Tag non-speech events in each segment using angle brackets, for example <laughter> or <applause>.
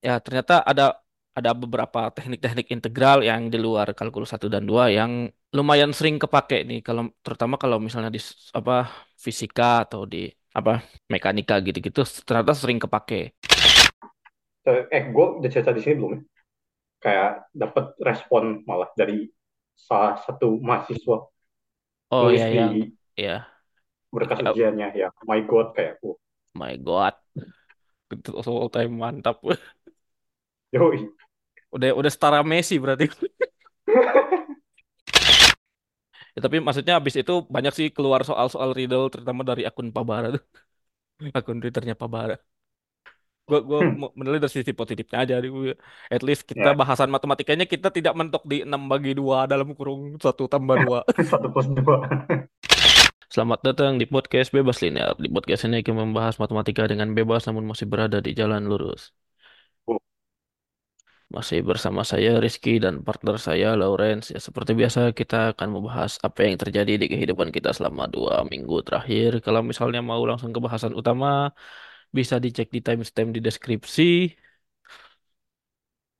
Ya, ternyata ada ada beberapa teknik-teknik integral yang di luar kalkulus satu dan 2 yang lumayan sering kepake nih kalau terutama kalau misalnya di apa fisika atau di apa mekanika gitu-gitu ternyata sering kepake. Eh, eh, gue udah cerita di sini belum ya? Kayak dapat respon malah dari salah satu mahasiswa Oh nulis ya yang di ya berkas ya, ujiannya ya. My God, kayak, oh, my God, itu all time mantap. <laughs> yoi. Udah udah setara Messi berarti. <laughs> Ya, tapi maksudnya habis itu banyak sih keluar soal-soal riddle terutama dari akun Pabara tuh. <laughs> Akun Twitternya Pabara. Gue gue Hmm, menilai dari sisi positifnya aja. At least kita ya, bahasan matematikanya kita tidak mentok di 6 bagi 2 dalam kurung satu tambah 2. <laughs> satu plus dua. Selamat datang di podcast Bebas Linear. Di podcast ini kita membahas matematika dengan bebas namun masih berada di jalan lurus. Masih bersama saya Rizky dan partner saya Lawrence. Ya seperti biasa kita akan membahas apa yang terjadi di kehidupan kita selama dua minggu terakhir. Kalau misalnya mau langsung ke bahasan utama, bisa dicek di timestamp di deskripsi.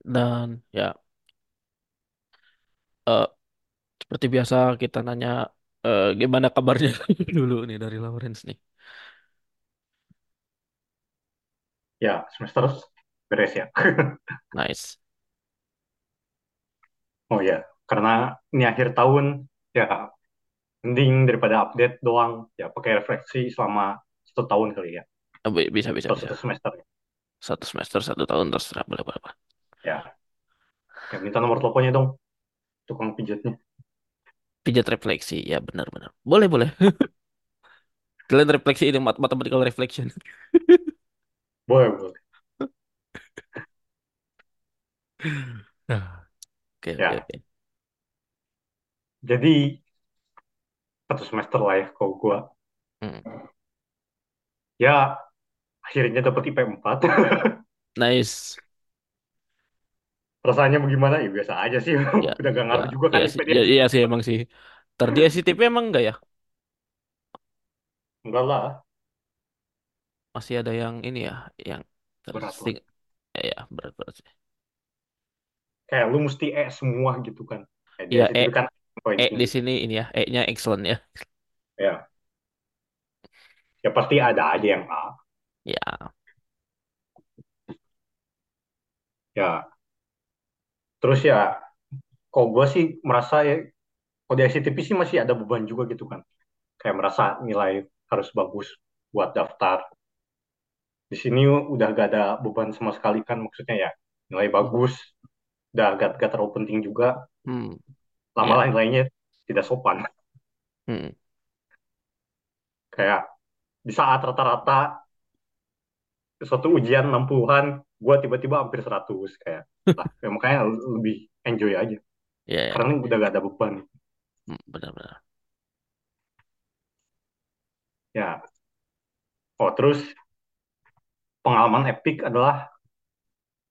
Dan ya eh, seperti biasa kita nanya eh, gimana kabarnya <laughs> dulu nih dari Lawrence nih. ya, semester beres ya. <laughs> Nice. Oh ya, karena ini akhir tahun, ya mending daripada update doang, ya pakai refleksi selama satu tahun kali ya, bi- Bisa bisa satu semester. Satu semester satu tahun terserah boleh boleh. Ya, ya minta nomor teleponnya dong, tukang pijatnya. Pijat refleksi ya benar-benar. Boleh boleh. <laughs> Kalian refleksi ini mat- mathematical reflection. <laughs> Boleh, boleh. Nah, Oke oke Ya, oke. jadi satu semester lah ya kalau gua. Hmm. Ya, akhirnya dapat IP 4. Nice. Rasanya bagaimana? Ya biasa aja sih. Ya <laughs> Udah gak ya ngaruh juga ya kan IP sih dia. ya, iya sih emang sih. Terdi SCTP emang enggak ya? Enggak lah, Masih ada yang ini ya, yang berat lah. tersing. Ya, ya berat-berat sih. Kayak lu mesti E semua gitu kan. Kayak dia Ya situ E kan E di sini ini ya, E-nya excellent ya. Ya, ya pasti ada aja yang A. Ya. Ya, terus ya, kalau gue sih merasa ya, kalau di ICTP sih masih ada beban juga gitu kan. Kayak merasa nilai harus bagus buat daftar. Di sini udah gak ada beban sama sekali kan, maksudnya ya nilai bagus, udah gak, gak terlalu penting juga. Hmm. Lama-lama Ya. nilainya tidak sopan. Hmm. Kayak di saat rata-rata suatu ujian 60-an, gue tiba-tiba hampir 100 kayak. Lah, ya makanya lebih enjoy aja. Ya ya. Karena udah gak ada beban. Hmm, Benar-benar. Ya, oh terus pengalaman epic adalah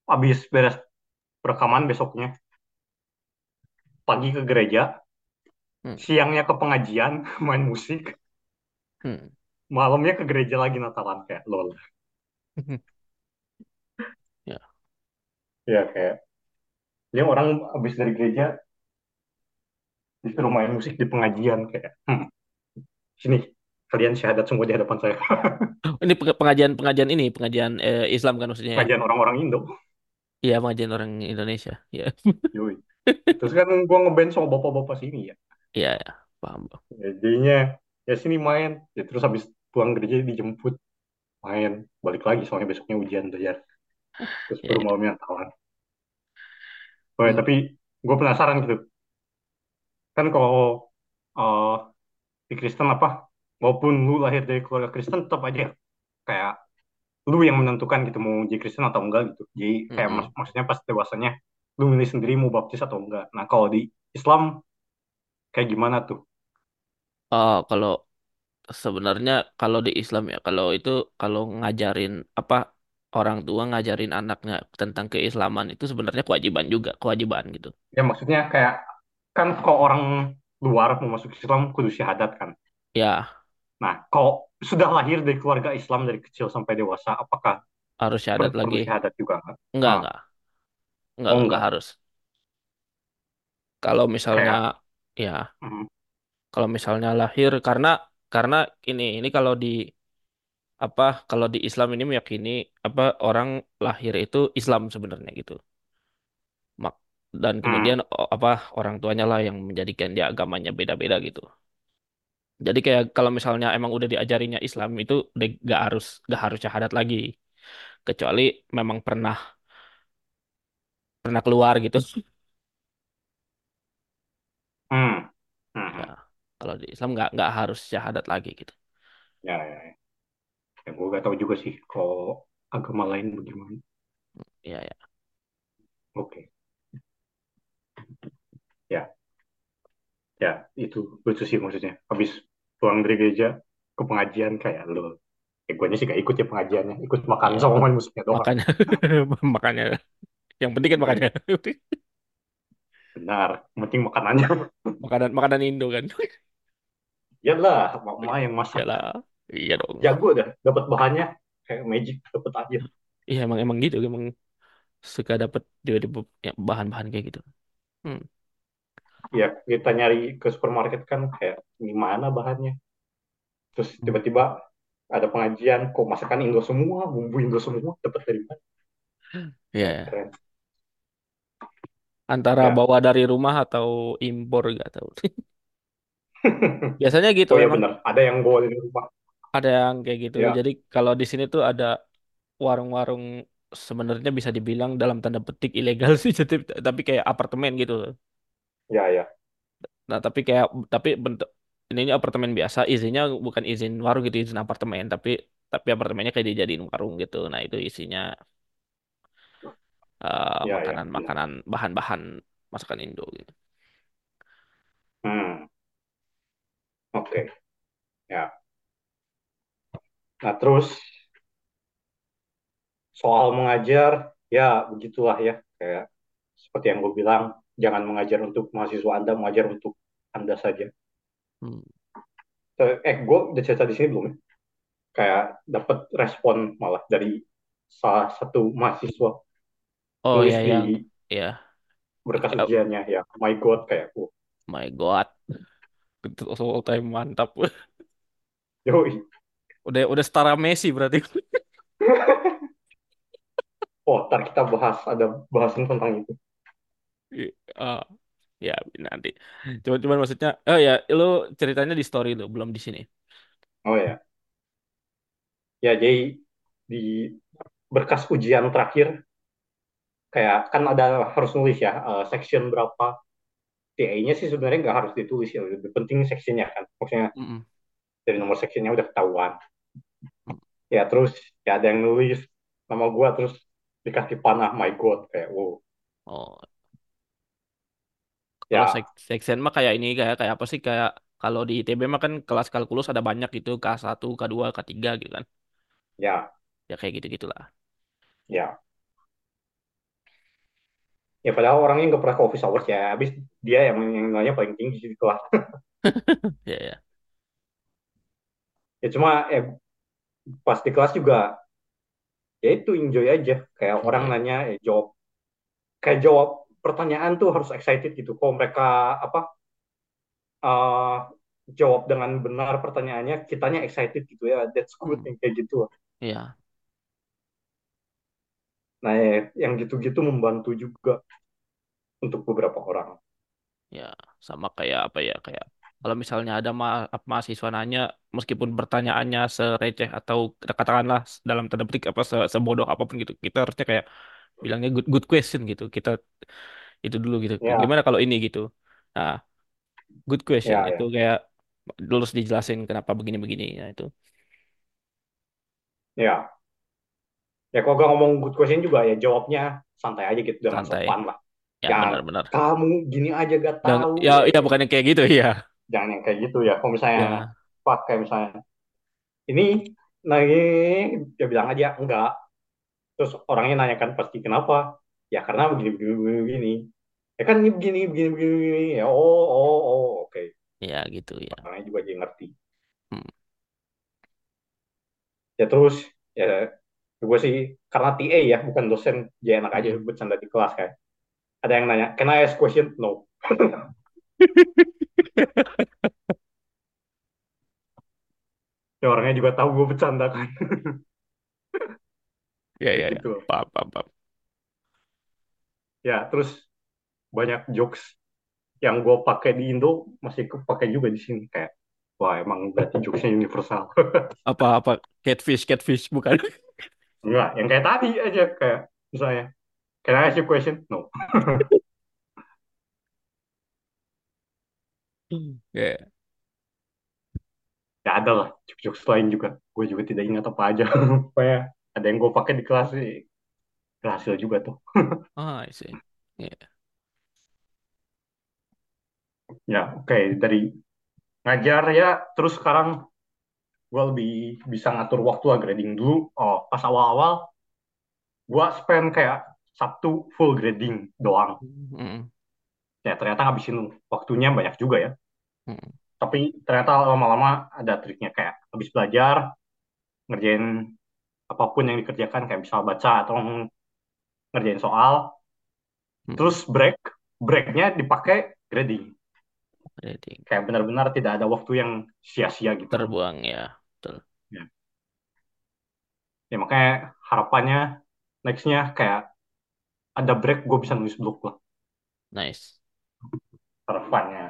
habis beres rekaman besoknya, pagi ke gereja, Hmm. siangnya ke pengajian, <laughs> main musik, Hmm. malamnya ke gereja lagi Natalan kayak lol. <laughs> Ya. Ya kayak, ya orang habis dari gereja disuruh main musik di pengajian kayak, hmm, sini kalian syahadat semua di hadapan saya. <laughs> Ini peng- pengajian pengajian ini pengajian eh, Islam kan maksudnya ya? Pengajian orang-orang Indo. Iya pengajian orang Indonesia. Ya. Yoi. Terus kan gua ngeband sama bapak-bapak sini ya. Iya ya. Paham. Ya, Jadinya ya sini main. Ya terus habis pulang gereja dijemput main balik lagi soalnya besoknya ujian belajar. Terus Ya. baru ya. malamnya Natalan. Oh, ya, Hmm. tapi gue penasaran gitu. Kan kalau uh, di Kristen apa, walaupun lu lahir dari keluarga Kristen, tetap aja kayak lu yang menentukan gitu mau jadi Kristen atau enggak gitu. Jadi kayak mak Mm-mm. maksudnya pas dewasanya lu milih sendiri mau baptis atau enggak. Nah kalau di Islam kayak gimana tuh? Oh, kalau sebenarnya kalau di Islam ya, kalau itu kalau ngajarin apa orang tua ngajarin anaknya tentang keislaman itu sebenarnya kewajiban juga, kewajiban gitu. Ya maksudnya kayak kan kalau orang luar mau masuk Islam kudu syahadat kan. Ya, Nah kalau sudah lahir dari keluarga Islam dari kecil sampai dewasa, apakah harus syahadat lagi. syahadat juga nggak? Enggak, Ah, enggak. Enggak, oh enggak enggak. harus. Kalau misalnya Kayak, ya, mm, kalau misalnya lahir karena karena ini ini kalau di apa kalau di Islam ini meyakini apa orang lahir itu Islam sebenarnya gitu. Mak dan mm, kemudian apa orang tuanya lah yang menjadikan dia agamanya beda-beda gitu. Jadi kayak kalau misalnya emang udah diajarinya Islam itu udah gak harus gak harus syahadat lagi kecuali memang pernah pernah keluar gitu. <laughs> mm, mm, Ya, kalau di Islam nggak nggak harus syahadat lagi gitu. Ya, ya, ya. Ya, gue gak tahu juga sih kalau agama lain bagaimana. Iya ya. Oke, Ya, ya itu lucu sih maksudnya. Habis pulang dari gereja ke pengajian kayak lo. Ya, gue sih gak ikut ya pengajiannya. Ikut makan Iya. sama musiknya doang. Makanya <laughs> makanya yang penting kan Makanya makanya <laughs> benar. Penting makanannya. <laughs> makanan makanan Indo kan. Iyalah, mama yang masak Iyalah. Iya dong. Jago dah, dapat bahannya kayak magic, dapat aja. Iya emang emang gitu emang suka dapet juga di ya, bahan-bahan kayak gitu. Hmm. Ya, kita nyari ke supermarket kan kayak gimana bahannya. Terus Hmm. tiba-tiba ada pengajian, kok masakan Indo semua, bumbu Indo semua, dapat dari mana? Iya. Ya, keren. Antara Ya, bawa dari rumah atau impor gak tahu. <laughs> Biasanya gitu oh ya benar, ada yang bawa dari rumah. ada yang kayak gitu. Ya, Jadi kalau di sini tuh ada warung-warung sebenarnya bisa dibilang dalam tanda petik ilegal <laughs> sih, tapi kayak apartemen gitu. Ya, ya, Nah, tapi kayak tapi bentuk ini apartemen biasa, izinnya bukan izin warung gitu, izin apartemen, tapi tapi apartemennya kayak dijadiin warung gitu. Nah, itu isinya eh, ya, ya, makanan-makanan bahan-bahan masakan Indo gitu. Hmm, oke. Ya. Nah, terus soal mengajar, ya begitulah ya. Kayak seperti yang gue bilang, jangan mengajar untuk mahasiswa Anda, mengajar untuk Anda saja. Hmm. Eh, gue udah cerita di sini belum ya? Kayak dapat respon malah dari salah satu mahasiswa Oh nulis ya di yang ya berkas ya, ujiannya ya my god kayak oh, my God, all time mantap. yoi Udah udah setara Messi berarti. <laughs> oh ntar kita bahas ada bahasan tentang itu Ah, ya nanti. Cuman cuman maksudnya, oh ya, lu ceritanya di story lu, belum di sini. oh ya ya jadi di berkas ujian terakhir kayak kan ada harus nulis ya eh, section berapa TA-nya sih sebenarnya nggak harus ditulis ya lebih penting sectionnya kan maksudnya Mm-mm. dari nomor sectionnya udah ketahuan Mm. ya terus ya ada yang nulis nama gua terus dikasih panah my god kayak wow Oh, kalau sek ya section mah kayak ini kayak kayak apa sih kayak kalau di ITB mah kan kelas kalkulus ada banyak gitu k satu k dua k tiga gitu kan. ya Ya kayak gitu-gitulah. ya ya padahal orangnya nggak pernah ke office hours ya habis dia yang yang nilainya paling tinggi di kelas <laughs> Ya ya. ya cuma eh, pas di kelas juga ya itu enjoy aja kayak orang Enjoy. nanya eh, jawab kayak jawab pertanyaan tuh harus excited gitu. Kalau mereka apa eh, jawab dengan benar pertanyaannya kitanya excited gitu ya. That's good Hmm. yang kayak gitu. Ya, nah ya, yang gitu-gitu membantu juga untuk beberapa orang. Ya sama kayak apa ya kayak kalau misalnya ada ma mahasiswa nanya meskipun pertanyaannya sereceh atau katakanlah dalam tanda petik apa se sebodoh apa pun gitu, kita harusnya kayak bilangnya good good question gitu. Kita itu dulu gitu. ya Gimana kalau ini gitu? Nah, good question ya itu ya kayak terus dijelasin kenapa begini-begini ya itu ya ya kalau gak ngomong good question juga ya jawabnya santai aja gitu dengan santai. sopan lah Ya ya benar-benar. kamu gini aja gak tahu ya ya, ya ya. bukannya kayak gitu ya. jangan yang kayak gitu ya kalau misalnya Ya, pak kayak misalnya ini nah ini dia bilang aja enggak terus orangnya nanya kan pasti kenapa ya karena begini begini begini, begini. ya kan ini begini begini begini, begini. ya oh oh oh oke ya gitu ya. orangnya juga jadi ngerti Hmm. ya terus ya gue sih karena TA ya bukan dosen jadi enak aja Mm. bercanda di kelas kayak ada yang nanya can I ask question no <laughs> ya orangnya juga tahu gue bercanda kan Ya, ya, ya. gitu Paham, paham, paham. Ya terus banyak jokes yang gue pakai di Indo masih kepake juga di sini kayak wah emang berarti jokesnya universal. <laughs> Apa-apa catfish, catfish bukan? <laughs> enggak yang kayak tadi aja kayak misalnya can I ask you question? No. <laughs> Ya, ya ada lah jokes lain juga. Gue juga tidak ingat apa aja. Kayak ada yang gue pakai di kelas sih berhasil juga tuh. Ah, <laughs> I see. Ya. ya oke dari ngajar ya terus sekarang gue lebih bisa ngatur waktu lah grading dulu. Oh pas awal-awal gue spend kayak Sabtu full grading doang. Mm, ya ternyata ngabisin waktunya banyak juga ya. Mm, tapi ternyata lama-lama ada triknya kayak habis belajar ngerjain apa pun yang dikerjakan kayak misal baca atau ngerjain soal mm. terus break breaknya dipakai grading Reading. kayak benar-benar tidak ada waktu yang sia-sia gitu Terbuang ya. Betul. ya, ya makanya harapannya nextnya kayak ada break gue bisa nulis blog lah Nice. harapannya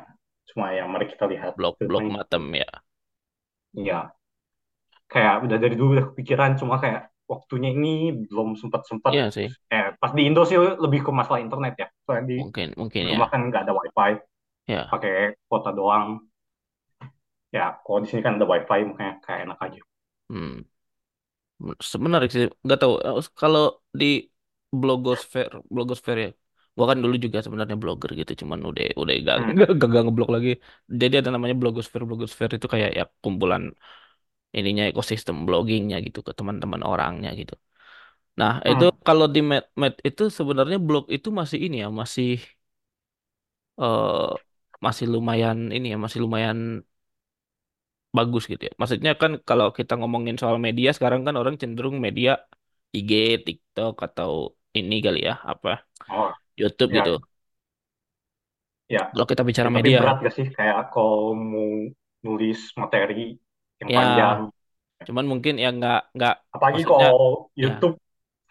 cuma ya mari kita lihat Blok-blok Ceritanya, matem ya. ya kayak udah dari dulu udah kepikiran cuma kayak waktunya ini belum sempat sempat Iya sih. eh pas di Indo sih lebih ke masalah internet ya soalnya di Mungkin, mungkin ya. rumah kan nggak ada wifi Ya. pakai kuota doang ya kalau di sini kan ada wifi makanya kayak enak aja Hmm. Sebenarnya sih, nggak tahu kalau di blogosfer, blogosfer ya. Gua kan dulu juga sebenarnya blogger gitu, cuman udah udah gak hmm. gak, gak, gak ngeblog lagi. Jadi ada namanya blogosfer, blogosfer itu kayak ya kumpulan ininya ekosistem bloggingnya gitu ke teman-teman orangnya gitu. Nah itu Hmm. kalau di Med, Med itu sebenarnya blog itu masih ini ya, masih eh masih lumayan ini ya, masih lumayan bagus gitu ya. Maksudnya kan kalau kita ngomongin soal media sekarang kan orang cenderung media IG, TikTok atau ini kali ya, apa oh YouTube gitu. ya ya Kalau kita ya bicara tapi media, berat gak sih kayak kalau mau nulis materi yang panjang. Ya cuman mungkin ya nggak nggak apalagi kalau ya. YouTube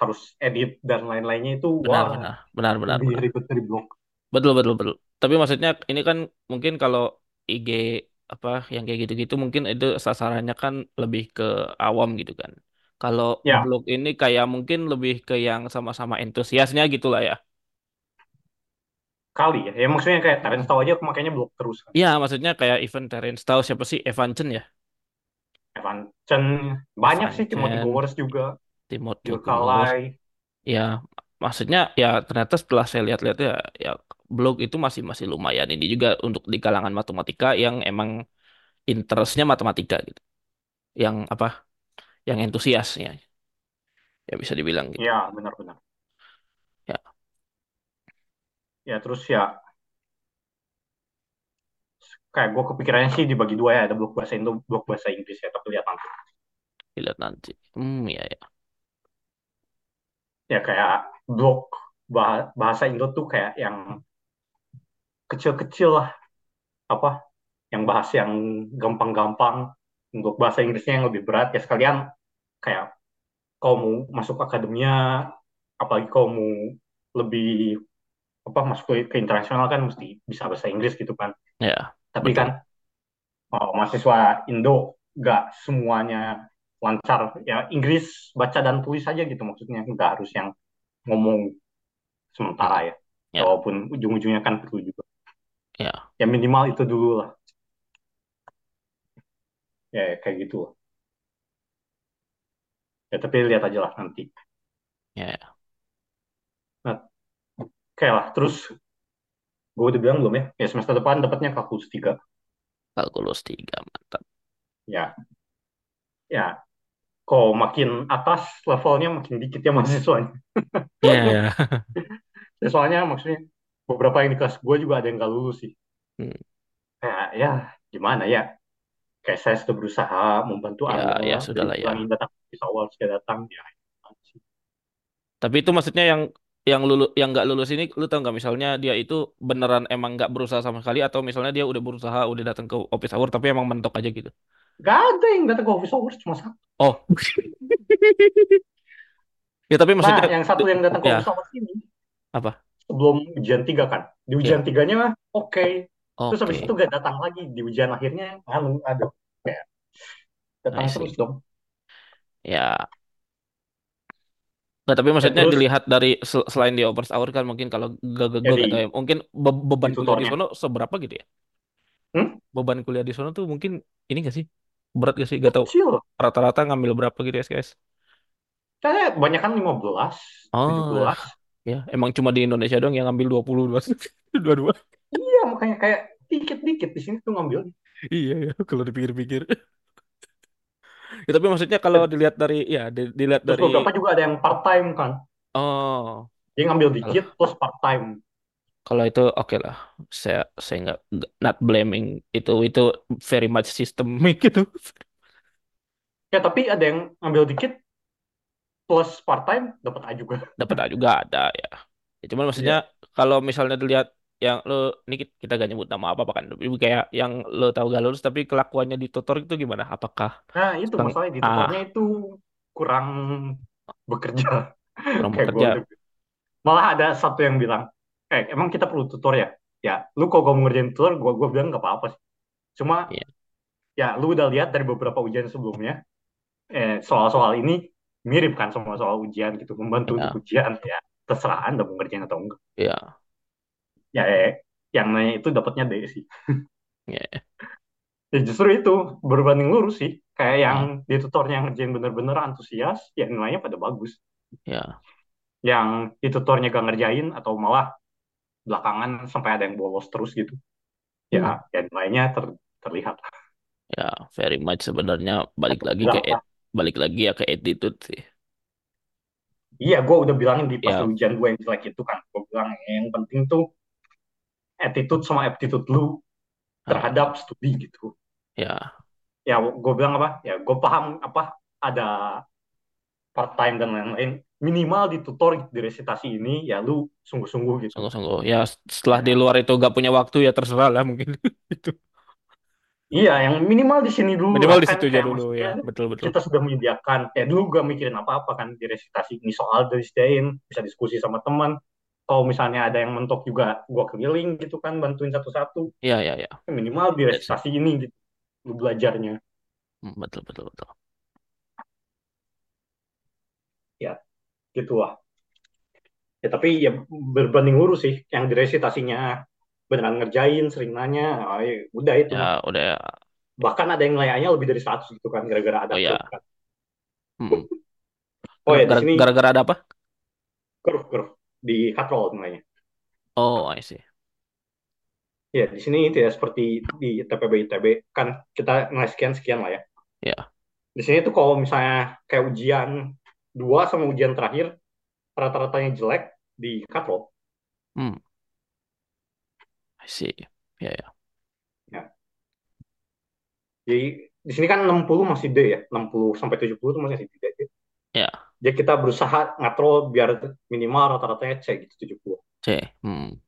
harus edit dan lain-lainnya itu benar wah benar. Benar benar benar. ribet dari blog betul betul betul. Tapi maksudnya ini kan mungkin kalau IG apa yang kayak gitu-gitu mungkin itu sasarannya kan lebih ke awam gitu kan. Kalau ya. blog ini kayak mungkin lebih ke yang sama-sama entusiasnya gitu lah ya. kali ya. Ya maksudnya kayak Terence tahu aja aku makanya blog terus kan. Iya, maksudnya kayak event Terence tahu siapa sih? Evan Chen ya? Evan Chen banyak Evan sih Timothy Bowers juga Timothy. Carlisle Ya, maksudnya ya ternyata setelah saya lihat-lihat ya, ya blog itu masih masih lumayan. Ini juga untuk di kalangan matematika yang emang interestnya matematika gitu. Yang apa? Yang entusiasnya, ya bisa dibilang gitu. ya benar-benar Ya, ya terus ya kayak gue kepikirannya sih dibagi dua ya ada blog bahasa Indo blog bahasa Inggris ya tapi lihat nanti. Dilihat nanti. Hmm, ya ya. ya kayak blog bah- bahasa Indo tuh kayak yang kecil-kecil lah. Apa? Yang bahas yang gampang-gampang. Untuk bahasa Inggrisnya yang lebih berat. Ya sekalian kayak kalau mau masuk akademia apalagi kalau mau lebih apa masuk ke, ke internasional kan mesti bisa bahasa Inggris gitu kan. Ya, tapi kan oh, mahasiswa Indo nggak semuanya lancar. Ya Inggris baca dan tulis aja gitu maksudnya. Nggak harus yang ngomong sementara ya. Ya, walaupun ujung-ujungnya kan perlu juga. Ya, ya minimal itu dulu lah. Ya kayak gitu. Lah. ya tapi lihat aja lah nanti. Ya. ya. nah, oke lah. Terus gue udah bilang belum ya? Ya semester depan dapatnya kalkulus tiga. Kalkulus tiga mantap. ya. Ya. Kok makin atas levelnya makin dikit ya mahasiswanya? <laughs> Ya, ya. ya, soalnya maksudnya beberapa yang di kelas gue juga ada yang gak lulus sih. Hmm, kayak ya gimana ya? Kayak saya sudah berusaha membantu Ya, ya sudah lah ya. datang di awal saya datang ya Tapi itu maksudnya yang yang lulu yang nggak lulus ini, lu tau nggak misalnya dia itu beneran emang nggak berusaha sama sekali atau misalnya dia udah berusaha, udah datang ke office hour tapi emang mentok aja gitu. Gak ada yang datang ke office hours cuma satu. Oh, <laughs> ya tapi Nah, maksudnya yang satu yang datang ke ya office hours ini apa? sebelum ujian tiga kan. Di ujian Ya, tiganya mah oke. Terus habis itu gak datang lagi di ujian akhirnya. Anu, aduh, kayak datang terus dong. Ya, nggak tapi Ya maksudnya terus dilihat dari sel- selain di office hour kan mungkin kalau gue gue gak tahu di ya, mungkin be- beban kuliah di sono seberapa gitu ya? Hmm? Beban kuliah di sono tuh mungkin ini gak sih? Berat gak sih? Gak tahu Kecil. rata-rata ngambil berapa gitu SKS? Saya banyak kan 15, Oh, 17. ya emang cuma di Indonesia doang yang ngambil 20 dua <laughs> dua. Iya, makanya kayak dikit-dikit di sini tuh ngambil. Iya ya, kalau dipikir-pikir. Ya, tapi maksudnya kalau dilihat dari ya di- dilihat Terus dari beberapa juga ada yang part time kan. oh Dia ngambil dikit plus part time. kalau itu oke lah. Saya saya nggak not blaming itu itu very much systemic <laughs> gitu. Ya tapi ada yang ngambil dikit plus part time dapat A juga. Dapat A juga ada ya. Ya, cuman maksudnya Iya. kalau misalnya dilihat yang lo ini kit- kita gak nyebut nama apa apa kan kayak yang lo tahu gak lulus tapi kelakuannya di tutor itu gimana apakah Nah, itu seteng masalah di ah tutornya itu kurang bekerja. kurang <laughs> Kayak bekerja udah Malah ada satu yang bilang, eh emang kita perlu tutor ya? Ya, lu kalau gak ngerjain tutor, gue gua bilang gak apa-apa sih. Cuma iya ya lu udah lihat dari beberapa ujian sebelumnya, eh, soal-soal ini mirip kan sama soal ujian gitu, membantu iya ujian ya. Terserah Anda mau ngerjain atau enggak. iya Ya, eh, yang nanya itu dapatnya D sih. iya Ya justru itu berbanding lurus sih. Kayak yang iya di tutornya yang ngerjain bener-bener antusias, ya nilainya pada bagus. iya Yang di tutornya gak ngerjain atau malah belakangan sampai ada yang bolos terus gitu. Ya, Hmm. ya nilainya ter, terlihat. ya very much sebenarnya balik lagi ke et- balik lagi ya ke attitude sih Iya, gue udah bilangin di pas ya ujian gue yang jelek itu kan. Gue bilang yang penting tuh attitude sama aptitude lu terhadap studi gitu. ya Ya, gue bilang apa? Ya, gue paham apa ada part time dan lain-lain. Minimal di tutor di resitasi ini, ya lu sungguh-sungguh gitu. sungguh-sungguh ya setelah di luar itu gak punya waktu ya terserah lah mungkin <laughs> itu Iya, yang minimal di sini dulu minimal di kan situ aja dulu ya betul betul kita sudah menyediakan. Ya dulu gak mikirin apa-apa kan di resitasi ini soal dari disediain, bisa diskusi sama teman. Kalau misalnya ada yang mentok juga gua keliling gitu kan bantuin satu-satu. ya ya ya Ya, Minimal di ya sih resitasi ini gitu lu belajarnya. Hmm, betul betul betul Ya, gitu lah. Ya tapi ya berbanding lurus sih yang di resitasinya beneran ngerjain, sering nanya, ah, ya, udah itu ya udah ya Bahkan ada yang nilainya lebih dari 100 gitu kan gara-gara ada oh ya kan. Hmm. Oh ya di gara- sini gara-gara ada apa curve curve di katrol nilainya. oh I see Ya, di sini tidak seperti di TPB ITB kan kita nilai sekian sekian lah ya. ya Di sini tuh kalau misalnya kayak ujian dua sama ujian terakhir rata-ratanya jelek di katrol. hmm I see ya ya Ya. Jadi di sini kan 60 masih D ya, 60 sampai 70 itu masih D. ya Jadi kita berusaha ngatrol biar minimal rata-ratanya C gitu 70. C hmm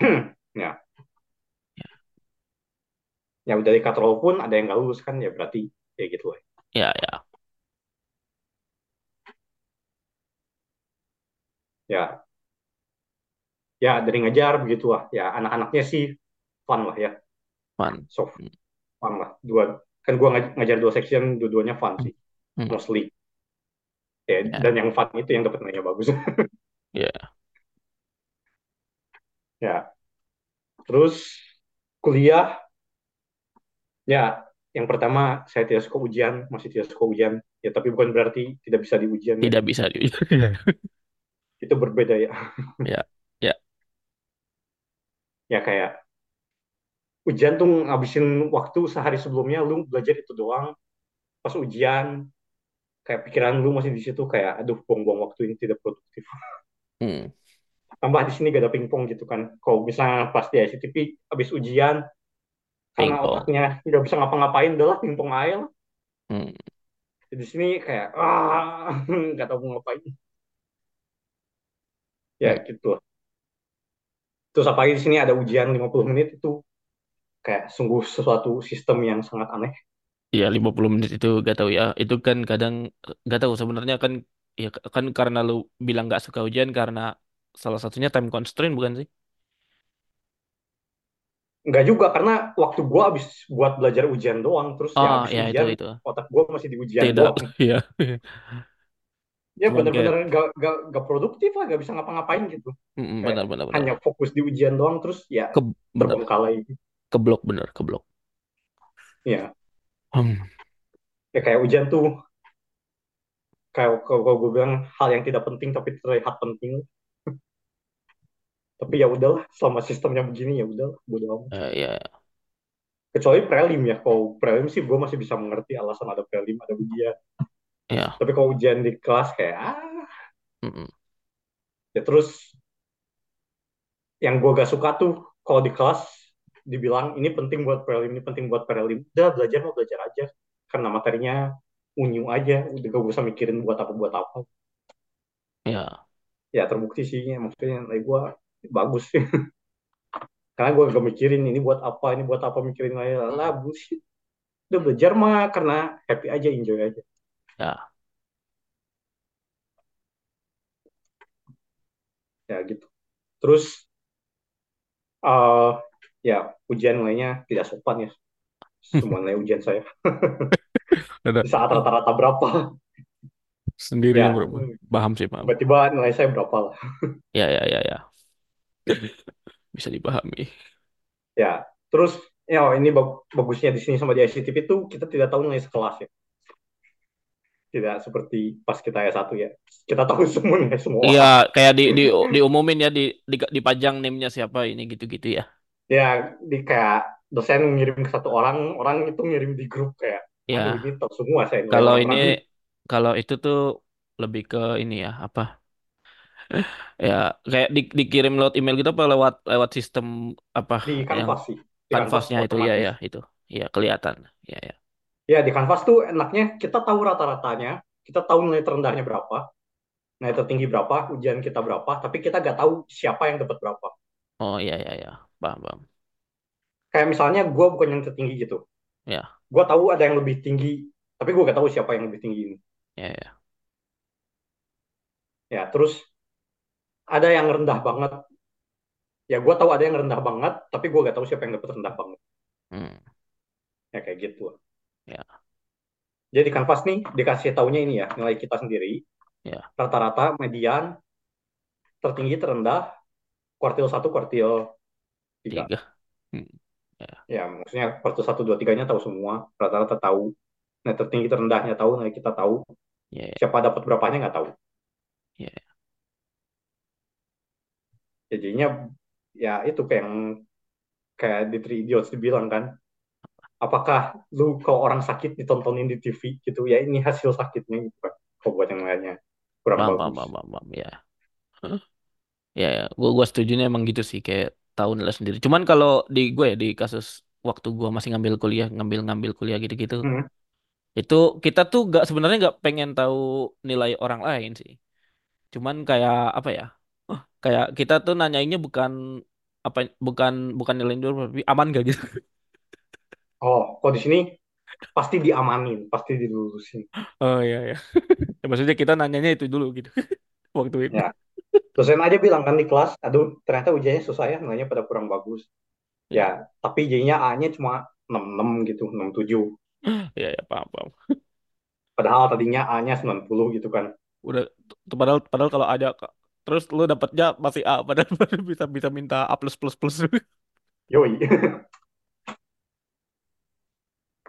<clears throat> Ya, ya udah di katrol pun ada yang nggak lulus kan ya berarti ya gitu lah. ya ya Ya, ya dari ngajar begitu lah. Ya anak-anaknya sih fun lah ya, fun so hmm. fun lah. Dua kan gua ngaj- ngajar dua section, dua-duanya fun sih Hmm. mostly. Ya, ya dan yang fun itu yang dapat nilainya bagus. <laughs> ya ya, terus kuliah ya yang pertama saya tidak suka ujian, masih tidak suka ujian. Ya tapi bukan berarti tidak bisa di ujian ya. tidak bisa di <laughs> Itu berbeda ya. <laughs> ya ya Ya kayak ujian tuh ngabisin waktu sehari sebelumnya lu belajar itu doang. Pas ujian kayak pikiran lu masih di situ kayak aduh buang-buang waktu ini tidak produktif. hmm. Tambah di sini gak ada pingpong gitu kan. Kalau misalnya pas di ICTP habis ujian karena pingpong otaknya nggak bisa ngapa-ngapain adalah pingpong air. hmm. Di sini kayak ah <laughs> nggak tahu mau ngapain. ya Hmm. gitu terus apalagi di sini ada ujian 50 menit itu kayak sungguh sesuatu sistem yang sangat aneh Ya 50 menit itu gak tahu ya. Itu kan kadang gak tahu sebenarnya kan ya kan karena lu bilang gak suka ujian karena salah satunya time constraint bukan sih? Enggak juga karena waktu gua habis buat belajar ujian doang terus ya Ah habis ya itu ujian itu. otak gua masih di ujian Tidak doang <laughs> ya. ya Cuman kayak benar-benar gak, gak, gak produktif lah gak bisa ngapa-ngapain gitu mm, kayak benar benar benar. hanya fokus di ujian doang terus ya Ke benar. terbengkalai Keblok benar keblok. ya Hmm. ya kayak ujian tuh kayak kalau gue bilang hal yang tidak penting tapi terlihat penting tapi ya udahlah selama sistemnya begini ya udah bodo amat Eh, ya kecuali prelim ya kalau prelim sih gue masih bisa mengerti alasan ada prelim ada ujian ya. tapi kalau ujian di kelas kayak ah Mm-mm. ya terus yang gue gak suka tuh kalau di kelas dibilang ini penting buat prelim ini penting buat prelim. Udah belajar mau belajar aja. Karena materinya unyu aja. Udah gak usah mikirin buat apa buat apa. Ya ya terbukti sih. Ya, maksudnya nilai gue bagus sih. <laughs> Karena gue gak mikirin ini buat apa ini buat apa mikirin lain lah bullshit. Udah belajar mah karena happy aja enjoy aja. Ya. Ya gitu. Terus eh ya ujian nilainya tidak sopan ya semua nilai ujian saya <laughs> di saat rata-rata berapa sendiri yang ya berapa? Paham sih paham. tiba-tiba nilai saya berapa lah <laughs> Ya ya ya ya. Bisa dipahami. ya terus ya oh, ini bag- bagusnya di sini sama di ICTP itu kita tidak tahu nilai sekelas ya tidak seperti pas kita S1 ya kita tahu semua nilai semua Iya, kayak di di diumumin ya di, di dipajang name-nya siapa ini gitu-gitu ya. Ya di kayak dosen ngirim ke satu orang orang itu ngirim di grup kayak Ya, tahu semua saya kalau ini orang-orang kalau itu tuh lebih ke ini ya, apa? <laughs> Ya, kayak di, dikirim lewat email gitu apa lewat lewat sistem apa di yang kanvas sih di kanvas kanvasnya itu ya ya itu. Iya, kelihatan. Ya ya. ya di kanvas tuh enaknya kita tahu rata-ratanya kita tahu nilai terendahnya berapa nilai tertinggi berapa ujian kita berapa tapi kita nggak tahu siapa yang dapat berapa Oh iya iya ya. Paham, paham. kayak misalnya gue bukan yang tertinggi gitu. Ya, gue tahu ada yang lebih tinggi tapi gue gak tahu siapa yang lebih tinggi ini. Ya ya. ya terus ada yang rendah banget. Ya gue tahu ada yang rendah banget tapi gue gak tahu siapa yang dapat rendah banget. Hmm, ya kayak gitu. Ya, jadi di kanvas nih dikasih taunya ini ya nilai kita sendiri. Ya. rata-rata median tertinggi terendah kuartil satu kuartil tiga. Tiga. Hmm, ya, ya maksudnya kuartil satu dua tiganya tahu semua. Rata-rata tahu. Nilai tertinggi terendahnya tahu nilai kita tahu. Ya, ya. siapa dapat berapanya nggak tahu. Ya. ya, jadinya ya itu kayak yang kayak di Three Idiots dibilang kan. Apakah lu kalau orang sakit ditontonin di TV gitu? Ya ini hasil sakitnya gitu kan. Kalau buat yang lainnya. Kurang Paham, bagus. paham, paham, paham. Ya. Ya, ya. Gue gua setuju nih emang gitu sih. Kayak tahu nilai sendiri. Cuman kalau di gue ya di kasus waktu gue masih ngambil kuliah, ngambil-ngambil kuliah gitu-gitu, hmm. itu kita tuh gak sebenarnya nggak pengen tahu nilai orang lain sih. Cuman kayak apa ya? Oh, kayak kita tuh nanyainnya bukan apa bukan bukan nilai dulu tapi aman gak gitu. <laughs> oh kok di sini pasti diamanin pasti dilulusin Oh iya ya. <laughs> Ya, maksudnya kita nanyanya itu dulu gitu <laughs> waktu itu. ya dosen aja bilang kan di kelas aduh ternyata ujiannya susah ya nilainya pada kurang bagus. Ya Ya, tapi jadinya A-nya cuma 66 gitu 67 ya, ya paham, paham. padahal tadinya A-nya 90 gitu kan. Udah padahal padahal kalau ada terus lu dapatnya masih A padahal <laughs> bisa bisa minta A plus plus plus. Yoi. <laughs>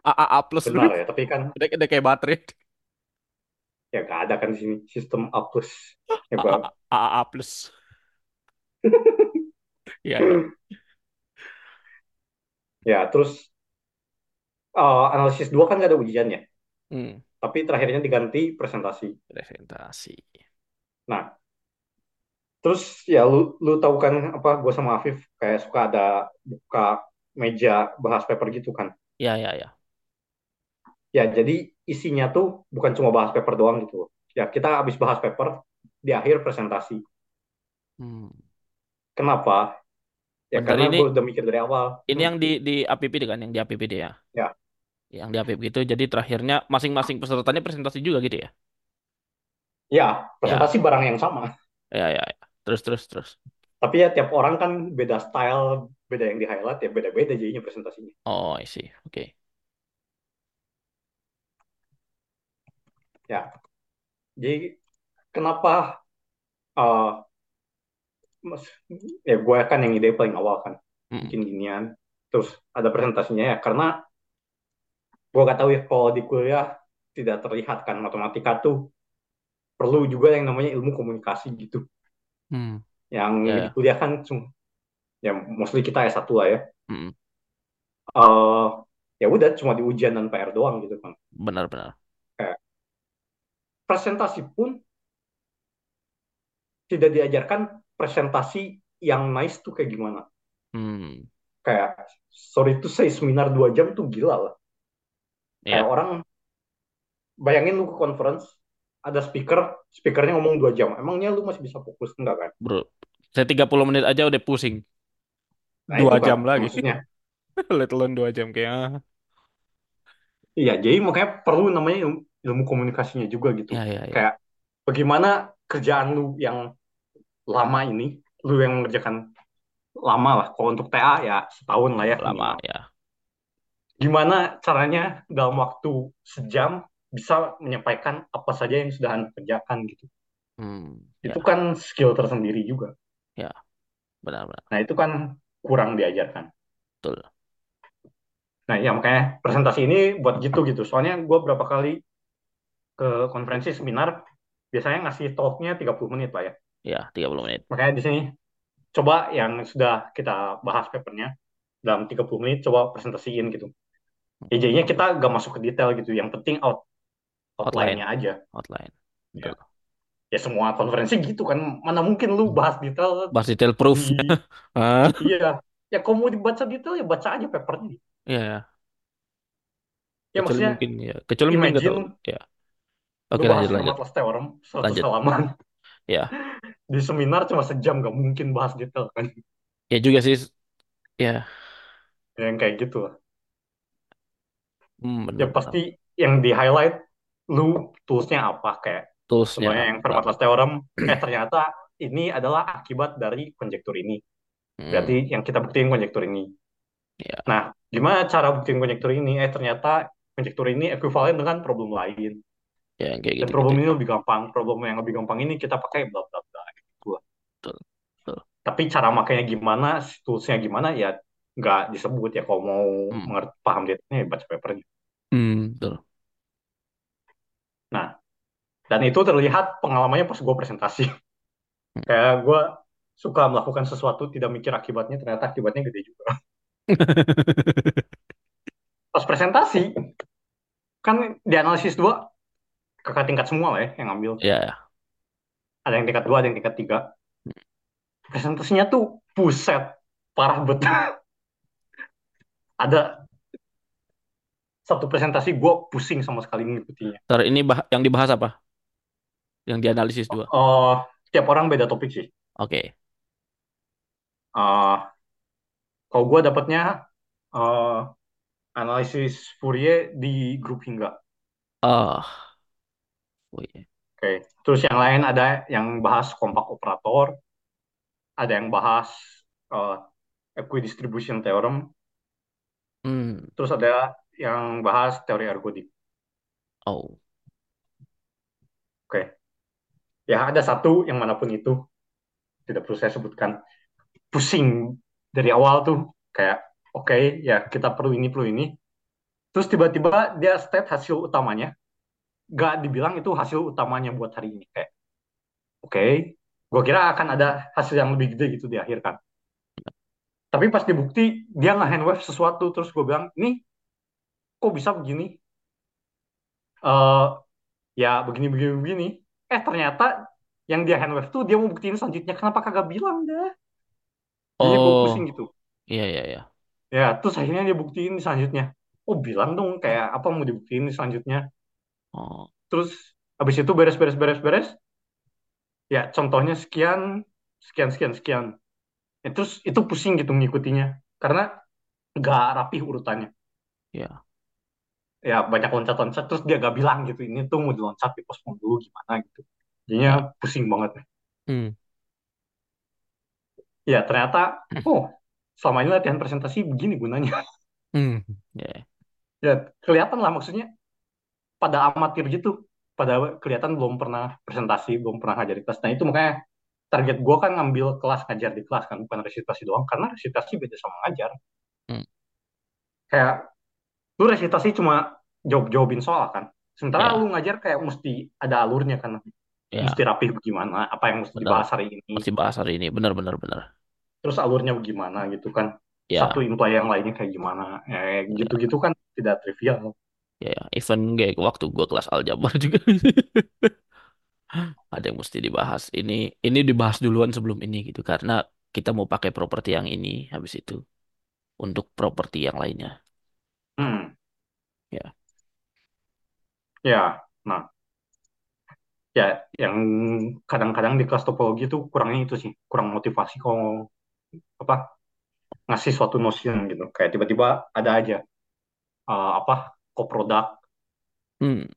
A A A plus. Benar ya tapi kan udah, udah kayak baterai ya gak ada kan di sini sistem A plus ya, A A Bang. A A, A plus. <laughs> Iya iya. ya terus eh, analisis dua kan gak ada ujiannya Hmm, tapi terakhirnya diganti presentasi presentasi. nah terus ya lu lu tahu kan apa gue sama Afif kayak suka ada buka meja bahas paper gitu kan Ya ya ya. Ya jadi isinya tuh bukan cuma bahas paper doang gitu ya kita habis bahas paper di akhir presentasi Hmm. Kenapa? Ya Bentar karena ini gue udah mikir dari awal. ini Hmm, yang di di APPD kan, yang di APPD ya. ya, Yang di APPD itu jadi terakhirnya masing-masing pesertanya presentasi juga gitu ya. ya Ya, presentasi barang yang sama. ya, ya, ya. Terus terus terus. Tapi ya tiap orang kan beda style, beda yang di highlight ya beda-beda jadinya presentasinya. Oh, I see. Oke. Ya, jadi kenapa uh, mas, ya gue kan yang ide paling awal kan Hmm. bikin ginian. Terus ada presentasinya ya karena gue gak tahu ya kalau di kuliah tidak terlihat kan matematika tuh perlu juga yang namanya ilmu komunikasi gitu. Hmm. Yang Ya, di kuliah kan ya mostly kita s satu lah ya. Hmm. eh ya udah cuma di ujian dan PR doang gitu kan. Benar-benar. Kayak presentasi pun tidak diajarkan presentasi yang nice tuh kayak gimana. Hmm. Kayak sorry tuh saya seminar dua jam tuh gila lah. Kayak Ya, orang bayangin lu ke conference ada speaker, speakernya ngomong dua jam. Emangnya lu masih bisa fokus enggak kan? bro. Saya 30 menit aja udah pusing. Nah Dua kan jam lagi. maksudnya. <laughs> Let alone dua jam kayak. ah. Iya, jadi makanya perlu namanya ilmu, komunikasinya juga gitu. Ya, ya, ya. Kayak bagaimana kerjaan lu yang lama ini, lu yang mengerjakan lama lah. Kalau untuk TA ya setahun lah ya Lama ya. Gimana caranya dalam waktu sejam bisa menyampaikan apa saja yang sudah Anda kerjakan gitu. Hmm. Itu Ya, kan skill tersendiri juga. ya. Benar-benar. Nah, itu kan kurang diajarkan. Betul. Nah, ya makanya presentasi ini buat gitu gitu. Soalnya gue berapa kali ke konferensi seminar, biasanya ngasih talknya 30 menit lah ya. Ya, 30 menit. Makanya di sini coba yang sudah kita bahas papernya dalam 30 menit coba presentasiin gitu. Ya jadinya kita gak masuk ke detail gitu. Yang penting out Outline. outline-nya aja. Outline. Ya. Ya semua konferensi gitu kan. Mana mungkin lu bahas detail Bahas detail proof. <laughs> Ah, iya. Ya kalau mau dibaca detail ya baca aja papernya. ya, ya. Ya Kecuali maksudnya mungkin ya. Kecuali mungkin imagine Ya. Oke, bahas lanjut lanjut. Fermat-Last theorem 100 Lanjut. halaman Ya. <laughs> di seminar cuma sejam gak mungkin bahas detail kan. Ya juga sih. Ya. Yang kayak gitu lah. Hmm, Ya pasti yang di highlight lu toolsnya apa kayak Toolsnya Semuanya yang apa? Fermat-Last theorem <clears throat> eh ternyata ini adalah akibat dari konjektur ini. Hmm, Berarti yang kita buktiin konjektur ini. ya. Nah, gimana cara buktiin konjektur ini? Eh, ternyata konjektur ini ekuivalen dengan problem lain. Ya, kayak Dan gitu-gitu problem ini lebih gampang. Problem yang lebih gampang ini kita pakai bla bla bla. Gitu lah. Betul. Betul. Tapi cara makainya gimana, toolsnya gimana, ya nggak disebut ya. Kalau mau Hmm. mengerti paham detailnya, ya baca papernya. Hmm, betul. Nah, dan itu terlihat pengalamannya pas gue presentasi. Hmm. Kayak gue suka melakukan sesuatu tidak mikir akibatnya, ternyata akibatnya gede juga. <laughs> Pas presentasi, kan di analisis dua kakak tingkat semua lah ya yang ngambil. Ya, ya. Ada yang tingkat dua, ada yang tingkat tiga. Presentasinya tuh buset, parah betul. ada satu presentasi gue pusing sama sekali ngikutinya. Ntar ini bah- yang dibahas apa? Yang dianalisis dua. Oh, tiap orang beda topik sih. Oke. Uh, kalau gue dapatnya uh, analisis Fourier di grup hingga. Ah. Wih. Oke, terus yang lain ada yang bahas kompak operator, ada yang bahas uh, equidistribution theorem, Hmm. terus ada yang bahas teori ergodik. Oh. Oke, ya ada satu yang mana pun itu tidak perlu saya sebutkan. Pusing dari awal tuh kayak oke ya kita perlu ini perlu ini. Terus tiba-tiba dia state hasil utamanya, gak dibilang itu hasil utamanya buat hari ini kayak oke, gue kira akan ada hasil yang lebih gede gitu di akhir kan. Tapi pas dibukti dia nge handwave sesuatu terus gue bilang ini kok bisa begini? Eh ya begini begini begini. Eh ternyata yang dia handwave tuh dia mau buktiin selanjutnya kenapa kagak bilang dah? Jadi gue pusing Oh. gitu. Iya, iya, iya. Ya terus akhirnya dia buktiin selanjutnya. Oh bilang dong kayak apa mau dibuktiin selanjutnya. Oh. Terus habis itu beres beres beres beres. Ya contohnya sekian sekian sekian sekian itu itu pusing gitu ngikutinya karena nggak rapi urutannya ya, ya banyak loncat-loncat terus dia gak bilang gitu ini tuh mau diloncat di pospon dulu gimana gitu jadinya ya. pusing banget Hmm. ya ternyata oh selama ini latihan presentasi begini gunanya Hmm. <laughs> Ya, ya kelihatan lah maksudnya pada amatir gitu. Pada kelihatan belum pernah presentasi belum pernah ngajar di kelas. Nah itu makanya target gue kan ngambil kelas ngajar di kelas kan bukan resitasi doang. Karena resitasi beda sama ngajar. Hmm. kayak lu resitasi cuma jawab jawabin soal kan. Sementara lu Ya, ngajar kayak mesti ada alurnya kan. Mesti ya, rapih bagaimana apa yang mesti benar. dibahas hari ini. Masih bahas hari ini. Benar, benar, benar. terus alurnya bagaimana gitu kan. Satu Ya, imply yang lainnya kayak gimana. Eh, ya, gitu-gitu kan tidak trivial ya. ya. Even kayak waktu gua kelas aljabar juga <laughs> ada yang mesti dibahas. Ini, ini dibahas duluan sebelum ini gitu karena kita mau pakai properti yang ini habis itu untuk properti yang lainnya. hmm, Ya, ya nah ya yang kadang-kadang di kelas topologi itu kurangnya itu sih kurang motivasi kalau apa ngasih suatu notion gitu kayak tiba-tiba ada aja eh, apa koproduk hmm.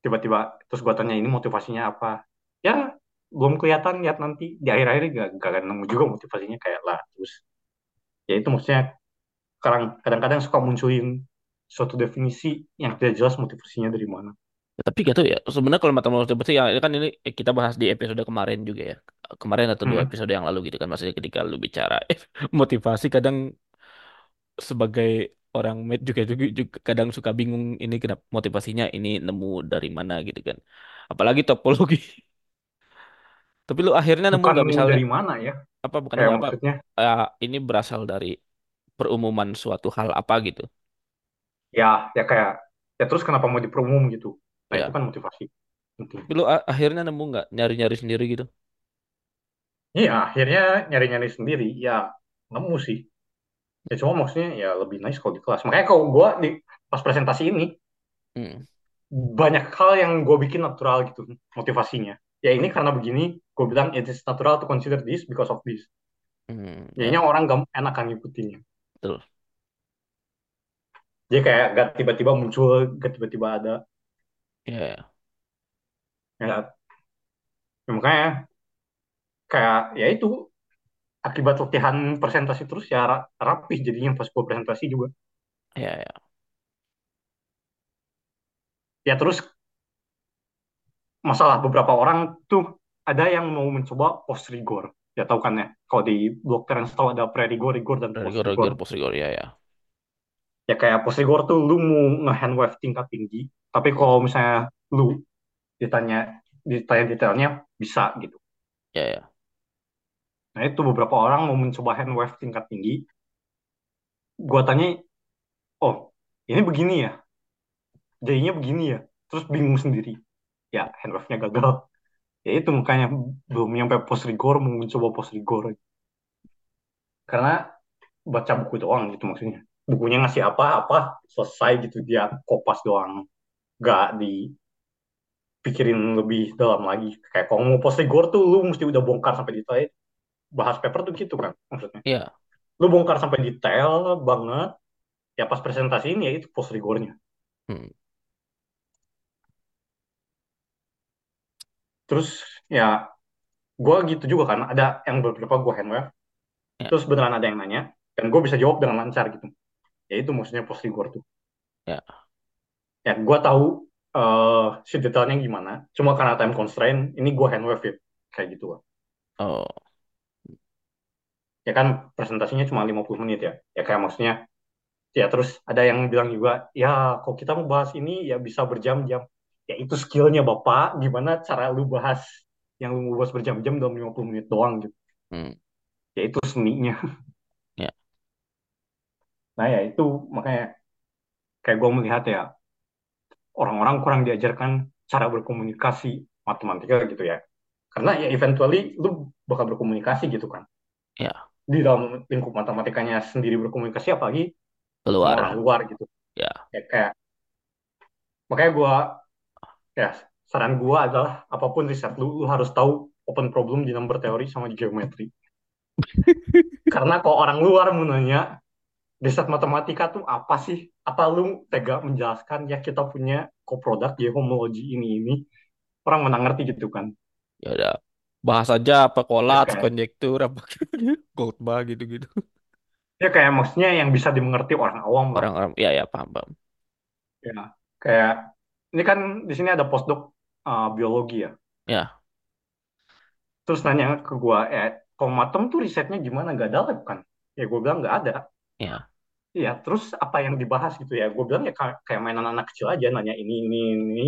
tiba-tiba terus gua tanya ini motivasinya apa ya belum kelihatan lihat nanti di akhir-akhir gak, gak akan nemu juga motivasinya kayak lah terus ya itu maksudnya kadang kadang-kadang suka munculin suatu definisi yang tidak jelas motivasinya dari mana Tapi gak tahu ya. Sebenarnya kalau matematika seperti ya kan ini kita bahas di episode kemarin juga ya. Kemarin atau dua hmm. episode yang lalu gitu kan. Maksudnya ketika lu bicara <laughs> eh, motivasi kadang sebagai orang med juga, juga juga kadang suka bingung ini kenapa motivasinya ini nemu dari mana gitu kan. Apalagi topologi. <laughs> Tapi lu akhirnya nemu nggak misalnya dari mana ya apa bukan kayak apa maksudnya eh, ini berasal dari perumuman suatu hal apa gitu. ya ya kayak ya terus kenapa mau diperumum gitu nah itu Ya. kan motivasi penting Tapi lu akhirnya nemu nggak nyari-nyari sendiri gitu. iya akhirnya nyari-nyari sendiri ya nemu sih ya cuma maksudnya ya lebih nice kalau di kelas makanya kalau gue di pas presentasi ini Hmm. banyak hal yang gue bikin natural gitu motivasinya ya ini karena begini gue bilang it is natural to consider this because of this Hmm. jadinya Ya, orang gak enakan ngikutinnya betul. jadi kayak gak tiba-tiba muncul gak tiba-tiba ada Ya, ya. ya, ya makanya kayak ya itu akibat latihan presentasi terus ya ra- rapih jadinya pas gue presentasi juga Ya, ya. ya terus masalah beberapa orang tuh ada yang mau mencoba post rigor ya tahu kan ya kalau di blog Terence tahu ada pre rigor rigor dan post Rigor, rigor rigor, post rigor, ya, ya. ya kayak post rigor tuh lu mau nge-hand wave tingkat tinggi tapi kalau misalnya lu ditanya ditanya detailnya bisa gitu Ya, ya. Nah itu beberapa orang mau mencoba hand wave tingkat tinggi. Gua tanya oh ini begini ya? Jadinya begini ya? Terus bingung sendiri. Ya hand wave-nya gagal. Ya itu makanya belum nyampe post rigor mau mencoba post rigor karena baca buku doang gitu maksudnya. Bukunya ngasih apa apa selesai gitu. Dia kopas doang. Gak dipikirin lebih dalam lagi. Kayak kalau mau post rigor tuh lu mesti udah bongkar sampai detail bahas paper tuh gitu kan maksudnya. Ya. lu bongkar sampai detail banget ya pas presentasi ini ya itu post rigornya. Hmm. terus ya gue gitu juga kan ada yang beberapa gue handwave Ya, terus beneran ada yang nanya dan gue bisa jawab dengan lancar gitu. Ya itu maksudnya post rigor tuh. Ya. ya gue tahu eh si detailnya gimana. Cuma karena time constraint ini gue handwave ya kayak gitu lah Oh, ya kan presentasinya cuma 50 menit ya. Ya kayak maksudnya ya terus ada yang bilang juga ya kalau kita mau bahas ini? Ya bisa berjam-jam. Ya itu skillnya bapak. Gimana cara lu bahas yang lu mau bahas berjam-jam dalam 50 menit doang gitu. Hmm. ya itu seninya. Ya, nah ya itu makanya kayak gue melihat ya orang-orang kurang diajarkan cara berkomunikasi matematika gitu ya. Karena ya eventually lu bakal berkomunikasi gitu kan. Ya. Di dalam lingkup matematikanya sendiri berkomunikasi apalagi sama orang Keluar. luar gitu Ya, ya kayak makanya gue ya saran gue adalah apa pun riset lu lu harus tahu open problem di number theory sama di geometri. <laughs> Karena kalau orang luar mau nanya, riset matematika tuh apa sih? Apa lu tega menjelaskan ya kita punya coproduct ya homologi ini ini orang mana ngerti gitu kan? Ya udah. Bahas aja apa Ya kolats, kayak konjektur, apa Goldbach <laughs> gitu-gitu. ya kayak maksudnya yang bisa dimengerti orang awam lah. Orang-orang, ya ya paham paham. Ya kayak ini kan di sini ada postdoc uh, biologi ya. Ya, Terus nanya ke gua, eh kalau matem tuh risetnya gimana? Gak ada lab kan? Ya gue bilang nggak ada. ya, Iya, terus apa yang dibahas gitu ya? Gue bilang ya kayak mainan anak kecil aja nanya ini ini ini.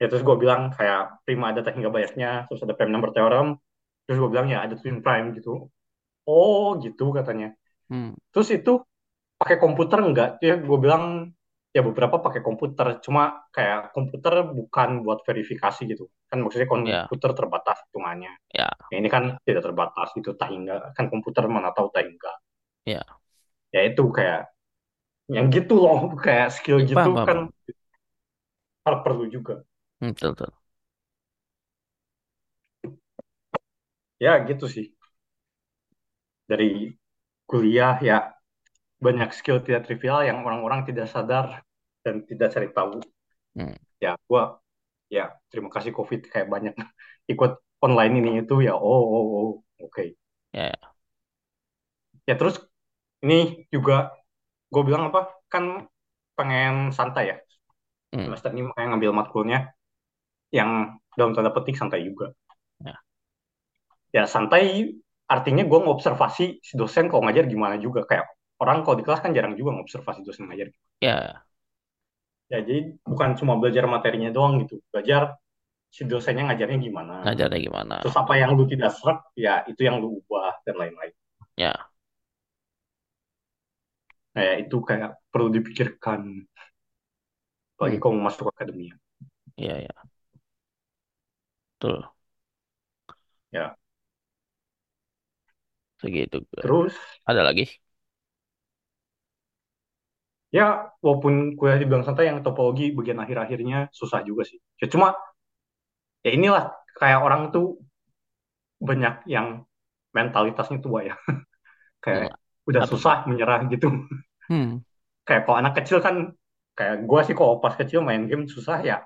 Ya terus gue bilang kayak prima ada tak hingga biasnya, terus ada prime number theorem. Terus gue bilang ya ada twin prime gitu. Oh gitu katanya. hmm, Terus itu pakai komputer enggak? Ya gue bilang ya beberapa pakai komputer. Cuma kayak komputer bukan buat verifikasi gitu. Kan maksudnya ya, komputer terbatas hitungannya. ya, Ya, ini kan tidak terbatas gitu tak hingga. Kan komputer mana tahu tak hingga. ya, Ya itu kayak yang gitu loh <laughs> kayak skill ya gitu paham kan paham. perlu juga. Hmm, betul betul. Ya gitu sih. Dari kuliah ya banyak skill tidak trivial yang orang-orang tidak sadar dan tidak cari tahu. Hmm, Ya gua ya terima kasih COVID kayak banyak <laughs> ikut online ini itu ya oh oh oh oke. ya, ya. Ya terus ini juga gue bilang apa kan pengen santai ya Hmm, semester ini pengen ngambil matkulnya yang dalam tanda petik santai juga. ya, Ya santai artinya gue ngobservasi si dosen kalau ngajar gimana juga kayak orang kalau di kelas kan jarang juga ngobservasi dosen ngajar. ya, Ya jadi bukan cuma belajar materinya doang gitu, belajar si dosennya ngajarnya gimana. ngajarnya gimana? Terus apa yang lu tidak serap, ya itu yang lu ubah dan lain-lain. Ya, Nah ya itu kayak perlu dipikirkan, apalagi hmm, kalau mau masuk akademia. ya, ya, betul. Ya Segitu. terus Ada lagi? ya walaupun kuliah dibilang santai yang topologi bagian akhir-akhirnya susah juga sih. Ya cuma ya inilah kayak orang tuh banyak yang mentalitasnya tua ya. <laughs> Kayak udah apa tuh? susah menyerah gitu. Hmm, Kayak kalau anak kecil kan kayak gua sih kalau pas kecil main game susah ya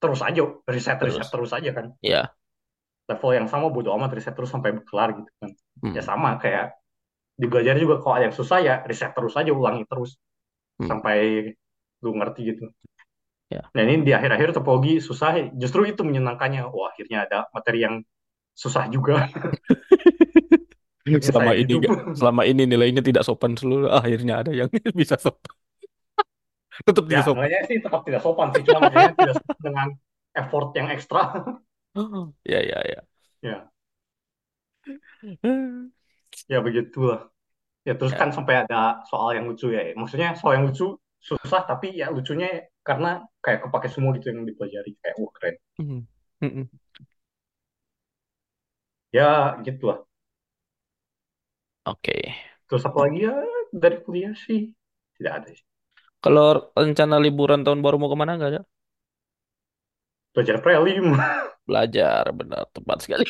terus aja riset-riset terus. terus aja kan. Ya, Level yang sama bodo amat riset terus sampai kelar gitu kan. Ya hmm, sama kayak di belajar juga kalau ada yang susah ya riset terus aja ulangi terus hmm, sampai lu ngerti gitu. ya. Nah ini di akhir-akhir topologi susah justru itu menyenangkannya. Wah akhirnya ada materi yang susah juga. <laughs> Selama ini hidup. selama ini nilainya tidak sopan seluruh akhirnya ada yang <laughs> bisa sopan. Tetap Ya tidak sopan. nilainya sih tetap tidak sopan sih. Cuma maksudnya <laughs> tidak sopan dengan effort yang ekstra. <laughs> Ya, ya, ya. ya, ya begitulah. Ya terus kan Ya. sampai ada soal yang lucu ya. Maksudnya soal yang lucu susah tapi ya lucunya karena kayak kepake semua gitu yang dipelajari. Kayak wah keren. Hmm, hmm, hmm. Ya gitulah. Oke. Terus apa lagi ya dari kuliah sih? Tidak ada sih. Kalau rencana liburan tahun baru mau ke mana nggak ada? Belajar prelim. <laughs> Belajar, benar, tepat sekali.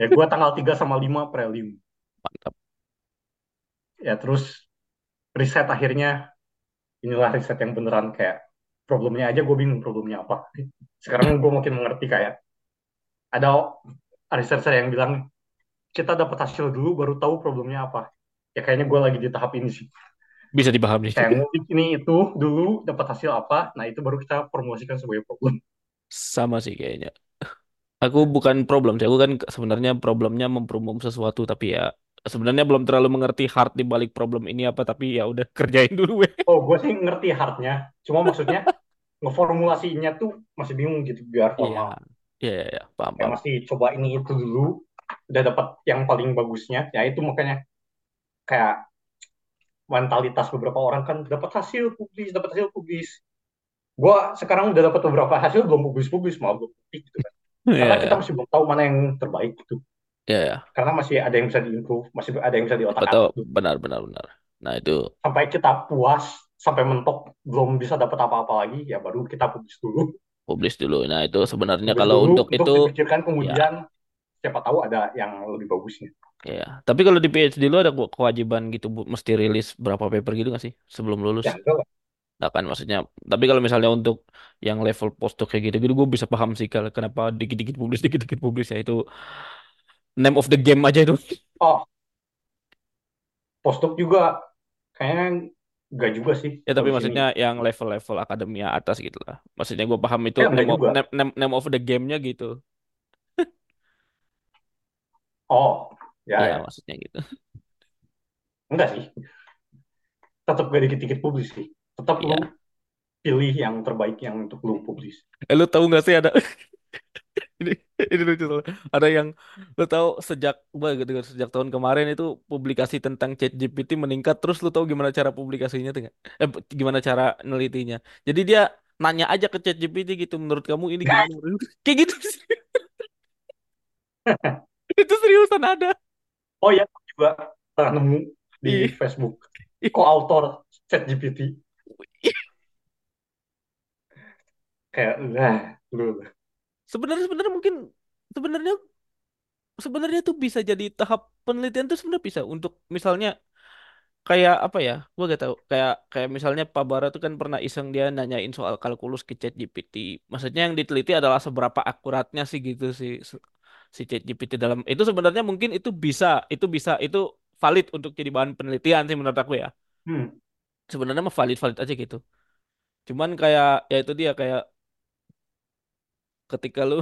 ya gua tanggal 3 sama 5 prelim. Mantap. Ya terus riset akhirnya inilah riset yang beneran kayak problemnya aja gue bingung problemnya apa. <laughs> Sekarang gue makin mengerti kayak ada researcher yang bilang kita dapat hasil dulu baru tahu problemnya apa. Ya kayaknya gue lagi di tahap ini sih. Bisa dipahami. Kayak <laughs> ngulik ini itu dulu dapat hasil apa, nah itu baru kita formulasikan sebagai problem. Sama sih kayaknya. Aku bukan problem sih. Aku kan sebenarnya problemnya memperumum sesuatu, tapi ya sebenarnya belum terlalu mengerti hard di balik problem ini apa. Tapi ya udah <laughs> kerjain dulu weh. Oh, gue sih ngerti hardnya, cuma maksudnya <laughs> ngeformulasinya tuh masih bingung gitu biar Iya, formal. iya, iya, iya. paham, Kayak paham. masih coba ini itu dulu, udah dapat yang paling bagusnya, ya itu makanya kayak mentalitas beberapa orang kan dapat hasil publis, dapat hasil publis. Gua sekarang udah dapat beberapa hasil belum publis-publis, malah belum publis gitu kan. Iya, Karena iya, kita masih belum tahu mana yang terbaik gitu. iya, iya. Karena masih ada yang bisa diimprove, masih ada yang bisa tahu diotak-atik tuh. benar, benar, benar. Nah itu Sampai kita puas, sampai mentok belum bisa dapat apa-apa lagi, ya baru kita publis dulu. publish dulu. Nah itu sebenarnya Publis kalau dulu untuk untuk itu dipikirkan ya kemudian siapa tahu ada yang lebih bagusnya. Ya, tapi kalau di PhD lu ada kew- kewajiban gitu bu, mesti rilis berapa paper gitu nggak sih sebelum lulus? Ya enggak. Nggak kan maksudnya. Tapi kalau misalnya untuk yang level postdoc kayak gitu, gitu gue bisa paham sih kalau kenapa dikit-dikit publis, dikit-dikit publis ya itu name of the game aja itu. <laughs> Oh, postdoc juga kayaknya enggak juga sih Ya tapi sini. maksudnya yang level-level akademia atas gitu lah. Maksudnya gue paham itu enggak name of, name, name of the game-nya gitu. Oh, ya Ya ya. maksudnya gitu. Enggak sih. Tetap gak dikit-dikit publis sih. Tetap lu Iya. pilih yang terbaik yang untuk lu publis. Eh, lu tahu nggak sih ada <laughs> ini ini lucu soalnya. Ada yang lu tahu sejak gua gitu sejak tahun kemarin itu publikasi tentang ChatGPT meningkat terus lu tahu gimana cara publikasinya tuh? Eh gimana cara nelitinya. Jadi dia nanya aja ke ChatGPT gitu menurut kamu ini gimana? <laughs> Kayak gitu. <laughs> <laughs> Itu seriusan ada. Oh ya, aku juga pernah nemu di Iya. Facebook. <laughs> Co-author ChatGPT. <laughs> Kayak, nah, lu. Sebenarnya sebenarnya mungkin sebenarnya sebenarnya tuh bisa jadi tahap penelitian tuh sebenarnya bisa untuk misalnya kayak apa ya gua gak tahu kayak kayak misalnya Pak Bara tuh kan pernah iseng dia nanyain soal kalkulus ke ChatGPT maksudnya yang diteliti adalah seberapa akuratnya sih gitu sih si ChatGPT dalam itu sebenarnya mungkin itu bisa itu bisa itu valid untuk jadi bahan penelitian sih menurut aku ya Hmm. sebenarnya mah valid valid aja gitu cuman kayak ya itu dia kayak ketika lu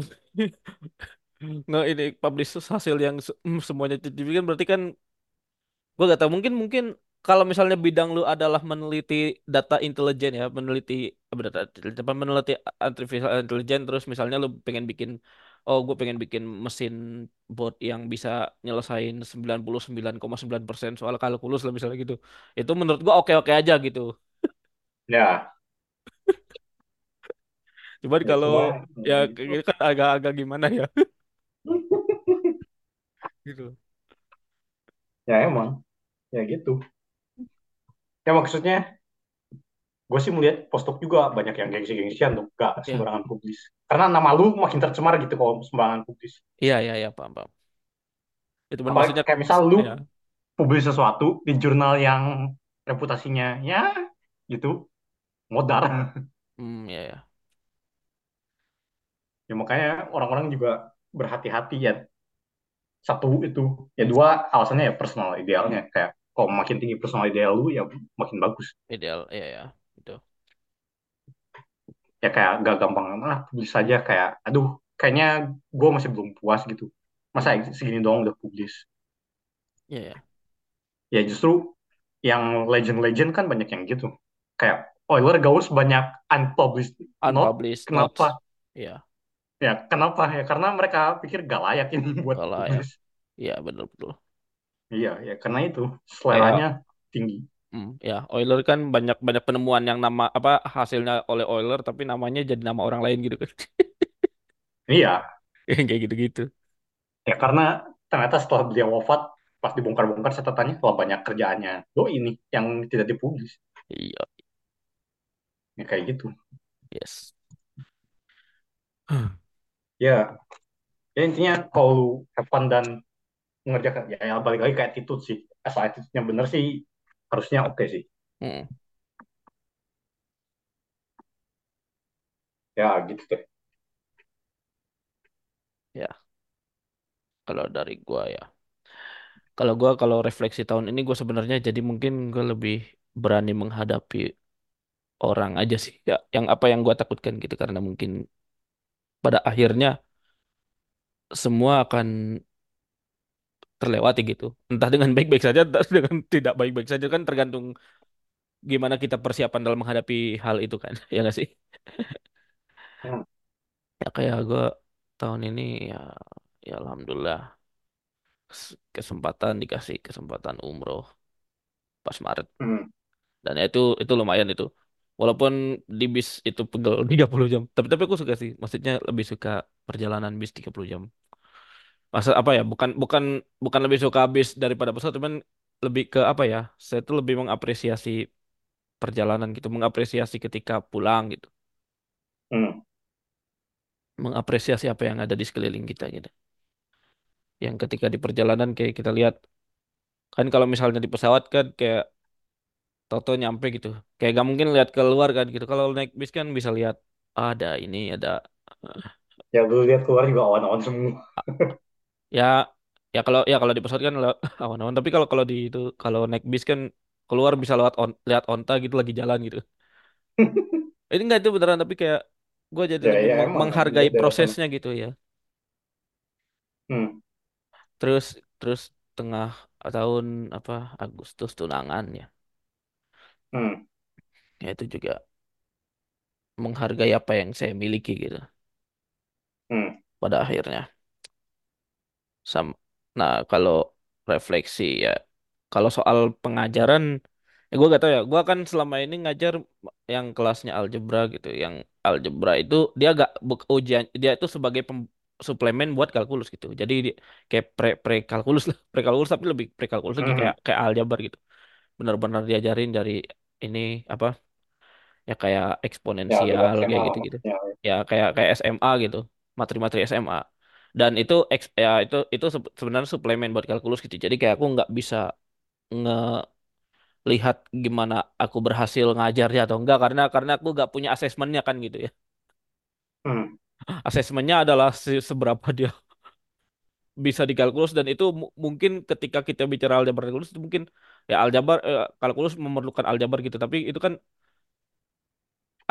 <laughs> nge ini publish hasil yang se- semuanya kan berarti kan Gue gak tahu mungkin mungkin kalau misalnya bidang lu adalah meneliti data intelijen ya, meneliti apa data apa meneliti artificial intelligence terus misalnya lu pengen bikin oh gue pengen bikin mesin bot yang bisa nyelesain sembilan puluh sembilan koma sembilan persen soal kalkulus lah misalnya gitu. Itu menurut gua oke-oke aja gitu. Ya, <laughs> Cuman ya kalau ya gitu kan agak-agak gimana ya <laughs> gitu. Ya emang, ya gitu. Ya maksudnya, gue sih melihat postdoc juga banyak yang gengsi-gengsian tuh, gak Ya, sembarangan publis. Karena nama lu makin tercemar gitu kalau sembarangan publis. iya iya iya paham paham. Itu Apalagi maksudnya kayak misal lu ya, publis sesuatu di jurnal yang reputasinya ya gitu, modar. hmm, ya ya. Ya makanya orang-orang juga berhati-hati ya. Satu itu, ya dua alasannya ya personal idealnya. Kayak kalau makin tinggi personal ideal lu ya makin bagus. Ideal ya ya. Itu. Ya kayak gak gampang, ah publis saja kayak, aduh kayaknya gue masih belum puas gitu. Masa segini doang udah publis. ya ya. Ya justru yang legend-legend kan banyak yang gitu. Kayak Euler Gauss banyak unpublished note. Unpublished Kenapa? notes. Ya. Ya kenapa? Ya karena mereka pikir gak layak ini <laughs> buat ya, publis. ya betul-betul. Iya, ya karena itu Kayak, seleranya tinggi. Hmm, ya Euler kan banyak banyak penemuan yang nama apa hasilnya oleh Euler tapi namanya jadi nama orang lain gitu kan. <laughs> Iya, Kayak gitu-gitu. ya karena ternyata setelah beliau wafat, pas dibongkar-bongkar catatannya, wah banyak kerjaannya. Oh ini yang tidak dipublis. Iya, Ya kayak gitu. yes. <sighs> Ya, ya intinya kalau lu have fun dan mengerjakan, ya, ya balik lagi kayak attitude sih. Asal attitude-nya bener sih, harusnya oke sih. Hmm, Ya gitu deh. ya, kalau dari gua ya. Kalau gua kalau refleksi tahun ini gua sebenarnya jadi mungkin gua lebih berani menghadapi orang aja sih. Ya, yang apa yang gua takutkan gitu karena mungkin pada akhirnya semua akan terlewati gitu. Entah dengan baik-baik saja, entah <laughs> dengan tidak baik-baik saja kan tergantung gimana kita persiapan dalam menghadapi hal itu kan. <laughs> Ya nggak sih? Hmm, Ya kayak gue tahun ini ya, ya alhamdulillah kes- kesempatan dikasih kesempatan umroh pas Maret. hmm, Dan ya itu itu lumayan itu. Walaupun di bis itu pegel <laughs> 30 jam. Tapi tapi aku suka sih. Maksudnya lebih suka perjalanan bis 30 jam. Masa apa ya? Bukan bukan bukan lebih suka bis daripada pesawat, cuman lebih ke apa ya? Saya tuh lebih mengapresiasi perjalanan gitu, mengapresiasi ketika pulang gitu, hmm. mengapresiasi apa yang ada di sekeliling kita gitu. Yang ketika di perjalanan kayak kita lihat kan kalau misalnya di pesawat kan kayak Toto nyampe gitu. Kayak gak mungkin lihat keluar kan gitu. Kalau naik bis kan bisa lihat "Ah, ada ini ada Ya dulu lihat keluar juga awan-awan semua. Ya ya kalau ya kalau di pesawat kan <laughs> awan-awan tapi kalau kalau di itu kalau naik bis kan keluar bisa lewat on, lihat onta gitu lagi jalan gitu. <laughs> Ini enggak itu beneran tapi kayak gue jadi Ya lebih ya meng- emang menghargai sana. prosesnya gitu ya. Hmm, Terus terus tengah tahun apa Agustus tunangan ya. hmm, Ya itu juga menghargai apa yang saya miliki gitu hmm, pada akhirnya. Sam nah kalau refleksi ya kalau soal pengajaran ya gue gak tahu ya gue kan selama ini ngajar yang kelasnya algebra gitu yang algebra itu dia gak buk- ujian dia itu sebagai pem- suplemen buat kalkulus gitu. Jadi di- kayak pre pre kalkulus lah <laughs> pre kalkulus tapi lebih pre kalkulus lagi kayak hmm. kayak aljabar gitu. Benar-benar diajarin dari ini apa ya kayak Ya eksponensial SMA kayak gitu-gitu. maksudnya. ya kayak kayak SMA gitu materi-materi SMA dan itu ya itu itu se- sebenarnya suplemen buat kalkulus gitu. Jadi kayak aku nggak bisa ngelihat gimana aku berhasil ngajarnya atau enggak karena karena aku nggak punya asesmennya kan gitu ya. Hmm, asesmennya adalah se- seberapa dia <laughs> bisa dikalkulus. Dan itu mu- mungkin ketika kita bicara aljabar kalkulus itu mungkin ya aljabar eh, kalkulus memerlukan aljabar gitu. Tapi itu kan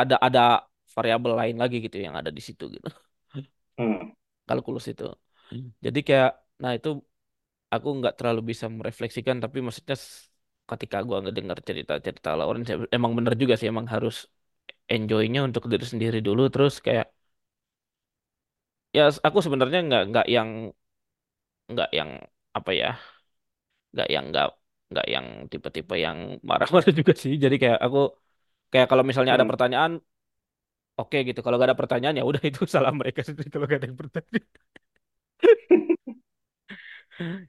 ada ada variabel lain lagi gitu yang ada di situ gitu. Hmm, kalkulus itu. Jadi kayak, nah itu aku nggak terlalu bisa merefleksikan, tapi maksudnya ketika gua ngedengar cerita-cerita Lawrence, emang bener juga sih, emang harus enjoynya untuk diri sendiri dulu, terus kayak, ya aku sebenarnya nggak nggak yang nggak yang apa ya, nggak yang nggak nggak yang tipe-tipe yang marah-marah <laughs> juga sih. Jadi kayak aku kayak kalau misalnya ada hmm. pertanyaan, oke gitu. Kalau gak ada pertanyaan ya udah itu <laughs> salah mereka sendiri kalau gak ada yang bertanya. <laughs>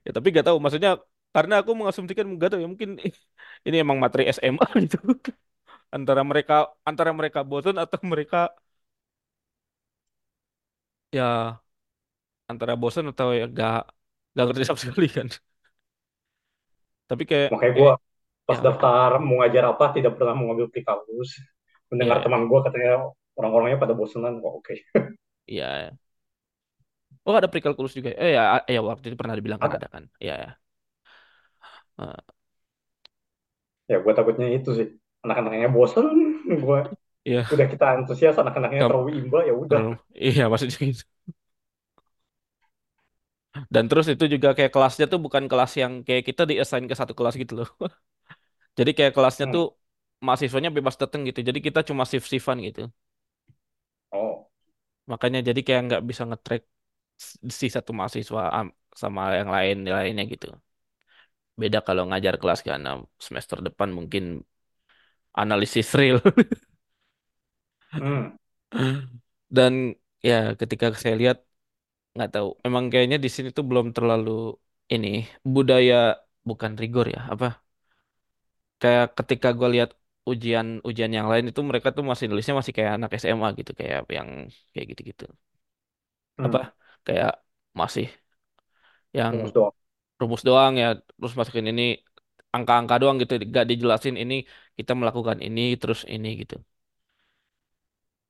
Ya tapi gak tahu, maksudnya karena aku mengasumsikan gak tahu ya mungkin <laughs> ini emang materi SMA gitu. Antara mereka antara mereka bosan atau mereka ya antara bosan atau ya gak gak ngerti sama sekali kan. Tapi kayak Makanya gue kayak ya pas daftar mau ngajar apa tidak pernah mau ngambil pre-kalkulus. Mendengar ya teman gue katanya orang-orangnya pada bosenan kok oke. <laughs> ya. Oh ada prekalkulus juga. Eh ya ya waktu itu pernah dibilang kan Ada. ada kan. Ya ya. Eh, Ya gue takutnya itu sih. Anak-anaknya bosen. Gue ya udah kita antusias anak-anaknya kam- terlalu imba ya udah. iya maksudnya gitu. Dan terus itu juga kayak kelasnya tuh bukan kelas yang kayak kita di-assign ke satu kelas gitu loh. <laughs> Jadi kayak kelasnya Hmm. tuh mahasiswanya bebas datang gitu. Jadi kita cuma shift-shiftan gitu. Oh. Makanya jadi kayak nggak bisa nge-track si satu mahasiswa am- sama yang lain lainnya gitu. Beda kalau ngajar kelas kan Nah, semester depan mungkin analisis real. Hmm. <laughs> Dan ya ketika saya lihat nggak tahu, emang kayaknya di sini tuh belum terlalu ini budaya bukan rigor ya apa? Kayak ketika gue lihat ujian-ujian yang lain itu mereka tuh masih nulisnya masih kayak anak SMA gitu kayak yang kayak gitu-gitu. Apa? Hmm. Kayak masih yang Rumus doang. rumus doang ya terus masukin ini angka-angka doang gitu gak dijelasin ini kita melakukan ini terus ini gitu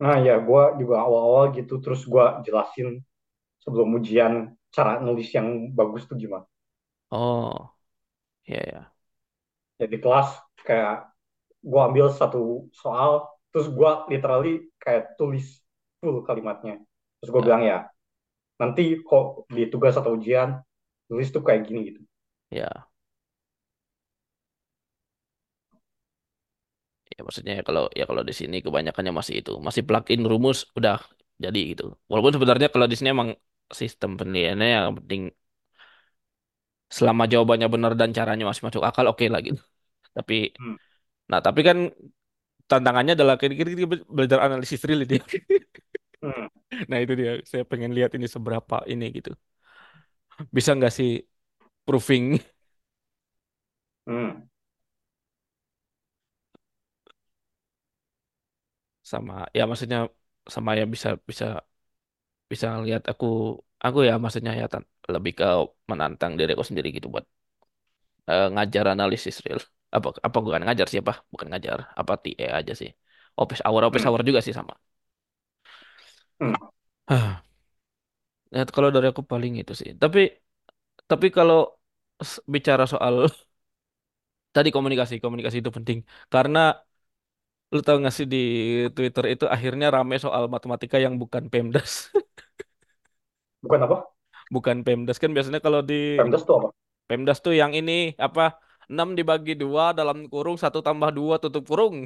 Nah ya gue juga awal-awal gitu terus gue jelasin sebelum ujian cara nulis yang bagus tuh gimana. oh ya ya Ya di kelas kayak gue ambil satu soal terus gue literally kayak tulis full kalimatnya. Terus gue ya bilang ya nanti kok di tugas atau ujian tulis tuh kayak gini gitu. ya ya maksudnya ya kalau ya kalau di sini kebanyakannya masih itu masih plug-in rumus udah jadi gitu walaupun sebenarnya kalau di sini emang sistem penilaiannya yang penting selama jawabannya benar dan caranya masih masuk akal oke lah gitu tapi Hmm. Nah tapi kan tantangannya adalah kira-kira kita belajar analisis real ini Hmm. nah itu dia saya pengen lihat ini seberapa ini gitu bisa nggak sih proving Hmm. sama ya maksudnya sama ya bisa bisa bisa lihat aku aku ya maksudnya ya tan- lebih ke menantang diri aku sendiri gitu buat eh, ngajar analisis real. Apa apa bukan ngajar siapa? Bukan ngajar, apa TE aja sih. Office hour office Hmm. hour juga sih sama. Hmm. Ya, kalau dari aku paling itu sih. Tapi tapi kalau bicara soal <laughs> tadi komunikasi, komunikasi itu penting. Karena lu tau gak sih di Twitter itu akhirnya rame soal matematika yang bukan PEMDAS. Bukan apa? Bukan PEMDAS kan biasanya kalau di Pemdas tuh apa? PEMDAS tuh yang ini apa 6 dibagi dua dalam kurung satu tambah 2 tutup kurung.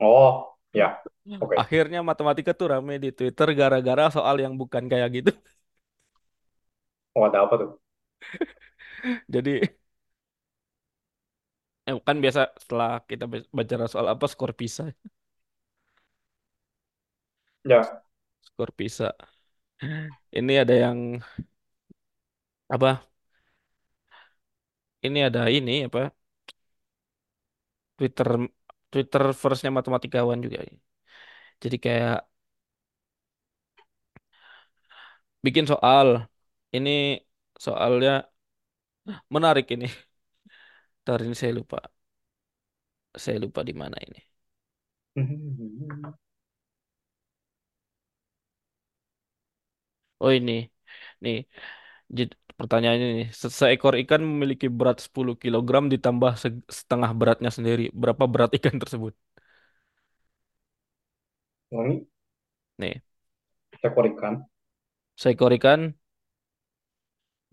Oh, ya. Oke. Akhirnya matematika tuh rame di Twitter gara-gara soal yang bukan kayak gitu. Oh, ada apa tuh? <laughs> Jadi eh, kan biasa setelah kita bicara soal apa skor pisah, Ya. skor pisah. Ini ada yang apa? Ini ada ini apa? Twitter Twitter verse-nya matematikawan juga. Jadi kayak bikin soal. Ini soalnya menarik ini. <laughs> Ntar ini saya lupa. Saya lupa di mana ini. <laughs> Oh ini. Nih, Jadi, pertanyaannya ini, se- seekor ikan memiliki berat 10 kilogram ditambah se- setengah beratnya sendiri. Berapa berat <laughs> ikan tersebut? Ini Nih, ekor ikan. seekor ikan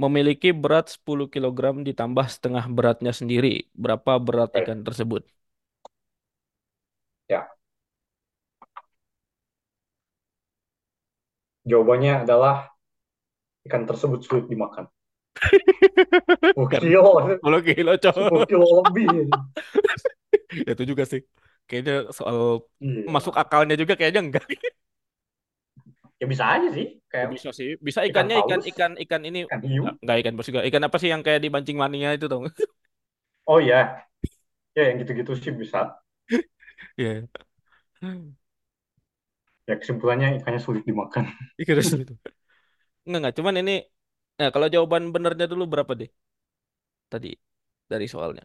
memiliki berat 10 kilogram ditambah setengah beratnya sendiri. Berapa berat Oke. ikan tersebut? Ya. Jawabannya adalah ikan tersebut sulit dimakan. <laughs> 10 Kan kilo, 10 kilo, 10 cowok. kilo lebih. <laughs> Ya, Itu juga sih. Kayaknya soal masuk Iya. akalnya juga kayaknya enggak. Ya bisa aja sih. Ya, Kayak bisa sih. Bisa ikan ikannya ikan paus, ikan ikan ini ikan hiu. Enggak ikan paus juga. Ikan apa sih yang kayak dibancing mania itu nggak? Oh iya. Ya yang gitu-gitu sih bisa. <laughs> Iya. Ya kesimpulannya ikannya sulit dimakan. Ikan itu. Enggak, enggak. Cuman ini, nah kalau jawaban benernya dulu berapa deh tadi dari soalnya?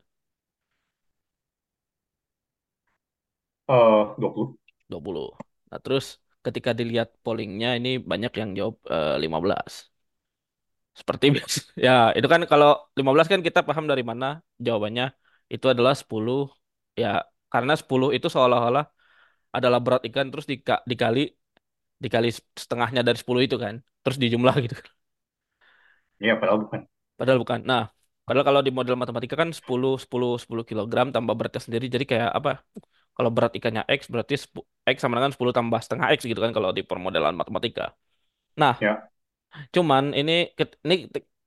Eh, 20. dua puluh Nah, terus ketika dilihat pollingnya ini banyak yang jawab eh, 15. Seperti <laughs> biasa. Ya, itu kan kalau 15 kan kita paham dari mana jawabannya. Itu adalah 10. Ya, karena 10 itu seolah-olah adalah berat ikan terus dika- dikali dikali setengahnya dari 10 itu kan. Terus dijumlah gitu. Iya, padahal bukan. Padahal bukan. Nah, padahal kalau di model matematika kan 10 10 10 kilogram tambah beratnya sendiri. Jadi kayak apa? Kalau berat ikannya X berarti X sama dengan 10 tambah setengah X gitu kan kalau di permodelan matematika. Nah, Ya. cuman ini ini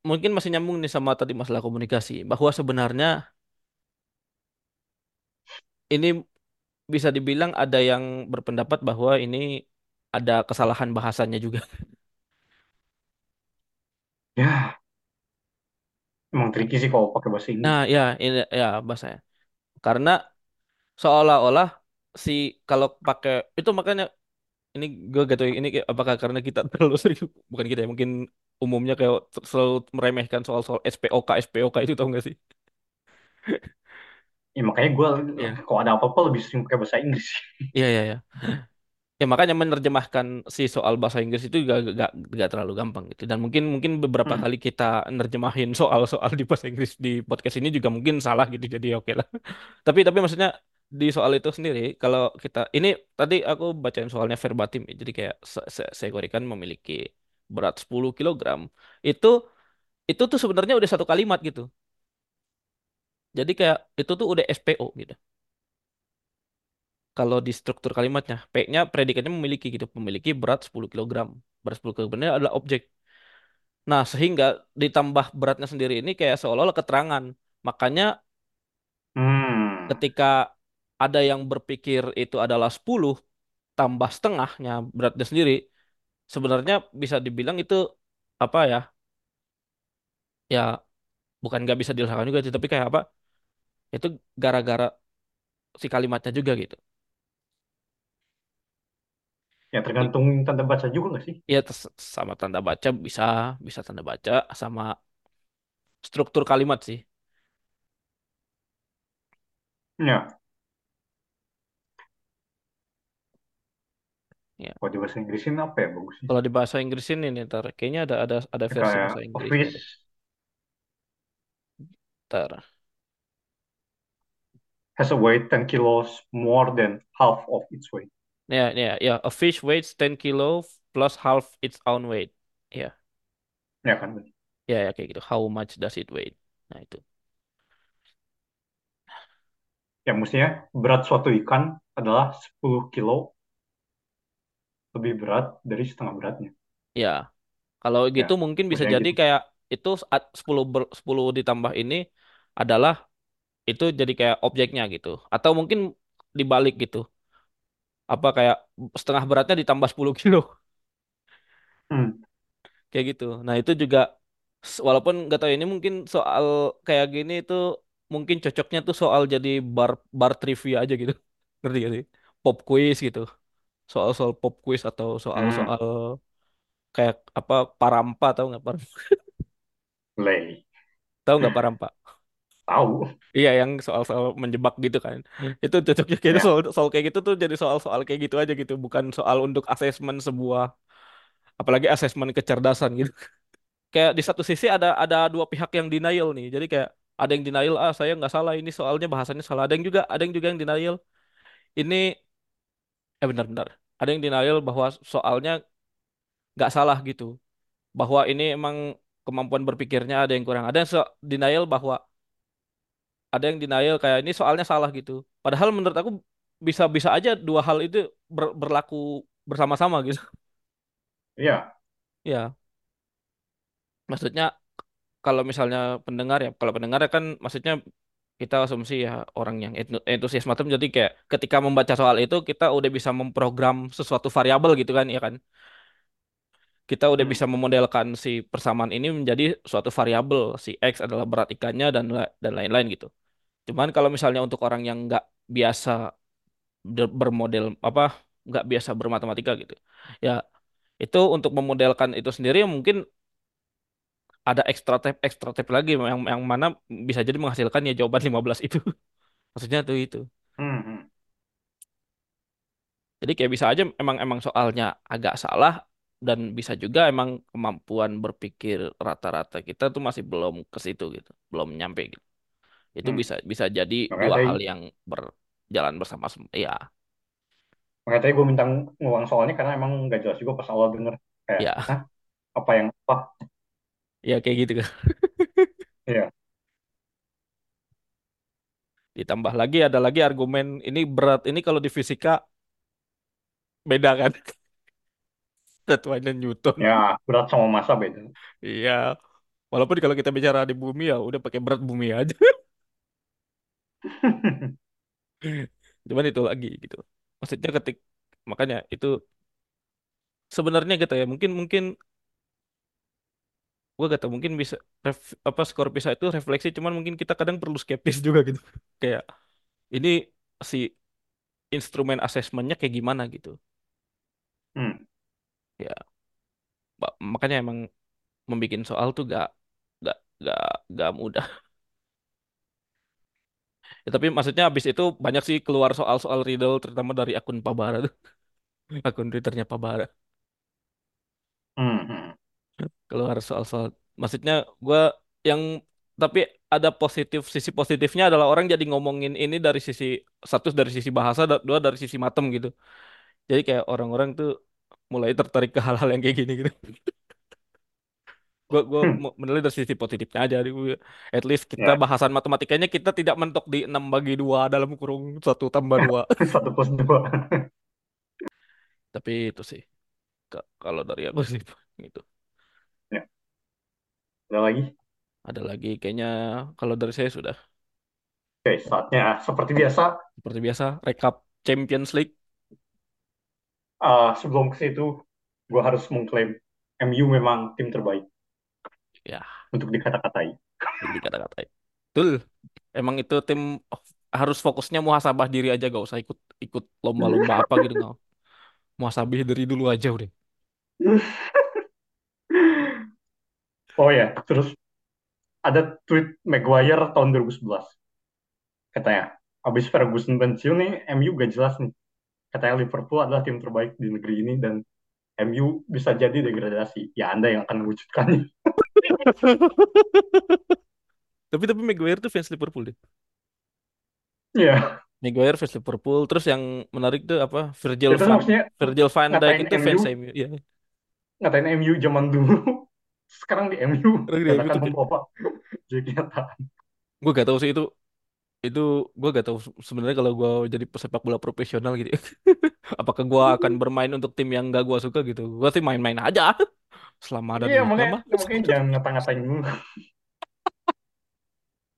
mungkin masih nyambung nih sama tadi masalah komunikasi bahwa sebenarnya ini bisa dibilang ada yang berpendapat bahwa ini ada kesalahan bahasanya juga. <laughs> Ya, emang tricky sih kalau pakai bahasa Inggris. Nah, ya ini ya bahasanya. Karena seolah-olah si kalau pakai itu makanya ini gue gak tahu ini kayak apakah karena kita terlalu <laughs> sering bukan kita ya mungkin umumnya kayak selalu meremehkan soal-soal SPOK SPOK itu tau gak sih? <laughs> Ya, makanya gue Iya. kalau ada apa-apa lebih sering pakai bahasa Inggris. Iya iya iya. <laughs> Ya makanya menerjemahkan si soal bahasa Inggris itu juga gak, gak terlalu gampang gitu. Dan mungkin mungkin beberapa Hmm. kali kita nerjemahin soal-soal di bahasa Inggris di podcast ini juga mungkin salah gitu. Jadi oke lah. <laughs> Tapi tapi maksudnya di soal itu sendiri kalau kita ini tadi aku bacain soalnya verbatim ya. Jadi kayak se se- seekor ikan memiliki berat 10 kilogram. Itu itu tuh sebenarnya udah satu kalimat gitu. Jadi kayak itu tuh udah SPO gitu. Kalau di struktur kalimatnya, P-nya predikatnya memiliki gitu, memiliki berat 10 kilogram. Berat 10 kilogram ini adalah objek. Nah, sehingga ditambah beratnya sendiri ini kayak seolah-olah keterangan. Makanya Hmm. ketika ada yang berpikir itu adalah 10 tambah setengahnya beratnya sendiri, sebenarnya bisa dibilang itu apa ya? Ya bukan nggak bisa dilakukan juga sih, tapi kayak apa? Itu gara-gara si kalimatnya juga gitu. Ya tergantung tanda baca juga nggak sih? ya tes- sama tanda baca bisa bisa tanda baca sama struktur kalimat sih. Ya, Ya. kalau di bahasa Inggrisin apa ya bagusnya? Kalau di bahasa Inggris ini nih, ntar kayaknya ada ada ada Ya, versi kayak bahasa Inggrisnya office. Ntar. has a weight 10 kilos more than half of its weight. Ya, ya, ya. A fish weighs 10 kilo plus half its own weight. Ya, Ya kan? ya, ya kayak gitu. How much does it weigh? Nah, itu. Ya mestinya berat suatu ikan adalah 10 kilo lebih berat dari setengah beratnya. Ya, kalau gitu Ya, mungkin bisa jadi gitu. kayak itu saat 10 ber- 10 ditambah ini adalah itu jadi kayak objeknya gitu. Atau mungkin dibalik gitu. Apa kayak setengah beratnya ditambah 10 kilo. Hmm, Kayak gitu. Nah, itu juga walaupun nggak tahu ini mungkin soal kayak gini itu mungkin cocoknya tuh soal jadi bar bar trivia aja gitu. <laughs> Ngerti gak sih? Pop quiz gitu. Soal-soal pop quiz atau hmm, soal-soal kayak apa Parampa tahu nggak Parampa? <laughs> lay. Tahu nggak Parampa? Tahu. Iya, yang soal-soal menjebak gitu kan. Itu cocoknya kayak Ya. soal, soal kayak gitu tuh jadi soal-soal kayak gitu aja gitu, bukan soal untuk asesmen sebuah apalagi asesmen kecerdasan gitu. <laughs> Kayak di satu sisi ada ada dua pihak yang denial nih. Jadi kayak ada yang denial, ah saya nggak salah ini soalnya bahasanya salah. Ada yang juga ada yang juga yang denial. Ini eh benar-benar. Ada yang denial bahwa soalnya nggak salah gitu. Bahwa ini emang kemampuan berpikirnya ada yang kurang. Ada yang so- denial bahwa ada yang denial kayak ini soalnya salah gitu. Padahal menurut aku bisa-bisa aja dua hal itu ber- berlaku bersama-sama gitu. Iya. Ya, maksudnya kalau misalnya pendengar ya, kalau pendengar ya kan maksudnya kita asumsi ya orang yang entusias matem jadi kayak ketika membaca soal itu kita udah bisa memprogram sesuatu variabel gitu kan ya kan. Kita udah Hmm, bisa memodelkan si persamaan ini menjadi suatu variabel. Si X adalah berat ikannya dan dan lain-lain gitu. Cuman kalau misalnya untuk orang yang nggak biasa ber- bermodel apa nggak biasa bermatematika gitu ya itu untuk memodelkan itu sendiri mungkin ada ekstra tab ekstra tab lagi yang yang mana bisa jadi menghasilkan ya jawaban 15 itu <laughs> maksudnya tuh itu hmm, hmm, jadi kayak bisa aja emang emang soalnya agak salah dan bisa juga emang kemampuan berpikir rata-rata kita tuh masih belum ke situ gitu belum nyampe gitu itu hmm. bisa bisa jadi Makanya dua hal yang berjalan bersama ya makanya tadi gue minta ngulang soalnya karena emang nggak jelas juga pas awal denger. Kayak, ya Hah? Apa yang apa? ya kayak gitu kan <laughs> Iya. ditambah lagi ada lagi argumen ini berat ini kalau di fisika beda kan <laughs> Satuannya Newton. Ya, berat sama massa beda. Iya. Walaupun kalau kita bicara di bumi ya udah pakai berat bumi aja. <laughs> Cuman itu lagi gitu. Maksudnya ketik makanya itu sebenarnya gitu ya. Mungkin mungkin gua gak tahu mungkin bisa ref, apa skor pisah itu refleksi cuman mungkin kita kadang perlu skeptis juga gitu. <laughs> Kayak ini si instrumen asesmennya kayak gimana gitu. Hmm, Ya, ba- makanya emang membuat soal tuh gak gak gak gak mudah. <laughs> Ya, tapi maksudnya abis itu banyak sih keluar soal-soal riddle terutama dari akun Pabara tuh. <laughs> Akun Twitternya Pabara. hmm, hmm, keluar soal-soal maksudnya gue yang tapi ada positif sisi positifnya adalah orang jadi ngomongin ini dari sisi satu dari sisi bahasa da- dua dari sisi matem gitu jadi kayak orang-orang tuh mulai tertarik ke hal-hal yang kayak gini gitu gue gue hmm. menilai dari sisi positifnya aja at least kita Ya, bahasan matematikanya kita tidak mentok di 6 bagi dua dalam kurung satu tambah dua <laughs> satu plus dua. tapi itu sih Ka- kalau dari aku sih <laughs> gitu Ya, ada lagi. ada lagi kayaknya kalau dari saya sudah Oke, saatnya seperti biasa. seperti biasa rekap Champions League uh, sebelum ke situ, gue harus mengklaim MU memang tim terbaik ya untuk dikata-katai. Jadi kata-katain. Betul. Emang itu tim oh, harus fokusnya muhasabah diri aja gak usah ikut ikut lomba-lomba apa gitu nggak. Muasabih dari dulu aja udah. <laughs> Oh ya, terus ada tweet Maguire tahun 2011. Katanya, habis Ferguson pensiun nih, MU gak jelas nih. Katanya Liverpool adalah tim terbaik di negeri ini dan MU bisa jadi degradasi. Ya Anda yang akan mewujudkannya. <laughs> Tapi tapi Maguire tuh fans Liverpool deh. Ya, Maguire fans Liverpool. Terus yang menarik tuh apa? Virgil itu van Virgil van Dijk itu MU, fans MU. Iya. ngatain MU zaman dulu. <laughs> Sekarang di MU Orang di MU membawa jadi kenyataan. gue gak tahu sih itu itu gue gak tahu se- sebenarnya kalau gue jadi pesepak bola profesional gitu ya. <laughs> apakah gue akan bermain untuk tim yang gak gue suka gitu? Gue sih main-main aja. <laughs> Selama ada Iya, makanya, mah. makanya jangan ngata-ngatain dulu.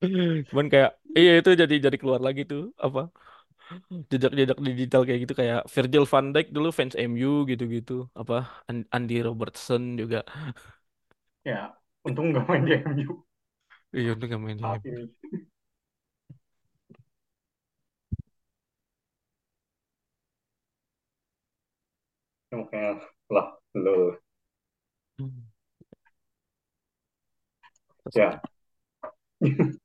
<laughs> cuman kayak iya itu jadi jadi keluar lagi tuh apa jejak-jejak digital kayak gitu. Kayak Virgil van Dijk dulu fans MU gitu-gitu. Apa An- Andy Robertson juga. Ya, untung nggak main di MU iya itu gak main di MU ini. Ya, Makanya lah, lo ya, <laughs>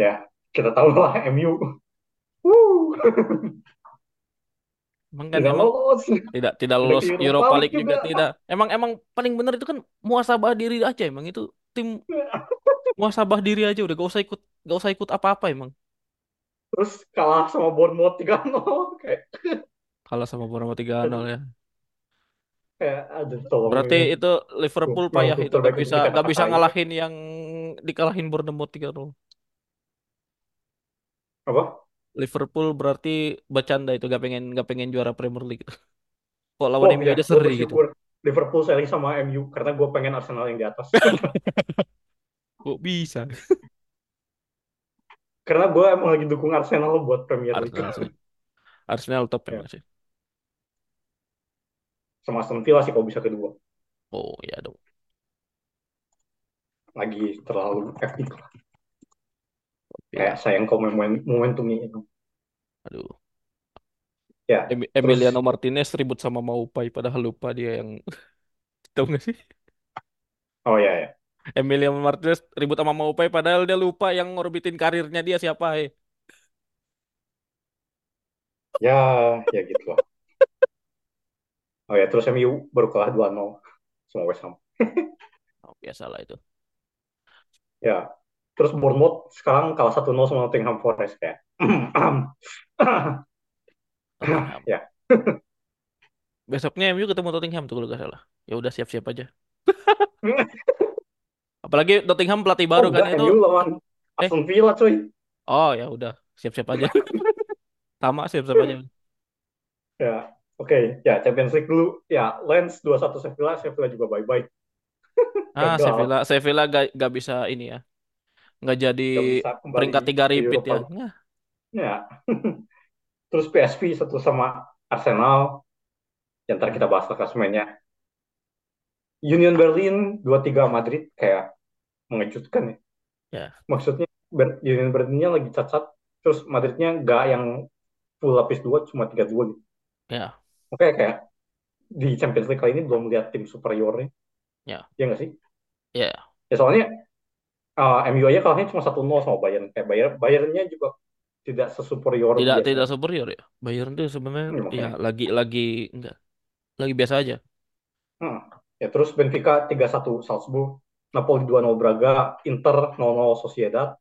ya kita tahu lah MU. Emang kan tidak emang lolos, tidak tidak lolos Europa Europa League League juga juga. tidak emang emang paling benar itu kan muasabah diri aja emang itu tim <laughs> muasabah diri aja udah gak usah ikut gak usah ikut apa-apa emang Terus kalah sama Bournemouth 3-0. Kayak, kalah sama Bournemouth 3-0 ya. Kayak aduh tolong berarti itu Liverpool payah itu gak terbaik bisa untuk kita gak bisa ngalahin yang dikalahin Bournemouth 3-0 Apa? Liverpool berarti bercanda itu gak pengen gak pengen juara Premier League. <laughs> Kok lawan Oh MU ya, aja gue seri gitu. bersyukur Liverpool seri sama MU karena gue pengen Arsenal yang di atas. <laughs> kok bisa? Karena gue emang lagi dukung Arsenal buat Premier League. Arsenal sih. Arsenal top Ya, emang sih sama Aston Villa sih kalau bisa kedua. oh ya dong Lagi terlalu epic lah. Kayak ya sayang kalau momen momentumnya itu. aduh Ya, Em- terus Emiliano Martinez ribut sama Maupai padahal lupa dia yang <laughs> tahu gak sih oh ya ya. Emiliano Martinez ribut sama Maupai padahal dia lupa yang ngorbitin karirnya dia siapa eh Ya, ya gitu lah. Oh ya, terus MU baru kalah 2-0 sama West Ham. oh, biasalah itu. Ya, terus Bournemouth sekarang kalah 1-0 sama Nottingham Forest kayak. <clears throat> Nottingham. <clears throat> Ya, besoknya MU ketemu Nottingham tuh kalau gak salah. Ya udah siap-siap aja. <laughs> Apalagi Nottingham pelatih oh baru kan enggak, itu. MU lawan eh. Aston Villa cuy. oh ya udah siap-siap aja. <laughs> Sama siap-siap aja. Ya, oke. Ya, Champions League dulu. Ya, Lens 2-1 Sevilla, Sevilla juga bye-bye. <laughs> ah. Sevilla Sevilla gak, gak bisa ini ya nggak jadi Gak peringkat tiga repeat ya nah, Ya. <laughs> Terus PSV satu sama Arsenal. Yang ntar kita bahas lah klasemennya. Union Berlin 2-3 Madrid kayak mengejutkan ya. ya Maksudnya Ber- Union Berlinnya lagi cacat. Terus Madridnya nggak yang full lapis dua cuma 3-2 gitu. ya Oke kayak di Champions League kali ini belum lihat tim superiornya. ya Ya nggak sih? ya Ya soalnya uh, MU aja kalahnya cuma 1-0 sama Bayern. Kayak Bayern, Bayernnya juga tidak sesuperior tidak tidak biasanya. superior ya Bayern tuh sebenarnya Hmm, ya makanya. lagi lagi enggak lagi biasa aja Hmm. Ya terus Benfica 3-1 Salzburg, Napoli 2-0 Braga, Inter 0-0 Sociedad,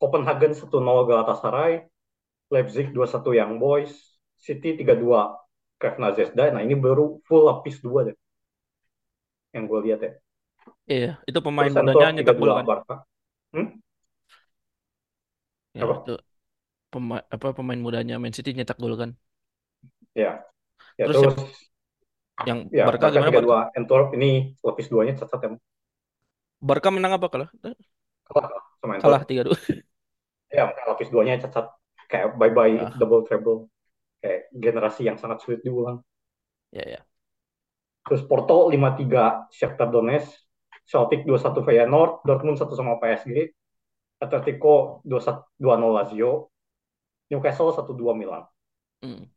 Copenhagen 1-0 Galatasaray, Leipzig 2-1 Young Boys, City 3-2 Krasnodar Zvezda. Nah ini baru full lapis 2 deh yang gue lihat ya. iya itu pemain Terus mudanya nyetak gol 3-2 kan Barca. Hmm? ya Apa? itu pemain apa pemain mudanya Man City nyetak gol kan Ya. Ya terus terus siapa yang ya Barca gimana Barca 3-2 Antwerp ini lapis 2-nya cacat ya. Barca menang apa kalah Eh, Kalah sama kalah tiga dua Ya lapis 2-nya cacat. Kayak bye-bye ya double treble. Kayak generasi yang sangat sulit diulang. ya ya Terus Porto 5-3 Shakhtar Donetsk, Celtic 2-1 Feyenoord, Dortmund 1 sama PSG, Atletico 2-1 2-0 Lazio, Newcastle 1-2 Milan. Hmm.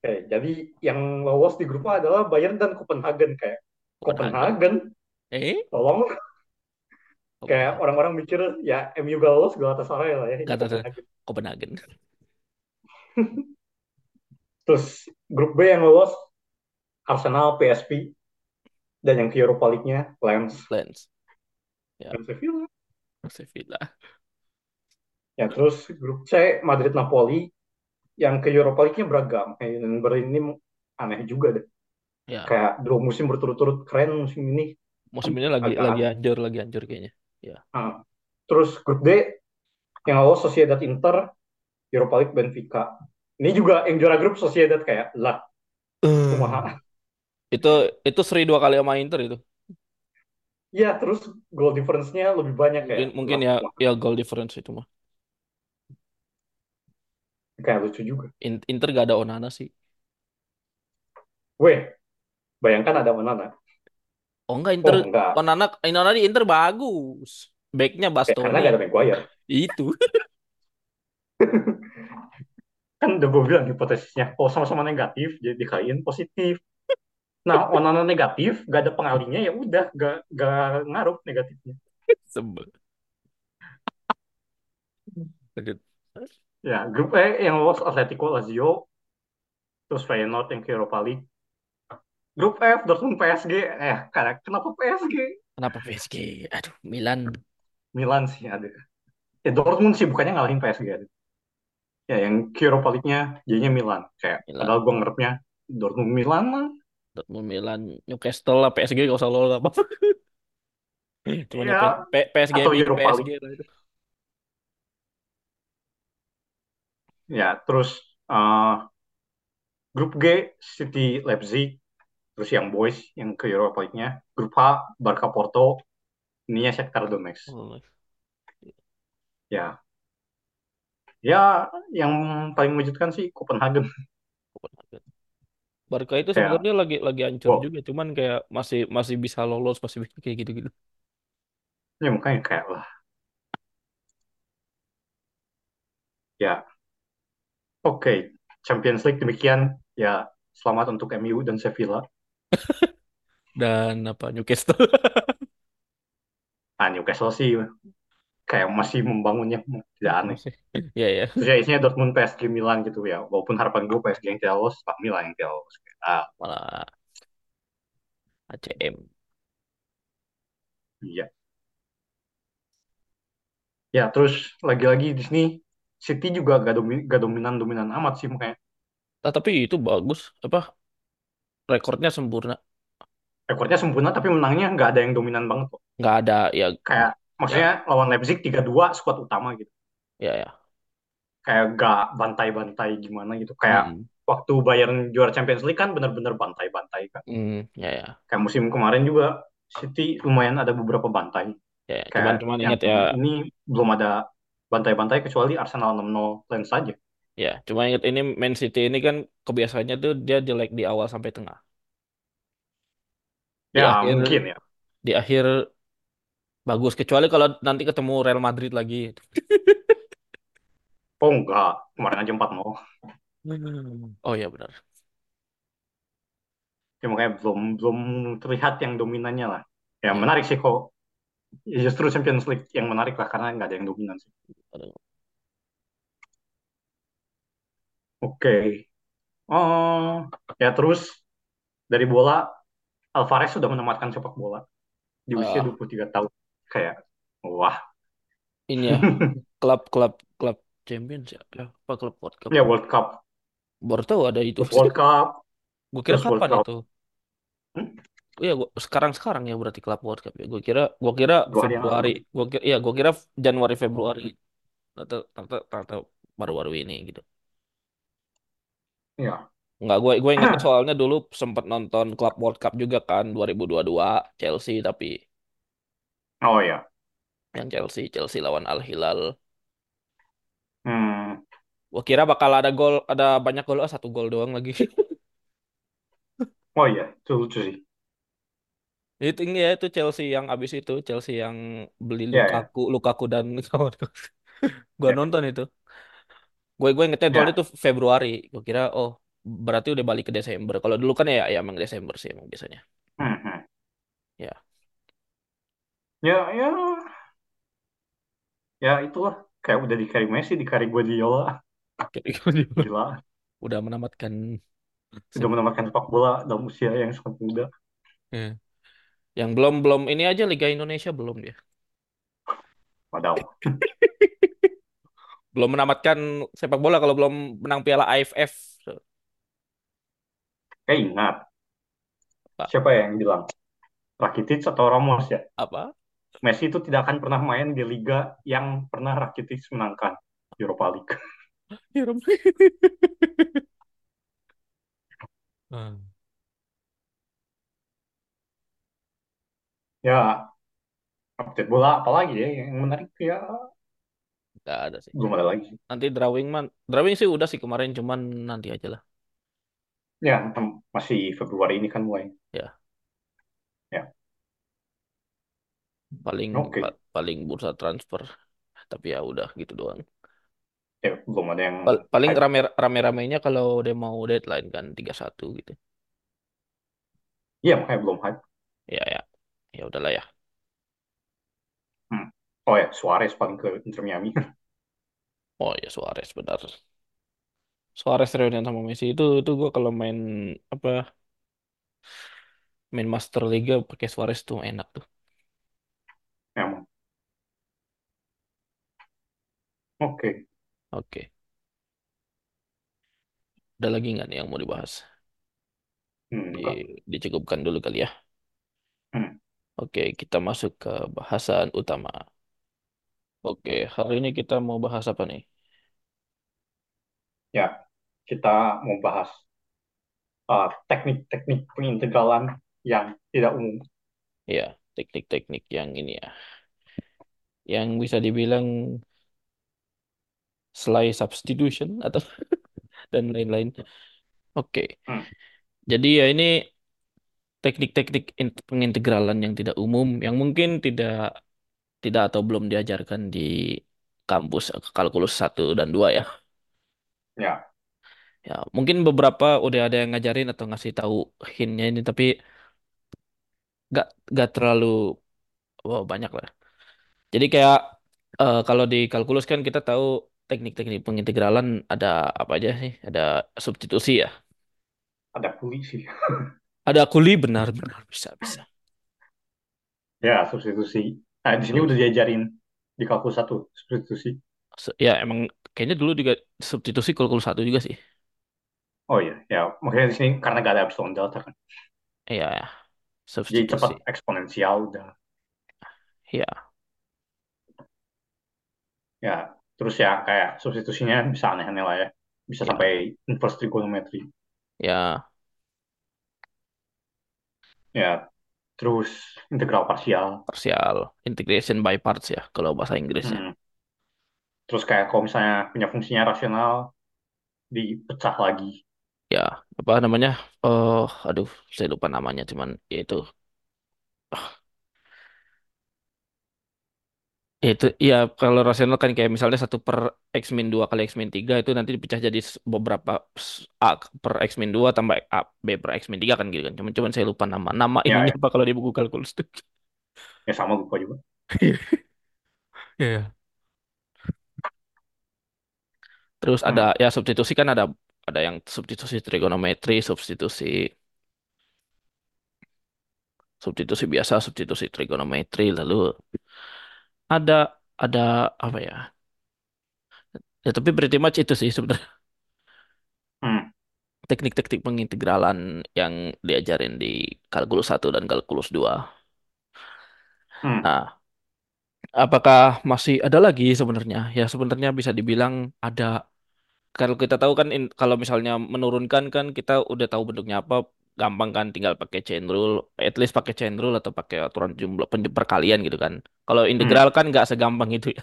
Oke, jadi yang lolos di grup A adalah Bayern dan Copenhagen kayak Copenhagen. Copenhagen Eh, tolong kayak orang-orang mikir ya MU gak lolos Galatasaray lah ya saya Copenhagen Copenhagen. <laughs> terus grup B yang lolos Arsenal PSV dan yang ke Europa League-nya Lens Lens. Ya, dan Sevilla Sevilla. ya terus grup C Madrid Napoli yang ke Europa League-nya beragam kayak dan Berlin ini aneh juga deh Ya, kayak dua musim berturut-turut keren musim ini musim ini lagi agak lagi hancur, lagi hancur kayaknya. Ya. Ah. terus grup D yang lolos Sociedad Inter Europa League Benfica ini juga yang juara grup Sociedad kayak lah kumaha Itu itu seri dua kali sama Inter itu. ya terus goal difference-nya lebih banyak Mungkin kayak mungkin lah ya ya goal difference itu mah. kayak lucu juga In- Inter gak ada Onana sih. weh bayangkan ada Onana Oh enggak Inter oh enggak Onana Onana di Inter bagus. Backnya ya, karena Bastoni gak ada Maguire itu. <laughs> kan udah gue bilang hipotesisnya oh sama-sama negatif jadi dikain positif nah Onana negatif gak ada pengalinya ya udah gak, gak ngaruh negatifnya Sebel. Lanjut. ya grup E yang lolos Atletico Lazio terus Feyenoord yang ke Europa League grup F Dortmund PSG eh karena kenapa PSG Kenapa PSG? Aduh, Milan. Milan sih ada ya Dortmund sih bukannya ngalahin PSG ada. Ya yang ke Europa League-nya jadinya Milan. Kayak Milan. padahal gue ngarepnya Dortmund Milan mah Dortmund Milan Newcastle lah PSG gak usah lolos apa. <laughs> Cuman ya P- PSG atau Europa PSG League. lah itu. ya terus eh, grup G City Leipzig. Terus yang boys yang ke Europa League-nya grup H Barca Porto. Ininya Shakhtar Donetsk. Oh, ya ya yang paling mengejutkan sih Copenhagen. Copenhagen. Barca itu kayak sebenarnya lagi lagi hancur wow. juga, cuman kayak masih masih bisa lolos, masih bisa kayak gitu-gitu. ya makanya kayak lah. Ya. Oke Champions League demikian. Ya selamat untuk MU dan Sevilla. <laughs> Dan apa Newcastle? Nah Newcastle sih kayak masih membangunnya. Tidak aneh. Masih. Ya ya, terus ya isinya Dortmund PSG Milan gitu ya. Walaupun harapan gue PSG yang tidak lolos Pak Milan yang tidak lolos. Ah. Malah ACM. iya. Ya terus lagi-lagi di sini City juga gak, domi- gak dominan dominan amat sih makanya. Ah, tapi itu bagus. Apa? Rekornya sempurna. rekornya sempurna tapi menangnya nggak ada yang dominan banget kok. Nggak ada ya. Kayak ya maksudnya lawan Leipzig tiga dua skuad utama gitu ya ya. kayak gak bantai-bantai gimana gitu kayak Hmm, waktu Bayern juara Champions League kan bener-bener bantai-bantai kan hmm, ya ya kayak musim kemarin juga City lumayan ada beberapa bantai ya. ya. Cuman kayak cuman yang ingat ya ini belum ada bantai-bantai kecuali Arsenal 6-0 Lens saja ya. Cuma ingat ini Man City ini kan kebiasaannya tuh dia jelek di awal sampai tengah. Di ya akhir mungkin ya di akhir bagus kecuali kalau nanti ketemu Real Madrid lagi. <laughs> oh enggak kemarin aja 4-0 Hmm. Oh ya benar. ya makanya belum belum terlihat yang dominannya lah ya Ya. menarik sih kok Ya, justru Champions League yang menarik lah karena nggak ada yang dominan sih Aduh. oke oh ya terus dari bola Alvarez sudah menematkan sepak bola di usia Ah, 23 tahun kayak wah ini ya klub klub klub Champions ya, ya apa klub World Cup? ya World Cup Baru tahu ada itu. World Cup Gue kira terus kapan itu? Hmm? Oh ya, gua, sekarang sekarang ya berarti klub World Cup ya. Gue kira gue kira dua Februari. Gue kira ya gue kira Januari Februari. Atau ternyata ternyata baru-baru ini gitu. ya Enggak, gue gue ingetnya <clears throat> soalnya dulu sempat nonton klub World Cup juga kan 2022 Chelsea tapi oh ya yang Chelsea Chelsea lawan Al Hilal. hmm. Gue kira bakal ada gol, ada banyak gol, ah, satu gol doang lagi. oh iya itu lucu sih Itu ya itu Chelsea yang abis itu Chelsea yang beli ya ya Lukaku, Lukaku dan <laughs> kawan Gue ya nonton itu. Gue gue ingetnya soalnya ya itu Februari. Gue kira oh berarti udah balik ke Desember. Kalau dulu kan ya, ya emang Desember sih emang biasanya. Hmm, hmm. Ya, Ya, ya, ya itulah. Kayak udah di carry Messi, di carry <laughs> Guardiola. Gila. udah menamatkan Udah sepak menamatkan sepak bola dalam usia yang sangat muda. Ya. Yang belum belum ini aja Liga Indonesia belum dia. Wadaw. <laughs> Belum menamatkan sepak bola kalau belum menang Piala AFF. Kayak ingat. Pak, Siapa yang bilang? Rakitic atau Ramos ya? apa? Messi itu tidak akan pernah main di liga yang pernah Rakitic menangkan. Europa League. <laughs> Ya, Rom. <laughs> Hmm. Ya, update bola apalagi ya yang menarik ya Nggak ada sih. belum ada lagi. Nanti drawing man, drawing sih udah sih kemarin cuman nanti aja lah. Ya, masih Februari ini kan mulai. Ya, Ya, paling oke. pa- paling bursa transfer. Tapi ya udah gitu doang. Ya, belum ada yang Pal- paling hype. rame rame-ramenya kalau udah mau deadline kan 31 gitu. Iya, makanya belum hype. Ya ya. Ya udahlah ya. Hmm. Oh ya, Suarez paling ke Inter Miami. <laughs> Oh ya Suarez benar. Suarez reunian sama Messi itu itu gua kalau main apa main Master Liga pakai Suarez tuh enak tuh. Emang. Oke. Oke. Ada lagi nggak nih yang mau dibahas? Hmm, Di, enggak. dicukupkan dulu kali ya. Hmm. Oke, kita masuk ke bahasan utama. Oke, hari ini kita mau bahas apa nih? Ya, kita mau bahas uh, teknik-teknik pengintegralan yang tidak umum. Ya, teknik-teknik yang ini ya. Yang bisa dibilang slice substitution atau <laughs> dan lain-lain. Oke, Hmm. jadi ya ini teknik-teknik in- pengintegralan yang tidak umum, yang mungkin tidak tidak atau belum diajarkan di kampus kalkulus satu dan 2 ya. Ya, Ya, mungkin beberapa udah ada yang ngajarin atau ngasih tahu hintnya ini, tapi gak, gak terlalu wow, banyak lah. Jadi kayak eh, kalau di kalkulus kan kita tahu teknik-teknik pengintegralan ada apa aja sih? Ada substitusi ya. ada kuli sih. Ada kuli benar-benar bisa bisa. Ya, substitusi. Nah, di sini udah diajarin di kalkulus satu substitusi. ya emang kayaknya dulu juga substitusi kalkulus satu juga sih. Oh iya, ya makanya di sini karena gak ada epsilon delta kan. Iya, Jadi cepat substitusi. eksponensial udah. Ya, Ya, terus ya kayak substitusinya bisa aneh-aneh lah ya. Bisa sampai ya, inverse trigonometry. ya, Ya, terus integral parsial. parsial integration by parts ya kalau bahasa Inggrisnya. Hmm. Terus kayak kalau misalnya punya fungsinya rasional, dipecah lagi. Ya, apa namanya? Oh, aduh, saya lupa namanya cuman ya itu Ya, Itu ya kalau rasional kan kayak misalnya satu per x min 2 kali x min 3 itu nanti dipecah jadi s- beberapa s- a per x min 2 tambah a b per x min 3 kan gitu kan. Cuman cuman saya lupa nama. Nama Ya, ininya ya, apa kalau di buku kalkulus tuh. ya sama lupa juga. Iya. <laughs> Terus ada Hmm. ya substitusi kan ada ada yang substitusi trigonometri, substitusi substitusi biasa, substitusi trigonometri, lalu ada ada apa ya? Ya tapi pretty much itu sih sebenarnya Hmm. teknik-teknik pengintegralan yang diajarin di kalkulus satu dan kalkulus dua Hmm. Nah, apakah masih ada lagi sebenarnya? Ya sebenarnya bisa dibilang ada. Kalau kita tahu kan in- kalau misalnya menurunkan kan kita udah tahu bentuknya apa, gampang kan tinggal pakai chain rule, at least pakai chain rule atau pakai aturan jumlah perkalian gitu kan. Kalau Hmm. integral kan nggak segampang itu ya.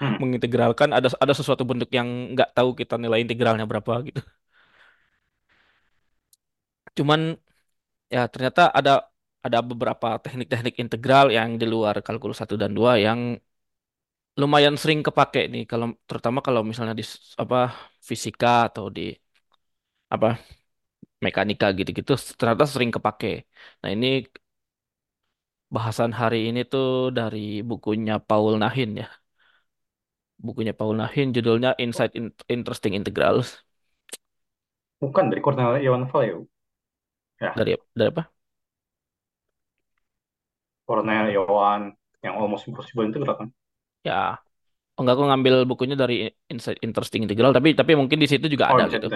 Hmm. <laughs> Mengintegralkan ada ada sesuatu bentuk yang nggak tahu kita nilai integralnya berapa gitu. Cuman ya ternyata ada ada beberapa teknik-teknik integral yang di luar kalkulus satu dan 2 yang lumayan sering kepake nih kalau terutama kalau misalnya di apa fisika atau di apa mekanika gitu-gitu ternyata sering kepake. Nah, ini bahasan hari ini tuh dari bukunya Paul Nahin ya. Bukunya Paul Nahin judulnya Insight in Interesting Integrals. Bukan dari Cornel Iwan Valeu. Ya, Dari dari apa? Cornel Iwan yang Almost Impossible itu kan. Ya, oh, enggak aku ngambil bukunya dari Insight Interesting Integral tapi tapi mungkin di situ juga Oh, ada gitu.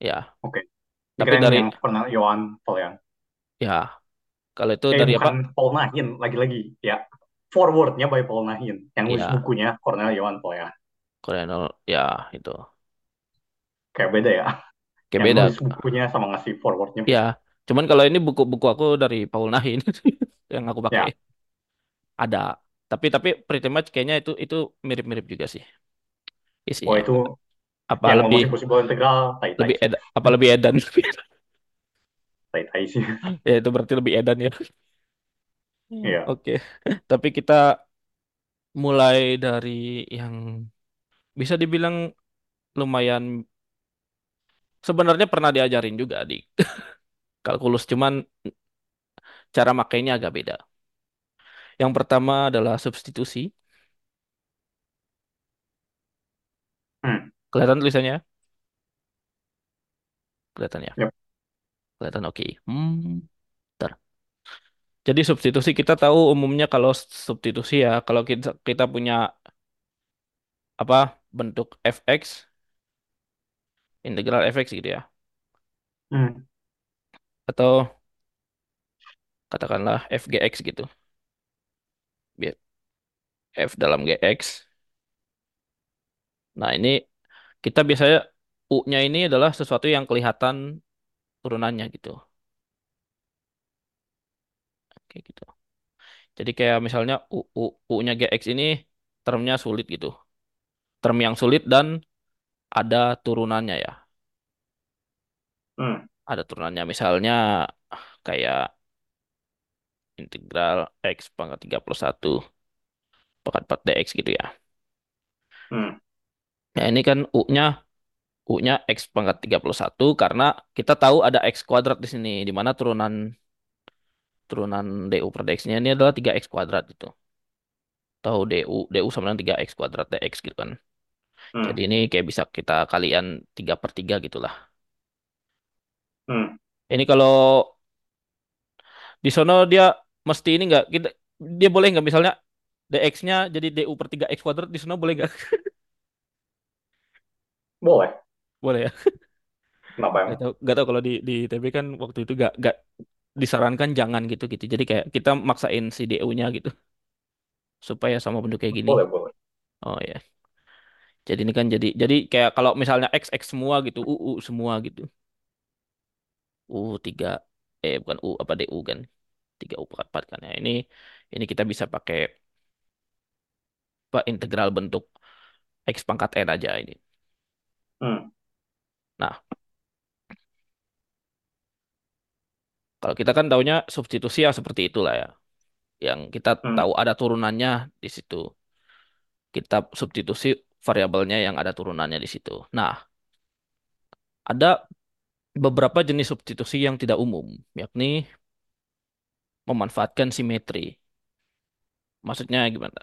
Ya, Oke. Tapi Dikirain dari yang Cornel Iwan Valeu. ya kalau itu Eh, dari apa? bukan Paul Nahin, lagi-lagi. Ya, forwardnya by Paul Nahin. Yang nulis Ya, bukunya Cornel Iwan Valeu. Colonel ya itu. Kayak beda ya. Kayak Yang beda. nulis bukunya sama ngasih forwardnya Ya, cuman kalau ini buku-buku aku dari Paul Nahin <laughs> yang aku pakai Ya, ada. Tapi tapi pretty much kayaknya itu itu mirip-mirip juga sih oh isinya. itu Apa yang lebih Almost Impossible Integral, tai-tai lebih sih. ed, apa lebih edan? <laughs> Tai-tai sih. <laughs> Ya itu berarti lebih edan ya. Iya. Oke. <laughs> Tapi kita mulai dari yang bisa dibilang lumayan sebenarnya pernah diajarin juga di kalkulus, cuman cara makainya agak beda. Yang pertama adalah substitusi. Hmm. Kelihatan tulisannya? Kelihatan ya? Yap. Kelihatan oke. Hmm, bentar. Jadi substitusi kita tahu umumnya kalau substitusi ya, kalau kita kita punya apa bentuk fx, integral fx gitu ya, Hmm. atau katakanlah fgx gitu. F dalam gx. Nah, ini kita biasanya u-nya ini adalah sesuatu yang kelihatan turunannya gitu. Kayak gitu. Jadi kayak misalnya u, u, u-nya gx ini termnya sulit gitu. Term yang sulit dan ada turunannya ya. Hmm. Ada turunannya misalnya kayak integral x pangkat 31 pangkat 4 dx gitu ya. Hmm. Nah, ini kan u-nya u-nya x pangkat 31 karena kita tahu ada x kuadrat di sini di mana turunan turunan du per dx-nya ini adalah 3x kuadrat gitu. Tahu du du sama dengan 3x kuadrat dx gitu kan. Jadi Hmm. ini kayak bisa kita kalian 3 per 3 gitulah. Hmm. Ini kalau di sono dia mesti ini nggak kita dia boleh nggak misalnya dx-nya jadi du per 3x kuadrat di sono boleh nggak? <laughs> Boleh. Boleh ya. <laughs> Kenapa Gak emang? tahu, gak tahu kalau di di ITB kan waktu itu gak gak disarankan jangan gitu gitu. Jadi kayak kita maksain si DU-nya gitu supaya sama bentuk kayak gini. Boleh, boleh. Oh ya. Jadi ini kan jadi jadi kayak kalau misalnya X X semua gitu, U U semua gitu. U tiga eh bukan U apa DU kan. tiga U empat empat kan ya. Ini ini kita bisa pakai apa integral bentuk X pangkat N aja ini. Hmm. Nah, kalau kita kan taunya substitusi yang seperti itulah ya. Yang kita Hmm. tahu ada turunannya di situ. kita substitusi variabelnya yang ada turunannya di situ. Nah, ada beberapa jenis substitusi yang tidak umum, yakni memanfaatkan simetri. Maksudnya gimana?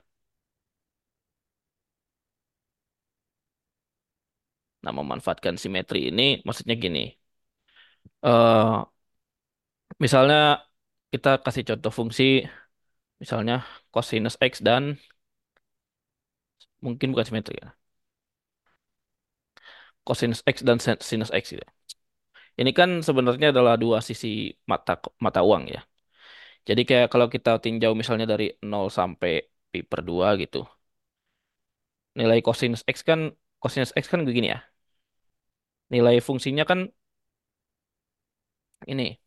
Nah, memanfaatkan simetri ini maksudnya gini. eh misalnya kita kasih contoh fungsi, misalnya cosinus X dan mungkin bukan simetri ya. Cosinus X dan sin- sinus X gitu. Ini kan sebenarnya adalah dua sisi mata mata uang ya. Jadi kayak kalau kita tinjau misalnya dari nol sampai pi per 2 gitu. nilai cosinus X kan cosinus X kan begini ya. Nilai fungsinya kan ini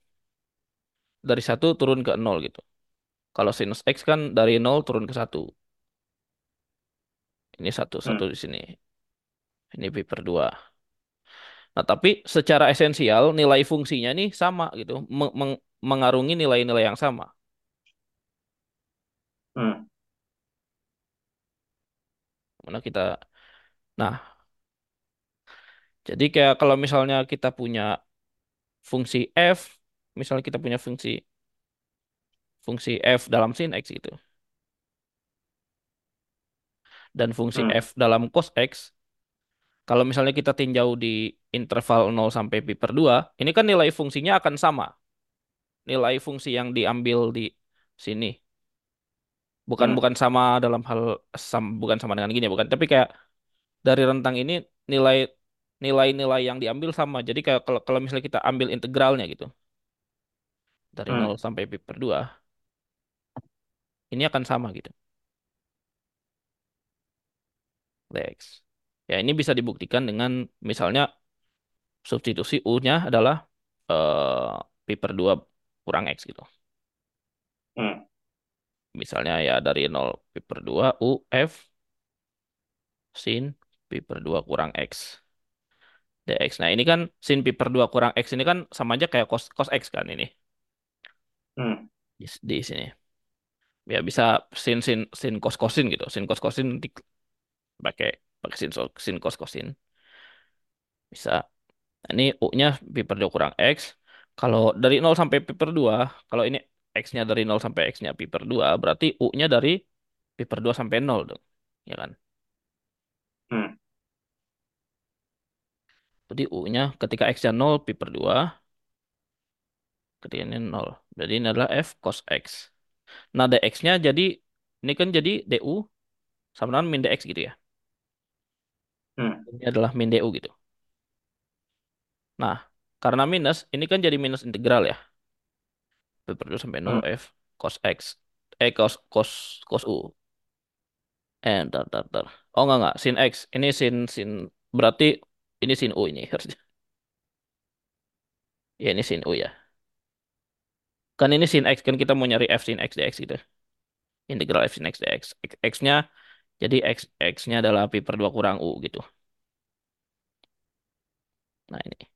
dari satu turun ke nol gitu. Kalau sinus X kan dari nol turun ke satu. Ini satu satu Hmm. di sini. Ini pi per 2. Nah, tapi secara esensial nilai fungsinya nih sama gitu. Meng- meng- mengarungi nilai-nilai yang sama. Hmm. Mana kita Nah, Jadi kayak kalau misalnya kita punya fungsi f, misalnya kita punya fungsi fungsi f dalam sin x gitu, dan fungsi Hmm. f dalam cos x, kalau misalnya kita tinjau di interval nol sampai pi per 2, ini kan nilai fungsinya akan sama. Nilai fungsi yang diambil di sini. Bukan Hmm. bukan sama dalam hal sam, bukan sama dengan gini, bukan. Tapi kayak dari rentang ini nilai nilai-nilai yang diambil sama. Jadi kayak kalau kalau misalnya kita ambil integralnya gitu dari nol Hmm. sampai pi per 2, ini akan sama gitu. Lex. Ya, ini bisa dibuktikan dengan misalnya substitusi U-nya adalah eh, pi per 2 kurang X gitu. Hmm. Misalnya ya dari nol pi per 2 U F sin pi per 2 kurang X dx. Nah, ini kan sin pi per 2 kurang X ini kan sama aja kayak cos, cos X kan ini Hmm. di, di sini. Ya bisa sin sin sin cos cosin gitu. Sin cos cosin nanti pakai pakai sin, sin cos cosin. Bisa. Nah, ini U-nya pi per 2 kurang X. Kalau dari nol sampai pi per 2, kalau ini X-nya dari nol sampai X-nya pi per 2, berarti U-nya dari pi per 2 sampai nol dong. Ya kan? Hmm. Jadi U-nya ketika X-nya nol pi per 2, ketika ini nol. Jadi ini adalah F cos X. Nah, dx-nya jadi, ini kan jadi du sama dengan min dx gitu ya. Hmm. Ini adalah min du gitu. Nah, karena minus, ini kan jadi minus integral ya. Pi per 2 sampai nol Hmm. F cos X. Eh, cos, cos, cos U. Eh, ntar, ntar, ntar. Oh, enggak, enggak. Sin X. Ini sin, sin. Berarti ini sin U ini harusnya. Ya, ini sin U ya. Kan ini sin X. Kan kita mau nyari F sin X dx gitu. Integral F sin X dx. X- X-nya, jadi X, X-nya adalah pi per 2 kurang U gitu. Nah, ini.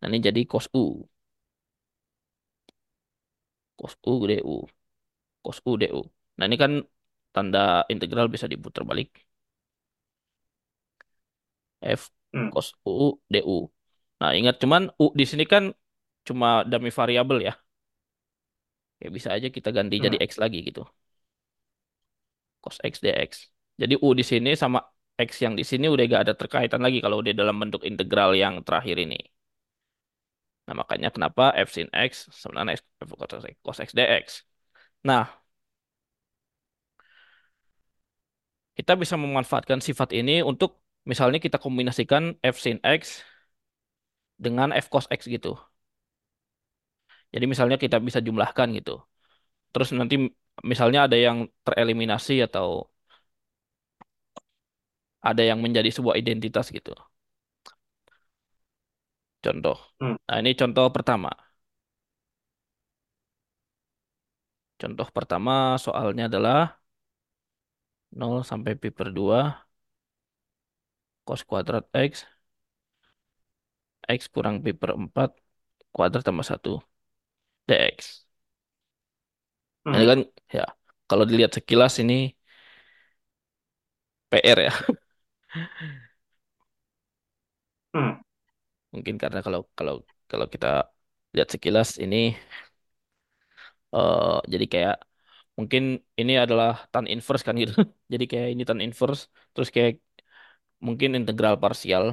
Nah, ini jadi cos U. Cos U du. Cos U du. Nah, ini kan tanda integral bisa diputar balik. F Hmm. cos U du. Nah, ingat cuman U di sini kan cuma dummy variabel ya. Ya bisa aja kita ganti jadi Hmm. X lagi gitu. Cos X dx. Jadi U di sini sama X yang di sini udah gak ada terkaitan lagi kalau udah dalam bentuk integral yang terakhir ini. Nah, makanya kenapa F sin X sebenarnya X, F cos X, cos X dx. Nah, kita bisa memanfaatkan sifat ini untuk misalnya kita kombinasikan F sin X dengan F cos X gitu. Jadi misalnya kita bisa jumlahkan gitu. Terus nanti misalnya ada yang tereliminasi atau ada yang menjadi sebuah identitas gitu. Contoh. Hmm. Nah, ini contoh pertama. Contoh pertama soalnya adalah nol sampai pi per 2 cos kuadrat X X kurang pi per 4 kuadrat tambah satu dx. Nah, ini Hmm. kan ya kalau dilihat sekilas ini PR ya. <laughs> Hmm. Mungkin karena kalau kalau kalau kita lihat sekilas ini eh jadi kayak mungkin ini adalah tan inverse kan gitu. <laughs> Jadi kayak ini tan inverse terus kayak mungkin integral parsial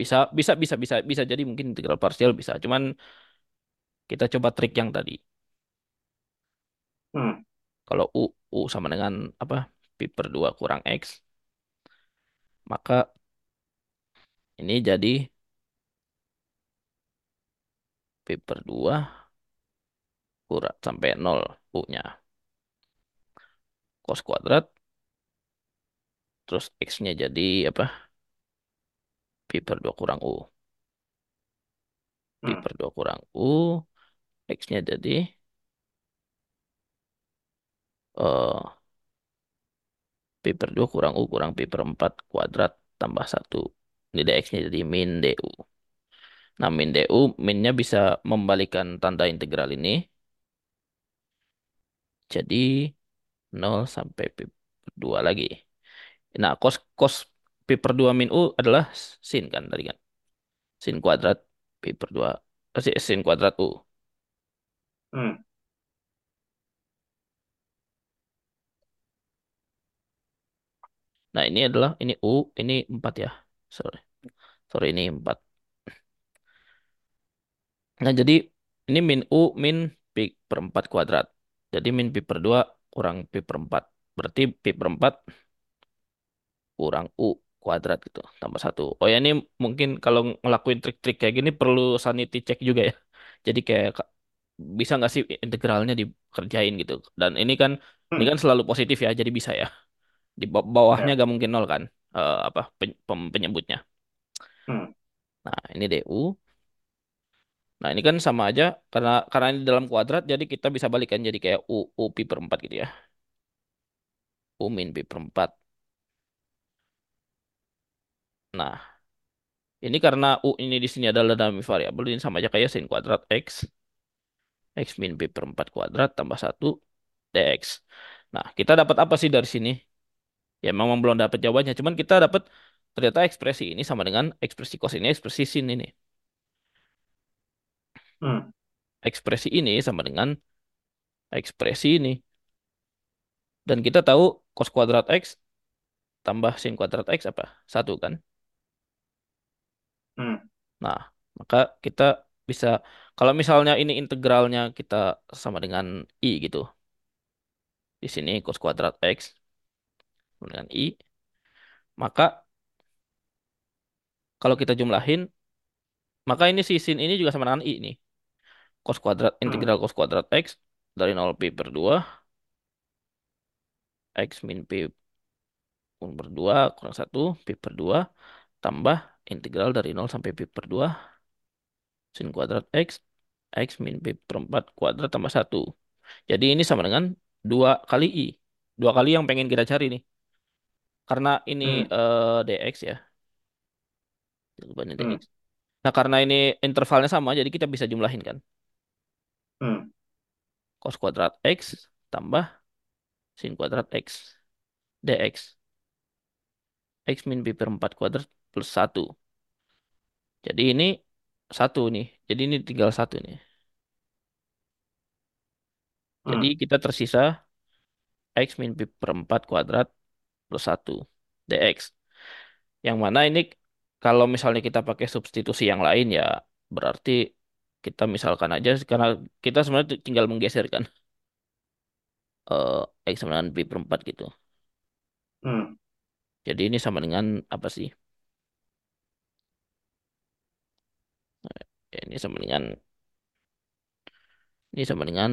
bisa bisa bisa bisa bisa jadi mungkin integral parsial bisa. Cuman kita coba trik yang tadi. Hmm. Kalau u u sama dengan apa? Pi per 2 kurang x, maka ini jadi pi per 2 kurang sampai nol u-nya. Cos kuadrat terus x-nya jadi apa? Pi per 2 kurang u. Pi Hmm. per 2 kurang u, x-nya jadi eh pi per 2 kurang u kurang pi per 4 kuadrat tambah satu Ini dx-nya jadi min du. Nah, min du, minnya bisa membalikan tanda integral ini. Jadi nol sampai pi per 2 lagi. Nah, cos cos pi per 2 min U adalah sin kan tadi kan. Sin kuadrat pi per 2. eh, si- sin kuadrat U. Hmm. Nah, ini adalah ini U, ini 4 ya. Sorry. Sorry ini 4. Nah, jadi ini min U min pi per 4 kuadrat. Jadi min pi per 2 kurang pi per 4. Berarti pi per 4 kurang U kuadrat gitu. Tambah satu. Oh ya ini mungkin kalau ngelakuin trik-trik kayak gini perlu sanity check juga ya. Jadi kayak ka- bisa nggak sih integralnya dikerjain gitu. Dan ini kan ini Hmm. kan selalu positif ya. Jadi bisa ya. Di ba- bawahnya Ya. gak mungkin nol kan. Eh, apa pen- pem- penyebutnya. Hmm. Nah, ini DU. Nah, ini kan sama aja karena karena ini dalam kuadrat jadi kita bisa balikan jadi kayak U U pi per 4 gitu ya. U min pi per 4. Nah, ini karena U ini di sini adalah dinamik variabel ini sama aja kayak sin kuadrat X. X min pi per 4 kuadrat tambah satu dx. Nah, kita dapat apa sih dari sini? Ya memang belum dapat jawabannya, cuman kita dapat ternyata ekspresi ini sama dengan ekspresi cos ini, ekspresi sin ini. Hmm. Ekspresi ini sama dengan ekspresi ini. Dan kita tahu cos kuadrat X tambah sin kuadrat X apa? Satu kan? Hmm. Nah, maka kita bisa, kalau misalnya ini integralnya kita sama dengan I gitu. Di sini cos kuadrat X sama dengan I. Maka kalau kita jumlahin, maka ini si sin ini juga sama dengan I nih. Cos kuadrat, Hmm. integral cos kuadrat X dari nol pi per 2. X min pi per 2 kurang satu pi per 2. Tambah integral dari nol sampai pi per 2. Sin kuadrat X. X min pi per 4 kuadrat tambah satu. Jadi ini sama dengan 2 kali I. Dua kali yang pengen kita cari nih. Karena ini Hmm. eh, dx ya. Jawabannya Hmm. dx. Nah, karena ini intervalnya sama, jadi kita bisa jumlahin kan. Hmm. Cos kuadrat X tambah sin kuadrat X. dx. X min pi per 4 kuadrat plus satu. Jadi ini satu nih. Jadi ini tinggal satu nih. Jadi Hmm. kita tersisa X min pi per 4 kuadrat plus satu dx. Yang mana ini kalau misalnya kita pakai substitusi yang lain ya berarti kita misalkan aja karena kita sebenarnya tinggal menggeser kan eh, X sama dengan pi per 4 gitu. Hmm. Jadi ini sama dengan apa sih? Ya, ini sama dengan ini sama dengan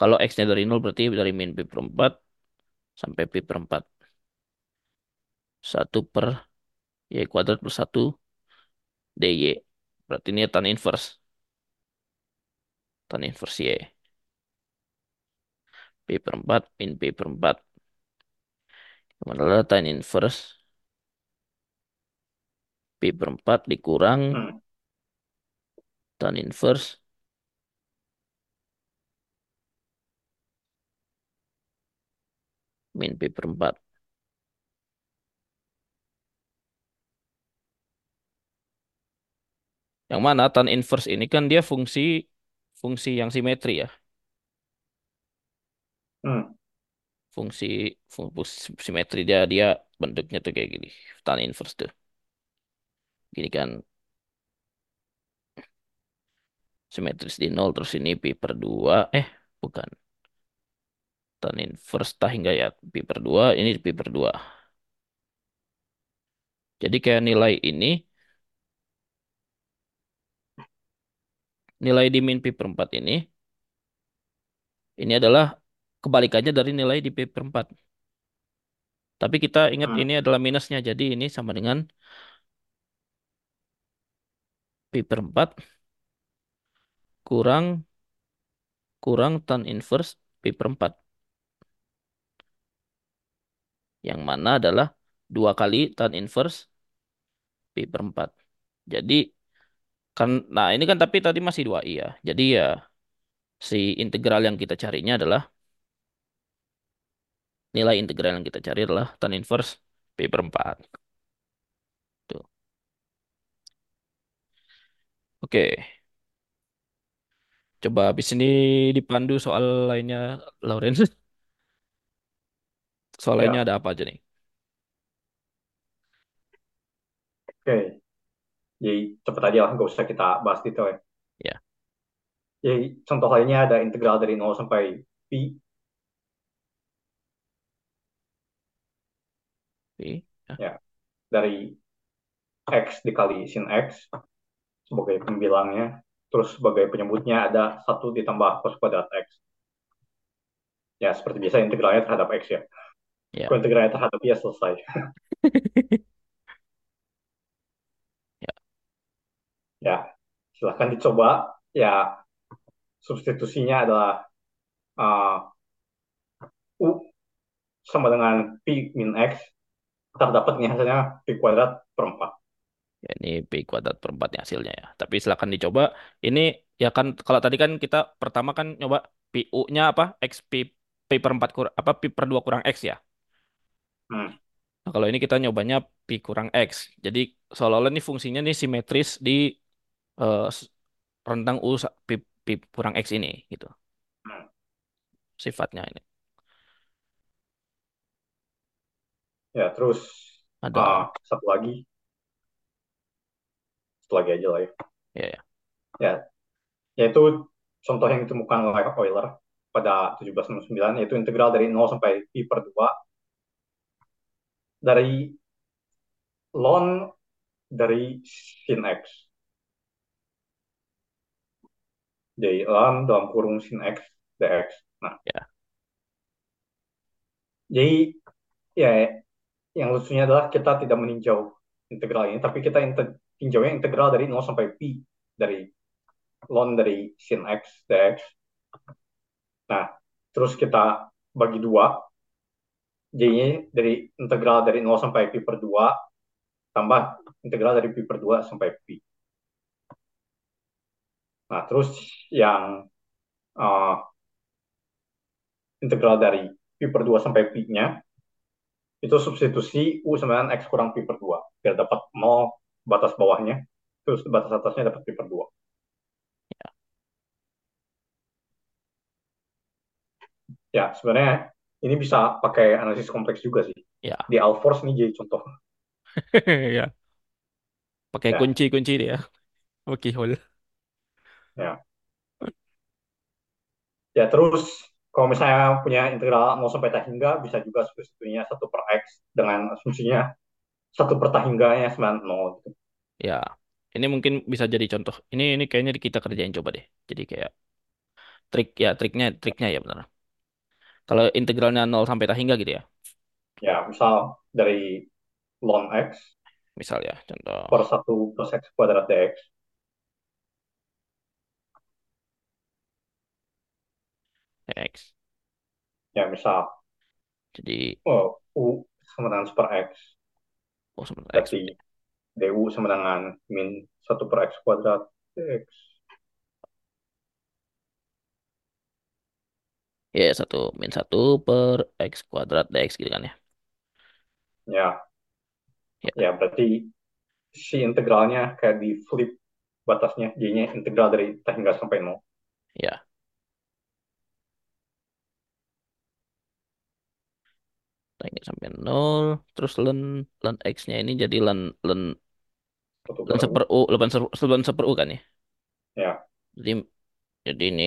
kalau X-nya dari nol berarti dari min pi per 4 sampai pi per 4. satu per Y kuadrat plus satu DY. Berarti ini tan inverse. Tan inverse Y. Pi per 4 min pi per 4. Yang adalah tan inverse pi per 4 dikurang Hmm. Tan inverse min pi per 4. Yang mana tan inverse ini kan dia fungsi fungsi yang simetri ya. Hmm. Fungsi fungsi simetri dia dia bentuknya tuh kayak gini. Tan inverse tuh. Gini kan simetris di nol terus ini pi per 2. Eh, bukan. Tan inverse tah hingga ya pi per 2 ini pi per 2. Jadi kayak nilai ini nilai di min pi per 4 ini ini adalah kebalikannya dari nilai di pi per 4. Tapi kita ingat Hmm. ini adalah minusnya. Jadi ini sama dengan pi per 4 kurang kurang tan inverse pi per 4. Yang mana adalah dua kali tan inverse pi per 4. Jadi kan nah ini kan tapi tadi masih 2 iya. Jadi ya si integral yang kita carinya adalah nilai integral yang kita cari adalah tan inverse pi per 4. Tuh. Oke. Okay coba habis ini dipandu soal lainnya, Lawrence. Soal lainnya Ya, ada apa aja nih? oke. Jadi cepet aja lah, nggak usah kita bahas detail ya. Ya, Jadi contoh lainnya ada integral dari nol sampai pi oke. Ya, ya dari x dikali sin x sebagai pembilangnya, terus sebagai penyebutnya ada satu ditambah cos kuadrat x. Ya seperti biasa integralnya terhadap x ya. ya, Kalau integralnya terhadap y ya selesai. <laughs> ya. Ya silahkan dicoba. Ya substitusinya adalah uh, u sama dengan pi min x. Terdapat nih hasilnya pi kuadrat per 4. Ya, ini P kuadrat per 4 hasilnya ya. Tapi silakan dicoba. Ini ya kan kalau tadi kan kita pertama kan nyoba PU-nya apa? X P, P per 4 kurang apa P per 2 kurang X ya. Hmm, Nah, kalau ini kita nyobanya P kurang X. Jadi seolah-olah ini fungsinya nih simetris di s- rentang U P, P kurang X ini gitu. hmm. Sifatnya ini. Ya terus Ada uh, satu lagi, satu lagi aja lah ya. ya ya. Ya, yaitu contoh yang ditemukan oleh Euler pada 1769 yaitu integral dari nol sampai pi per 2 dari ln dari sin x. Jadi ln dalam kurung sin x dx. Nah, Ya, jadi ya yang lucunya adalah kita tidak meninjau integral ini, tapi kita tinjaunya integral dari nol sampai pi dari ln dari sin x dx. Nah, terus kita bagi dua, j-nya dari integral dari nol sampai pi per 2 tambah integral dari pi per 2 sampai pi. Nah, terus yang uh, integral dari pi per 2 sampai pi-nya itu substitusi u sama dengan x kurang pi per 2 biar dapat 0 batas bawahnya terus batas atasnya dapat pi per 2 ya sebenarnya ini bisa pakai analisis kompleks juga sih ya. di Alforce nih jadi contoh <laughs> Ya. Pakai ya kunci-kunci dia. Oke, hole. ya ya terus kalau misalnya punya integral 0 sampai tak hingga bisa juga substitusinya 1 per x dengan asumsinya 1 per tak hingganya sama 0 gitu. Ya. Ini mungkin bisa jadi contoh. Ini ini kayaknya kita kerjain coba deh. Jadi kayak trik ya triknya triknya ya benar. Kalau integralnya nol sampai tak hingga gitu ya. ya misal dari ln x Misal ya, contoh per 1 plus x kuadrat dx X. ya misal Jadi, oh, u sama dengan per x oh sebentar X. berarti du sama dengan min 1 per x kuadrat dx Ya, satu min satu per X kuadrat DX gitu kan ya. ya Ya, ya berarti si integralnya kayak di flip batasnya jadinya integral dari t hingga sampai nol ya. Tanya sampai nol. Terus len, len X-nya ini jadi len, len, 1 len seper U, len seper, len seper U kan ya. ya Jadi, jadi ini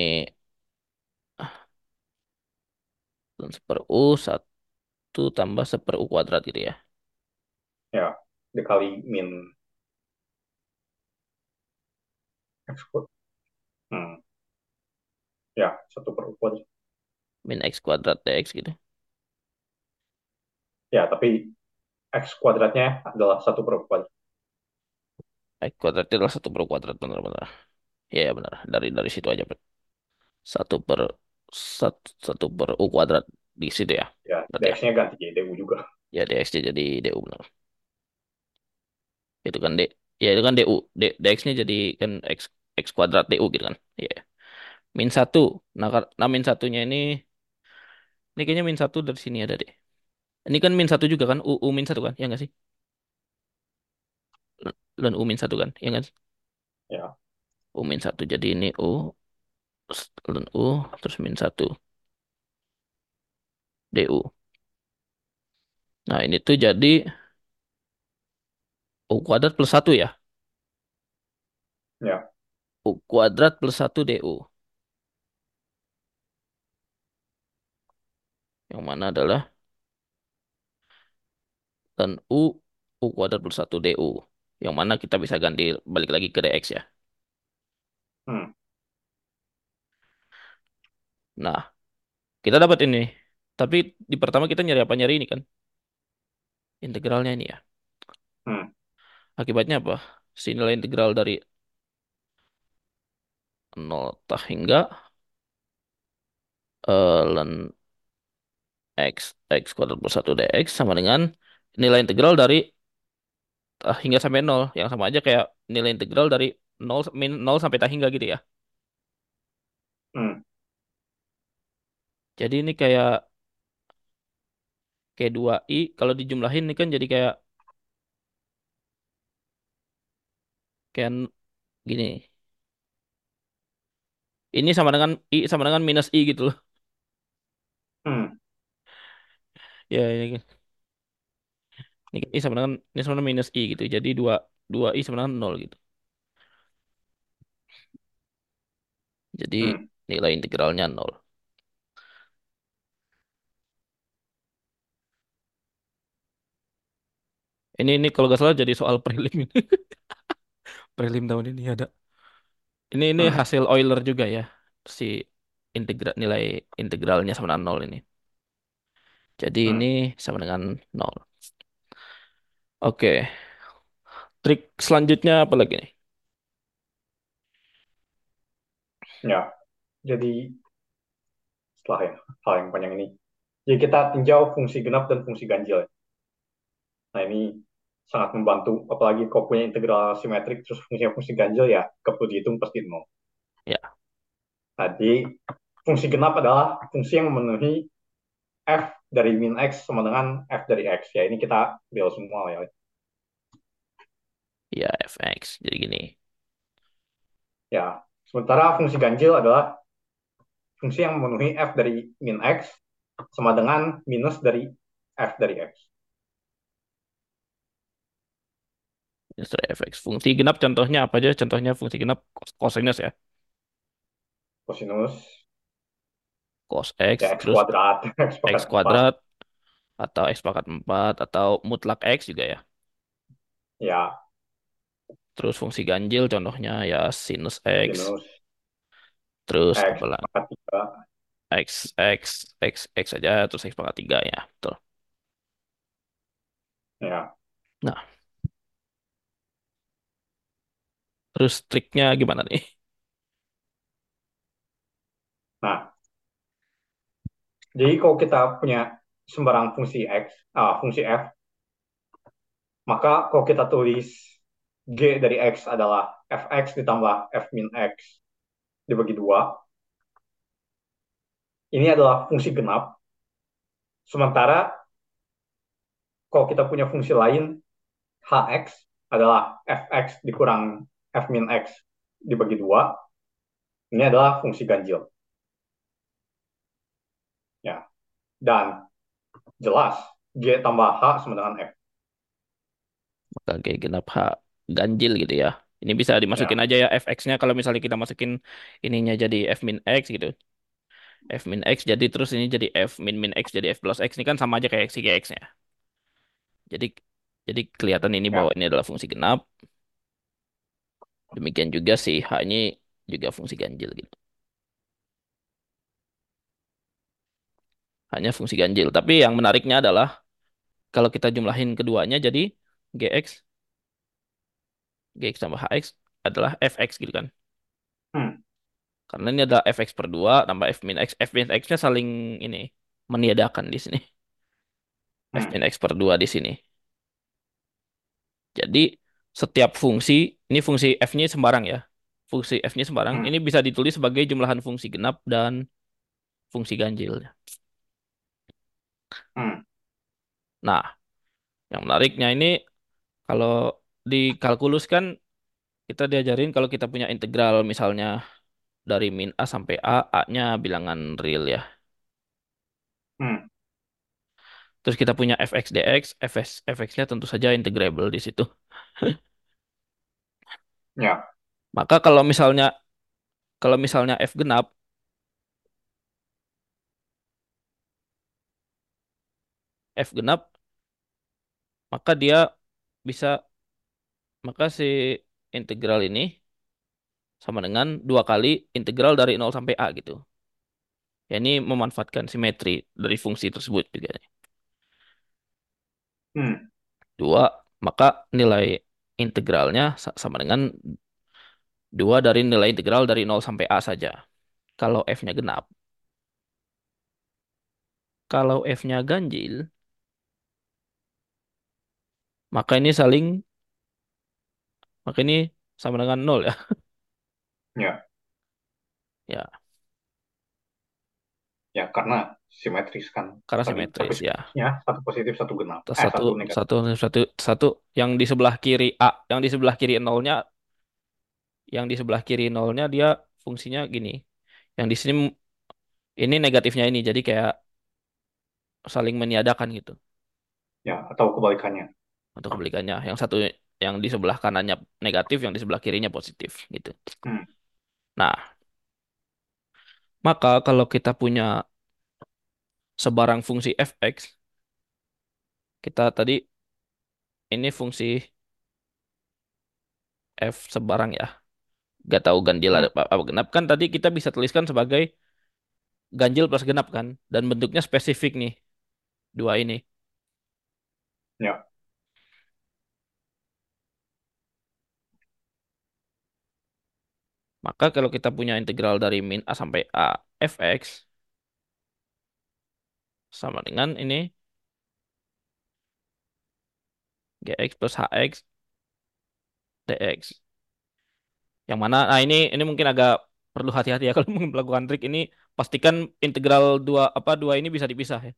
len seper U satu tambah seper U kuadrat gitu ya. ya dikali min x kuadrat hmm. ya 1 per u kuadrat Min X kuadrat DX gitu. Ya tapi x kuadratnya adalah 1 per kuadrat X kuadrat itu adalah satu per kuadrat benar-benar. Ya, ya benar. Dari dari situ aja. Satu per satu, satu per U kuadrat di situ ya. ya ya. dx-nya ganti jadi du juga Ya DX jadi DU benar. Itu kan D. Ya itu kan DU. D, DX-nya jadi kan X X kuadrat DU gitu kan. Iya. Min satu. Nah, nah min satunya ini ini kayaknya min satu dari sini ada deh. Ini kan min satu juga kan. U, U min satu kan. Ya nggak sih? Dan U min satu kan. Ya nggak sih? ya U min satu jadi ini U ln U terus min satu DU. Nah ini tuh jadi U kuadrat plus satu ya. Ya. U kuadrat plus satu DU. Yang mana adalah dan U U kuadrat plus satu DU. Yang mana kita bisa ganti balik lagi ke DX ya. Hmm. Nah, kita dapat ini. Tapi di pertama kita nyari apa? Nyari ini kan. Integralnya ini ya. Hmm. Akibatnya apa? Si nilai integral dari 0 tah hingga eh, ln x x kuadrat plus 1 dx sama dengan nilai integral dari tah hingga sampai 0. Yang sama aja kayak nilai integral dari 0, min 0 sampai tah hingga gitu ya. Hmm. Jadi ini kayak kayak 2i kalau dijumlahin ini kan jadi kayak kayak gini. Ini sama dengan i sama dengan minus i gitu loh. Hmm. Ya ini, ini i sama dengan ini sama dengan minus i gitu. Jadi 2 2i sama dengan 0 gitu. Jadi Hmm. nilai integralnya 0. Ini ini kalau nggak salah jadi soal <laughs> prelim ini. Prelim tahun ini ada. Ini ini Hmm. hasil Euler juga ya. Si integral nilai integralnya sama dengan 0 ini. Jadi ini Hmm. sama dengan 0. Oke. Trik selanjutnya apa lagi nih? Ya. Jadi setelah ya, hal yang panjang ini, jadi kita tinjau fungsi genap dan fungsi ganjil. Nah ini sangat membantu, apalagi kalau punya integral simetrik terus fungsinya fungsi ganjil ya keput dihitung pasti nol. Ya, Tadi fungsi genap adalah fungsi yang memenuhi f dari min x sama dengan f dari x. Ya ini kita bel semua ya. ya fx. Jadi gini. Ya, sementara fungsi ganjil adalah fungsi yang memenuhi f dari min x sama dengan minus dari f dari x. Minus dari fx. Fungsi genap contohnya apa aja? Contohnya fungsi genap cos cosinus ya. Kosinus Cos x ya x terus kuadrat, x x pangkat 4. kuadrat atau x pangkat 4 atau mutlak x juga ya. Ya, Terus fungsi ganjil contohnya ya sinus x. sinus Terus x apa lagi? pangkat 3. X, X, X, X aja, terus X pangkat 3 ya. Betul. Ya, Nah, terus triknya gimana nih? nah jadi kalau kita punya sembarang fungsi x, ah, fungsi f, maka kalau kita tulis g dari x adalah fx ditambah f min x dibagi dua, ini adalah fungsi genap. Sementara kalau kita punya fungsi lain, hx adalah fx dikurang f min x dibagi dua, ini adalah fungsi ganjil. Ya, dan jelas g tambah h sama dengan f. Maka kayak genap H ganjil gitu ya. Ini bisa dimasukin Ya, aja ya fx-nya kalau misalnya kita masukin ininya jadi f min x gitu. f min x jadi terus ini jadi f min min x jadi f plus x ini kan sama aja kayak si gx-nya. Jadi jadi kelihatan ini bahwa ya, ini adalah fungsi genap. Demikian juga si h ini juga fungsi ganjil gitu. Hanya fungsi ganjil. Tapi yang menariknya adalah kalau kita jumlahin keduanya jadi gx gx tambah hx adalah fx gitu kan. hmm, Karena ini adalah fx per 2 tambah f min x. f min x-nya saling ini meniadakan di sini. f hmm, min x per 2 di sini. Jadi setiap fungsi, ini fungsi f-nya sembarang ya. Fungsi f-nya sembarang, hmm, ini bisa ditulis sebagai jumlahan fungsi genap dan fungsi ganjil. Hmm, Nah, yang menariknya ini kalau di kalkulus kan kita diajarin kalau kita punya integral misalnya dari min A sampai A, A-nya bilangan real ya. Hmm, Terus kita punya fx dx, fx, fx-nya tentu saja integrable di situ. ya, Maka kalau misalnya kalau misalnya f genap, f genap, maka dia bisa maka si integral ini sama dengan dua kali integral dari nol sampai A gitu. Ya ini memanfaatkan simetri dari fungsi tersebut juga. hmm, Dua, maka nilai integralnya sa- sama dengan dua dari nilai integral dari nol sampai A saja. Kalau f-nya genap. Kalau f-nya ganjil, maka ini saling maka ini sama dengan nol ya. ya, Ya, ya karena simetris kan karena tadi satu simetris ya. ya satu positif satu genap, Terus eh Satu satu negatif. satu satu satu yang di sebelah kiri A, yang di sebelah kiri nolnya, yang di sebelah kiri nolnya dia fungsinya gini. Yang di sini ini negatifnya ini, jadi kayak saling meniadakan gitu. Ya, atau kebalikannya. Untuk kebalikannya, yang satu yang di sebelah kanannya negatif, yang di sebelah kirinya positif gitu. Hmm, Nah, maka kalau kita punya sebarang fungsi fx, kita tadi ini fungsi f sebarang ya. Gak tahu ganjil hmm, ada apa, apa genap kan tadi kita bisa tuliskan sebagai ganjil plus genap kan dan bentuknya spesifik nih dua ini. ya, Maka kalau kita punya integral dari min a sampai a fx sama dengan ini gx plus hx dx. Yang mana nah ini ini mungkin agak perlu hati-hati ya <laughs> kalau melakukan trik ini pastikan integral dua apa dua ini bisa dipisah ya.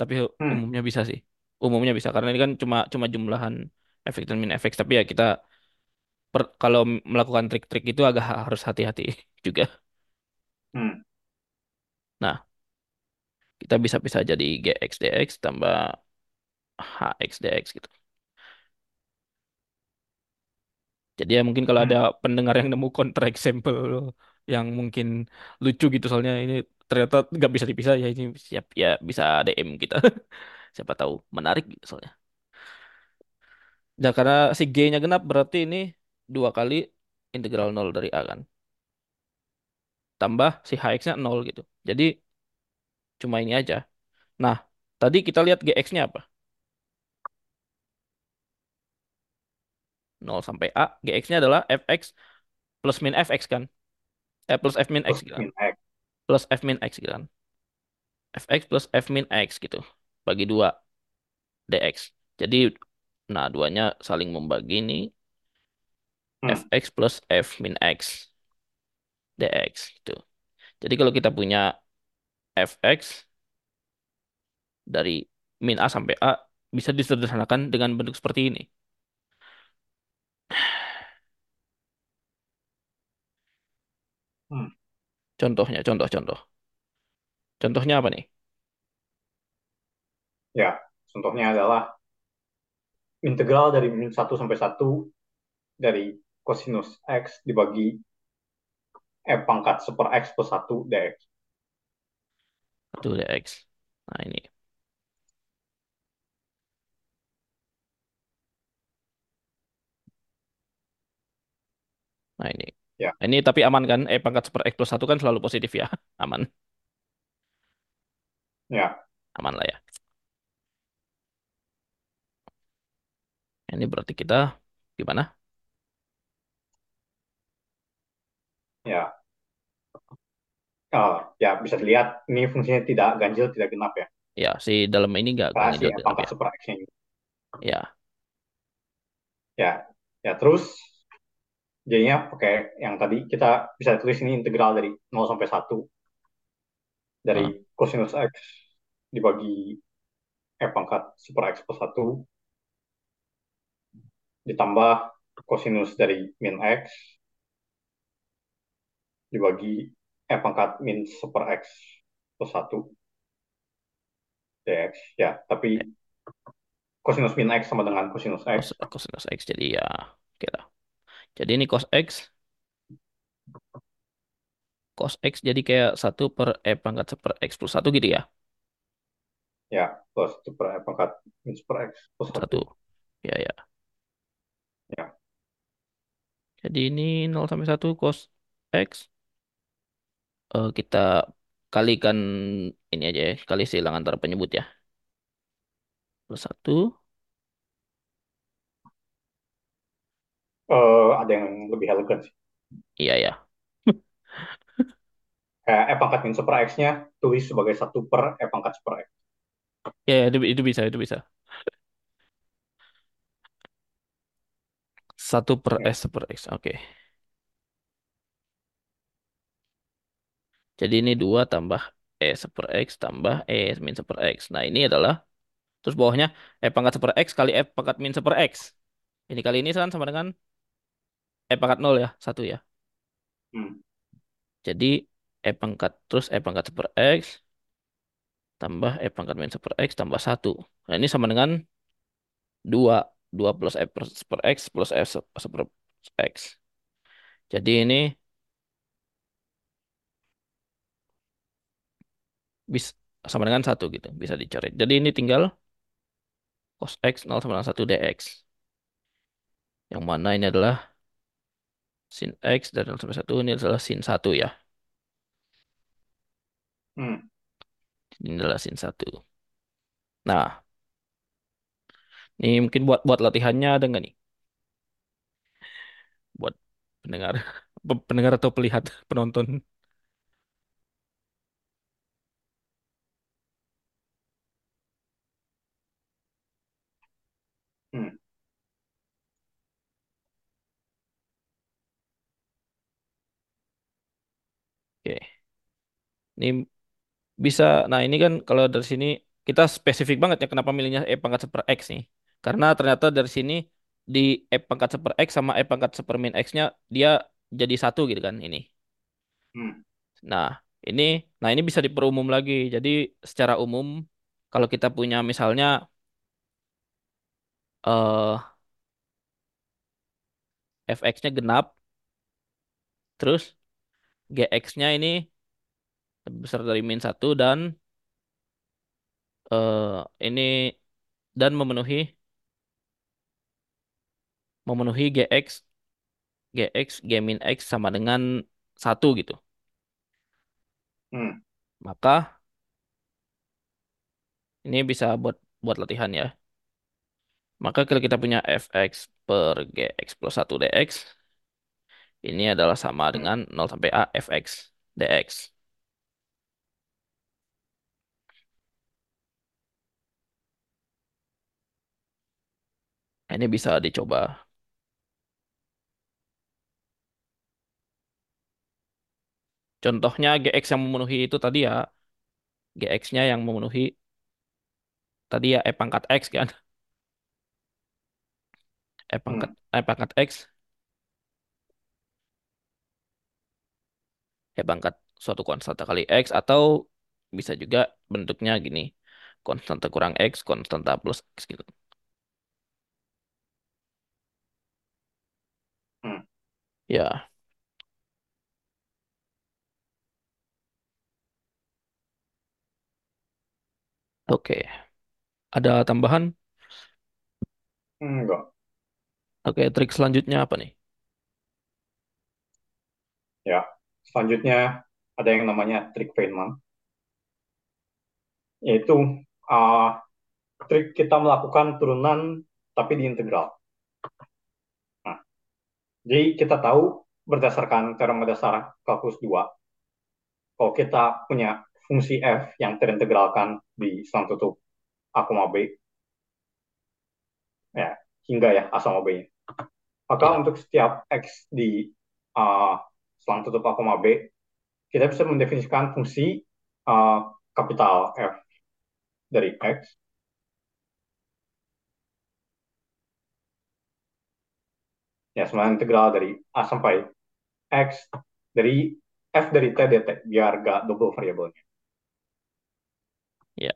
Tapi hmm, umumnya bisa sih. Umumnya bisa karena ini kan cuma cuma jumlahan fx dan min fx tapi ya kita per- kalau melakukan trik-trik itu agak ha- harus hati-hati <laughs> juga. hmm, Nah, kita bisa bisa jadi gx dx tambah hx dx gitu. Jadi ya mungkin kalau ada hmm, pendengar yang nemu example yang mungkin lucu gitu soalnya ini ternyata nggak bisa dipisah ya ini siap ya bisa DM kita. <laughs> Siapa tahu menarik gitu soalnya. Ya karena si G-nya genap berarti ini dua kali integral nol dari A kan. Tambah si hx-nya nol gitu. Jadi cuma ini aja. Nah, tadi kita lihat gx-nya apa? nol sampai A, gx-nya adalah fx plus min fx kan? Eh, plus f min x gitu kan? Plus f min x gitu kan? fx plus f min x gitu. Bagi dua dx. Jadi, nah duanya saling membagi nih Hmm, fx plus f min x dx gitu. Jadi kalau kita punya fx dari min a sampai a bisa disederhanakan dengan bentuk seperti ini. hmm, Contohnya, contoh-contoh. Contohnya apa nih? ya, contohnya adalah integral dari min satu sampai satu dari kosinus X dibagi E pangkat seper X plus satu dx. Satu dx. Nah ini. Nah ini. Ya, Nah, ini tapi aman kan? Eh pangkat super X plus satu kan selalu positif ya. <laughs> Aman. ya, Aman lah ya. Ini berarti kita gimana? Ya. Ah, ya, bisa dilihat ini fungsinya tidak ganjil, tidak genap ya. Ya, si dalam ini nggak ngidot E genap pangkat ya. super X-nya juga. Ya, Ya, ya terus jadinya pakai yang tadi kita bisa tulis ini integral dari nol sampai satu dari Nah, kosinus X dibagi E pangkat super X plus satu ditambah Kosinus dari min X dibagi E pangkat min seper X plus 1 dx. Ya, tapi kosinus min X sama dengan kosinus X. cos, cosinus X jadi ya lah. Jadi ini cos X cos X jadi kayak satu per E pangkat seper X plus satu gitu ya. Ya, plus super E pangkat min seper X plus 1. Satu. Ya ya. Ya. Jadi ini nol sampai satu cos X eh, kita kalikan ini aja ya, kali silang antara penyebut ya. Plus satu, Eh, ada yang lebih elegan sih. iya ya. <laughs> Kayak E pangkat min seper X-nya tulis sebagai 1 per E pangkat seper X. Ya, ya, itu, itu bisa, itu bisa. Satu per. S per X, oke. Jadi ini dua tambah E per X tambah E min per X. Nah ini adalah, terus bawahnya E pangkat per X kali E pangkat min per X. Ini kali ini kan sama dengan E pangkat nol ya, satu ya. Hmm. Jadi E pangkat, terus E pangkat per X tambah E pangkat min per X tambah satu. Nah ini sama dengan dua. Dua plus E per, per X plus E per X. Jadi ini bisa sama dengan satu gitu, bisa dicoret. Jadi ini tinggal cos X 0 sama dengan 1 dx. Yang mana ini adalah sin X dari 0 sampai 1 ini adalah sin 1 ya. Hmm. Ini adalah sin 1. Nah, ini mungkin buat buat latihannya ada nggak nih? Buat pendengar, <laughs> pendengar atau pelihat penonton. Hmm. Oke. Ini bisa, nah ini kan kalau dari sini kita spesifik banget ya kenapa milihnya E pangkat seper X nih. Karena ternyata dari sini di E pangkat seper X sama E pangkat seper min X-nya dia jadi satu gitu kan ini. Hmm. Nah, ini nah ini bisa diperumum lagi. Jadi secara umum kalau kita punya misalnya eh fx-nya genap, terus gx-nya ini lebih besar dari min satu dan eh ini dan memenuhi memenuhi gx gx g min x sama dengan satu gitu. Hmm. Maka ini bisa buat buat latihan ya. Maka kalau kita punya fx per gx plus satu dx ini adalah sama dengan 0 sampai a fx dx. Ini bisa dicoba. Contohnya GX yang memenuhi itu tadi ya, GX-nya yang memenuhi tadi ya E pangkat X kan. E pangkat Hmm. E pangkat X, E pangkat suatu konstanta kali X atau bisa juga bentuknya gini. Konstanta kurang X, konstanta plus X gitu. Hmm. Ya, oke. Ada tambahan? Enggak. Oke, trik selanjutnya apa nih? Ya. Selanjutnya ada yang namanya trik Feynman, yaitu uh, trik kita melakukan turunan tapi di integral. Jadi kita tahu berdasarkan teorema dasar kalkulus 2, kalau kita punya fungsi f yang terintegralkan di selang tutup a, b, ya, hingga ya a sama b. Maka Ya, untuk setiap x di uh, selang tutup a, b, kita bisa mendefinisikan fungsi uh, kapital F dari x Ya, semuanya integral dari A sampai X, dari F dari T dt, biar gak double variabelnya. Ya,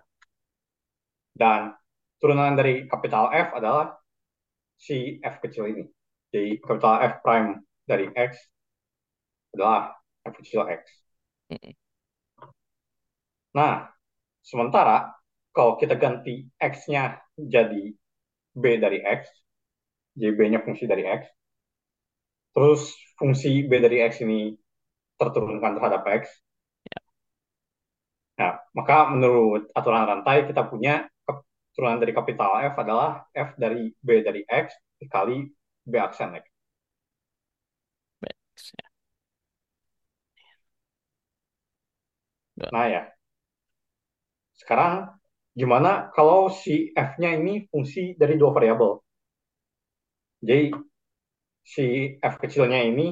Dan turunan dari kapital F adalah si F kecil ini. Jadi kapital F prime dari X adalah F kecil X. mm, Nah, sementara kalau kita ganti X-nya jadi B dari X, jadi B-nya fungsi dari X, terus fungsi B dari X ini terturunkan terhadap X, nah, maka menurut aturan rantai kita punya turunan dari kapital F adalah F dari B dari X dikali B aksen X. Ya. Ya, Nah ya, sekarang gimana kalau si F-nya ini fungsi dari dua variabel? Jadi si F kecilnya ini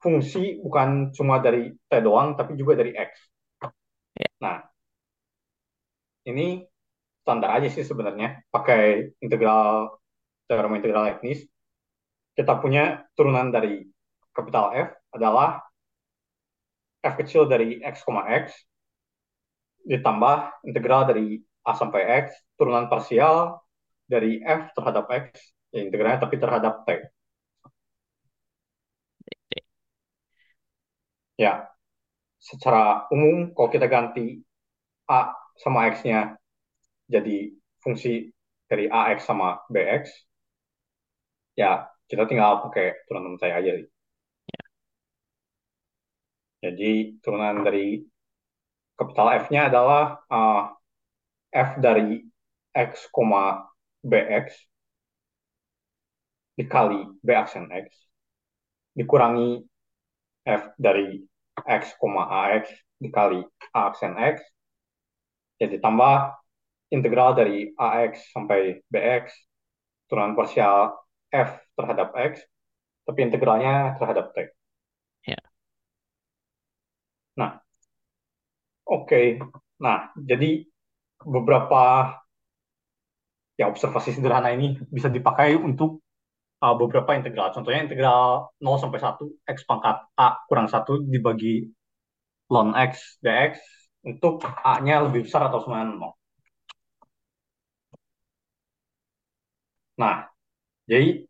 fungsi bukan cuma dari T doang, tapi juga dari X. ya, Nah, ini standar aja sih sebenarnya. Pakai integral, teorema integral Leibniz. Kita punya turunan dari kapital F adalah F kecil dari X, X, ditambah integral dari A sampai X, turunan parsial dari F terhadap X, ya integralnya tapi terhadap T. Ya, secara umum kalau kita ganti A sama X-nya jadi fungsi dari AX sama BX, ya kita tinggal pakai turunan saya aja. Jadi turunan dari kapital F-nya adalah uh, F dari X, BX dikali B aksen X dikurangi F dari X, AX dikali A aksen X ya ditambah integral dari AX sampai BX turunan parsial F terhadap X tapi integralnya terhadap T. ya, Nah, oke. Nah, jadi beberapa ya observasi sederhana ini bisa dipakai untuk uh, beberapa integral. Contohnya integral 0 sampai 1 x pangkat a kurang 1 dibagi ln x dx untuk a-nya lebih besar atau dengan 0. Nah, jadi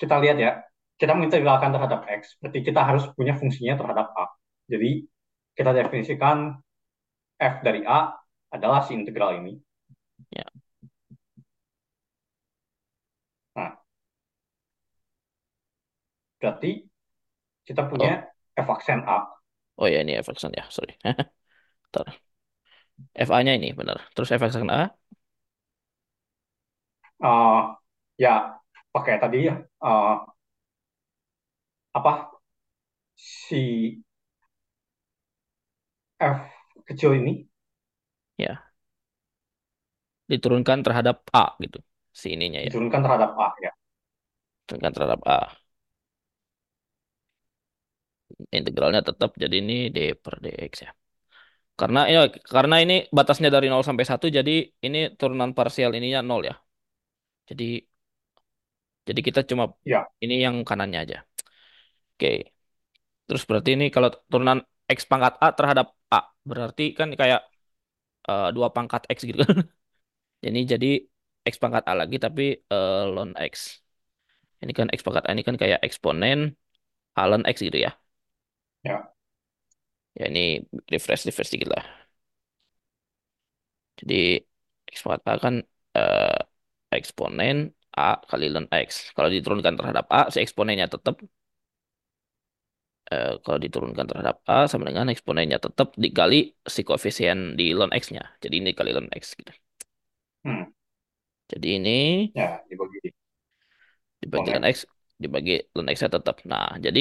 kita lihat ya, kita mengintegralkan terhadap x, berarti kita harus punya fungsinya terhadap a. Jadi kita definisikan f dari a adalah si integral ini. ya. Nah, berarti kita Oh, punya f aksen a. oh ya ini f aksen ya, sorry. <laughs> Bentar. FA-nya ini benar. Terus f aksen A, Uh, ya, pakai tadi ya, uh, apa si f kecil ini ya, diturunkan terhadap A gitu. Si ininya ya, diturunkan terhadap a ya. diturunkan terhadap A. Integralnya tetap jadi ini D per DX ya. Karena ya, karena ini batasnya dari nol sampai satu jadi ini turunan parsial ininya nol ya. Jadi jadi kita cuma Ya, ini yang kanannya aja. Oke. Terus berarti ini kalau turunan X pangkat A terhadap A, berarti kan kayak eh, dua pangkat X gitu kan. <laughs> Ini jadi X pangkat A lagi tapi eh, ln X. Ini kan X pangkat A ini kan kayak eksponen A ln X gitu ya. Ya, Ya ini refresh refresh dikit lah. Jadi X pangkat A kan eh, eksponen A kali ln X. Kalau diturunkan terhadap A, si eksponennya tetap eh, kalau diturunkan terhadap A sama dengan eksponennya tetap dikali si koefisien di ln X-nya. Jadi ini kali ln X gitu. hmm, Jadi ini ya dibagi dibagi ln X, dibagi ln X-nya tetap. Nah, jadi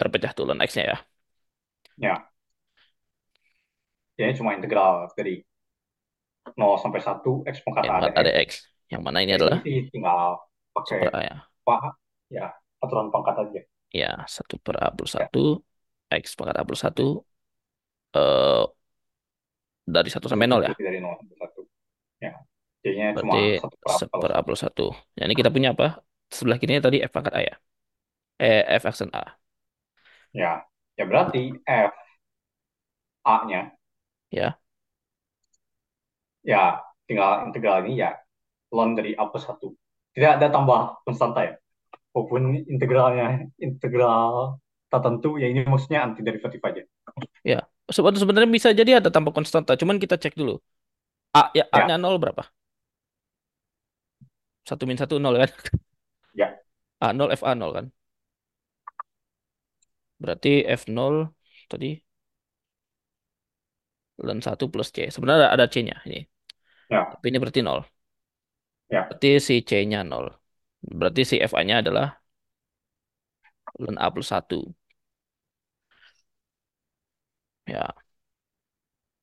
terpecah tuh ln X-nya ya. Ya, ini cuma integral dari 0 sampai 1 x pangkat Yang a pangkat A dx. dx. Yang mana ini Ya, ini adalah sih tinggal pakai A ya. apa ya aturan pangkat aja. Ya, 1 per A plus Ya, 1, X pangkat A plus 1, eh, dari 1 sampai 0 ya. dari 0 sampai 1. Ya, jadinya cuma Berarti 1 per a 1 kalau per A 1. plus 1. Ya, ini kita punya apa? sebelah kirinya tadi F pangkat A ya. Eh, F aksen A. Ya, ya berarti F A-nya Ya, ya tinggal integral ini ya ln dari A plus 1. Tidak ada tambah konstanta ya. Walaupun integralnya integral tertentu, ya ini maksudnya anti derivatif aja. ya. Sebe- Sebenarnya bisa jadi ada tambah konstanta. Cuman kita cek dulu. A ya Ya, A-nya nol berapa? Satu min satu nol kan? ya, A nol F A nol kan? Berarti F nol tadi ln satu plus C. Sebenarnya ada, ada C-nya ini. ya, Tapi ini berarti nol. ya. Berarti si C-nya nol. Berarti si FA-nya adalah ln A plus satu. Ya,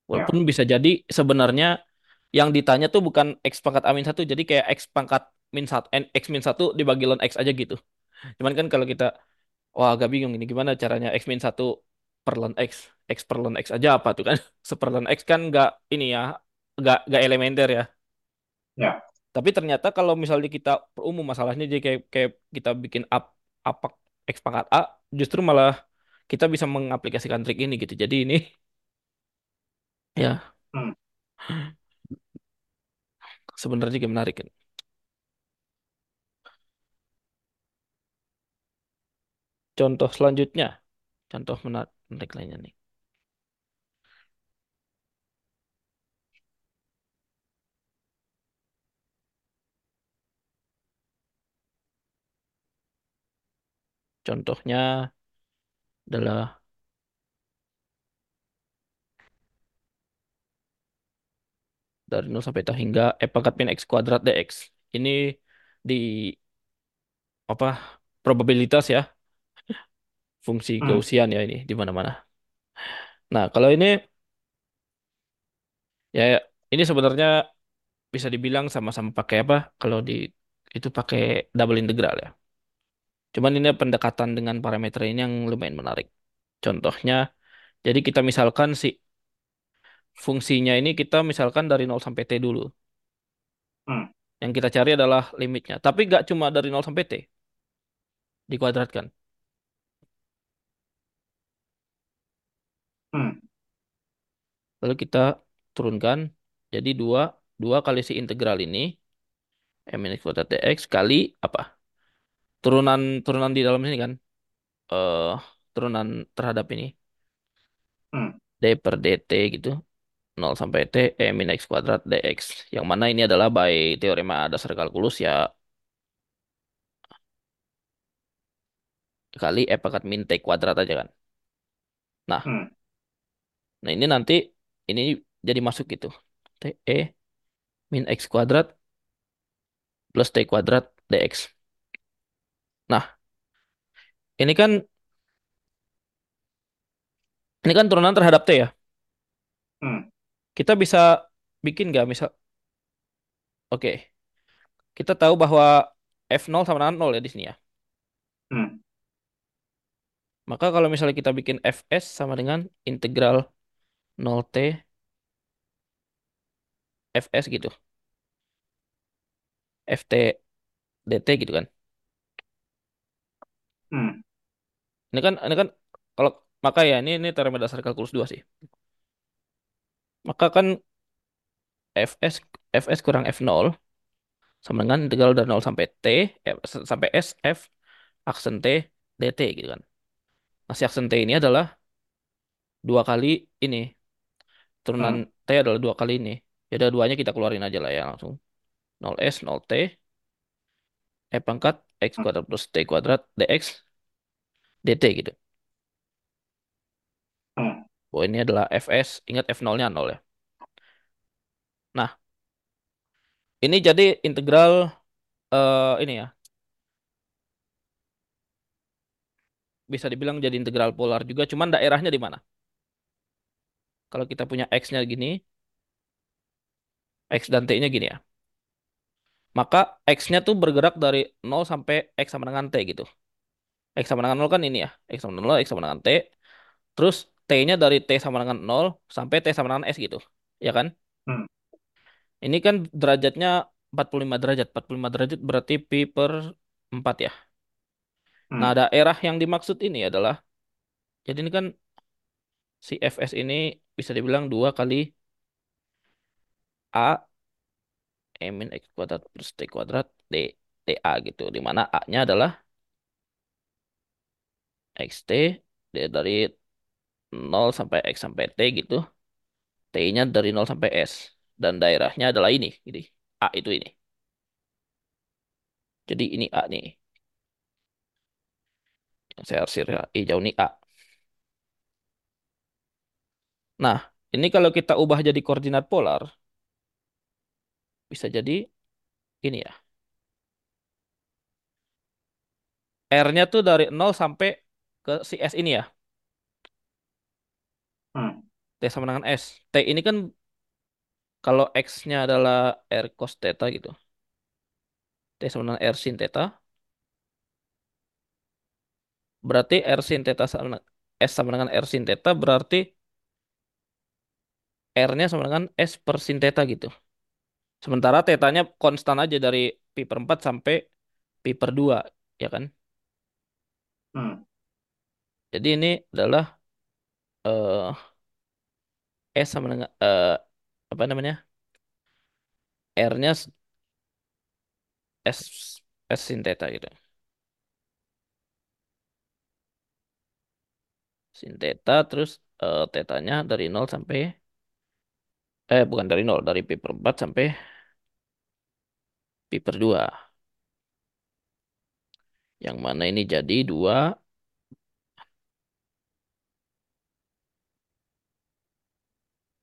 walaupun ya. bisa jadi sebenarnya yang ditanya tuh bukan X pangkat A min satu, jadi kayak X pangkat min satu, X min satu dibagi ln X aja gitu. Cuman kan kalau kita, wah agak bingung ini gimana caranya X min satu per ln X, X per ln X aja apa tuh kan? <laughs> Seper ln X kan nggak ini ya, nggak nggak elementer ya. ya. Tapi ternyata kalau misalnya kita perumum masalahnya jadi kayak kayak kita bikin up apa X pangkat A, justru malah kita bisa mengaplikasikan trik ini gitu. Jadi ini <laughs> ya Hmm, sebenarnya juga menarik kan. Contoh selanjutnya, contoh menarik, lainnya nih. Contohnya adalah dari nol sampai tak hingga e pangkat min x kuadrat dx. Ini di apa probabilitas ya, fungsi hmm, Gaussian ya ini di mana-mana. Nah, kalau ini ya ini sebenarnya bisa dibilang sama-sama pakai apa? Kalau di itu pakai double integral ya. Cuman ini pendekatan dengan parameter ini yang lumayan menarik. Contohnya, jadi kita misalkan si fungsinya ini kita misalkan dari nol sampai T dulu. hmm, Yang kita cari adalah limitnya. Tapi nggak cuma dari nol sampai T, dikuadratkan. Hmm, Lalu kita turunkan, jadi dua dua kali si integral ini, m x kuadrat dx kali apa? Turunan turunan di dalam sini kan, eh turunan terhadap ini, hmm, d per dt gitu. nol sampai T E min X kuadrat dx. Yang mana ini adalah by teorema dasar kalkulus ya kali E pangkat min T kuadrat aja kan. Nah, hmm, nah ini nanti ini jadi masuk gitu. T E min X kuadrat plus T kuadrat dx. Nah, ini kan ini kan turunan terhadap T ya. hmm, Kita bisa bikin nggak misal oke, kita tahu bahwa f nol sama dengan nol ya di sini ya. hmm, Maka kalau misalnya kita bikin fs sama dengan integral nol t fs gitu. ft dt gitu kan. hmm, Ini kan ini kan kalau maka ya ini ini teorema dasar kalkulus 2 sih. Maka kan fs fs kurang f nol sama dengan integral dari nol sampai t eh, s- sampai s f aksen t dt gitu kan. Nah, si aksen t ini adalah dua kali ini turunan hmm, t adalah dua kali ini. Ya udah duanya kita keluarin aja lah ya langsung. nol s nol t e pangkat x kuadrat plus t kuadrat dx dt gitu. hmm, Oh ini adalah fs, ingat f nolnya nol ya. Nah, ini jadi integral eh ini ya bisa dibilang jadi integral polar juga, cuman daerahnya di mana? Kalau kita punya x-nya gini, x dan t-nya gini ya. Maka x-nya tuh bergerak dari nol sampai x sama dengan t gitu. X sama dengan nol kan ini ya. X sama dengan nol, x sama dengan t. Terus t-nya dari t sama dengan nol sampai t sama dengan s gitu. Ya kan? hmm, Ini kan derajatnya 45 derajat. 45 derajat berarti pi per 4 ya. Nah, Hmm. daerah yang dimaksud ini adalah, jadi ini kan si Fs ini bisa dibilang 2 kali A E min X kuadrat plus T kuadrat D, dA gitu. Di mana A-nya adalah XT dari nol sampai X sampai T gitu. T-nya dari nol sampai S. Dan daerahnya adalah ini. Jadi A itu ini. Jadi ini A nih. Yang saya arsir hijau ini A. Nah, ini kalau kita ubah jadi koordinat polar, bisa jadi ini ya. R-nya tuh dari nol sampai ke si S ini ya. Hmm. T sama dengan S. T ini kan kalau X-nya adalah R cos theta gitu. T sama dengan R sin theta. Berarti R sin theta sama S sama dengan R sin theta berarti R-nya sama dengan S per sin theta gitu. Sementara tetanya konstan aja dari pi per 4 sampai pi per 2, ya kan? Hmm. Jadi ini adalah eh S sama dengan eh apa namanya? R-nya S S sin theta gitu. Sin theta terus eh tetanya dari nol sampai eh bukan dari nol, dari pi per 4 sampai pi per 2. Yang mana ini jadi 2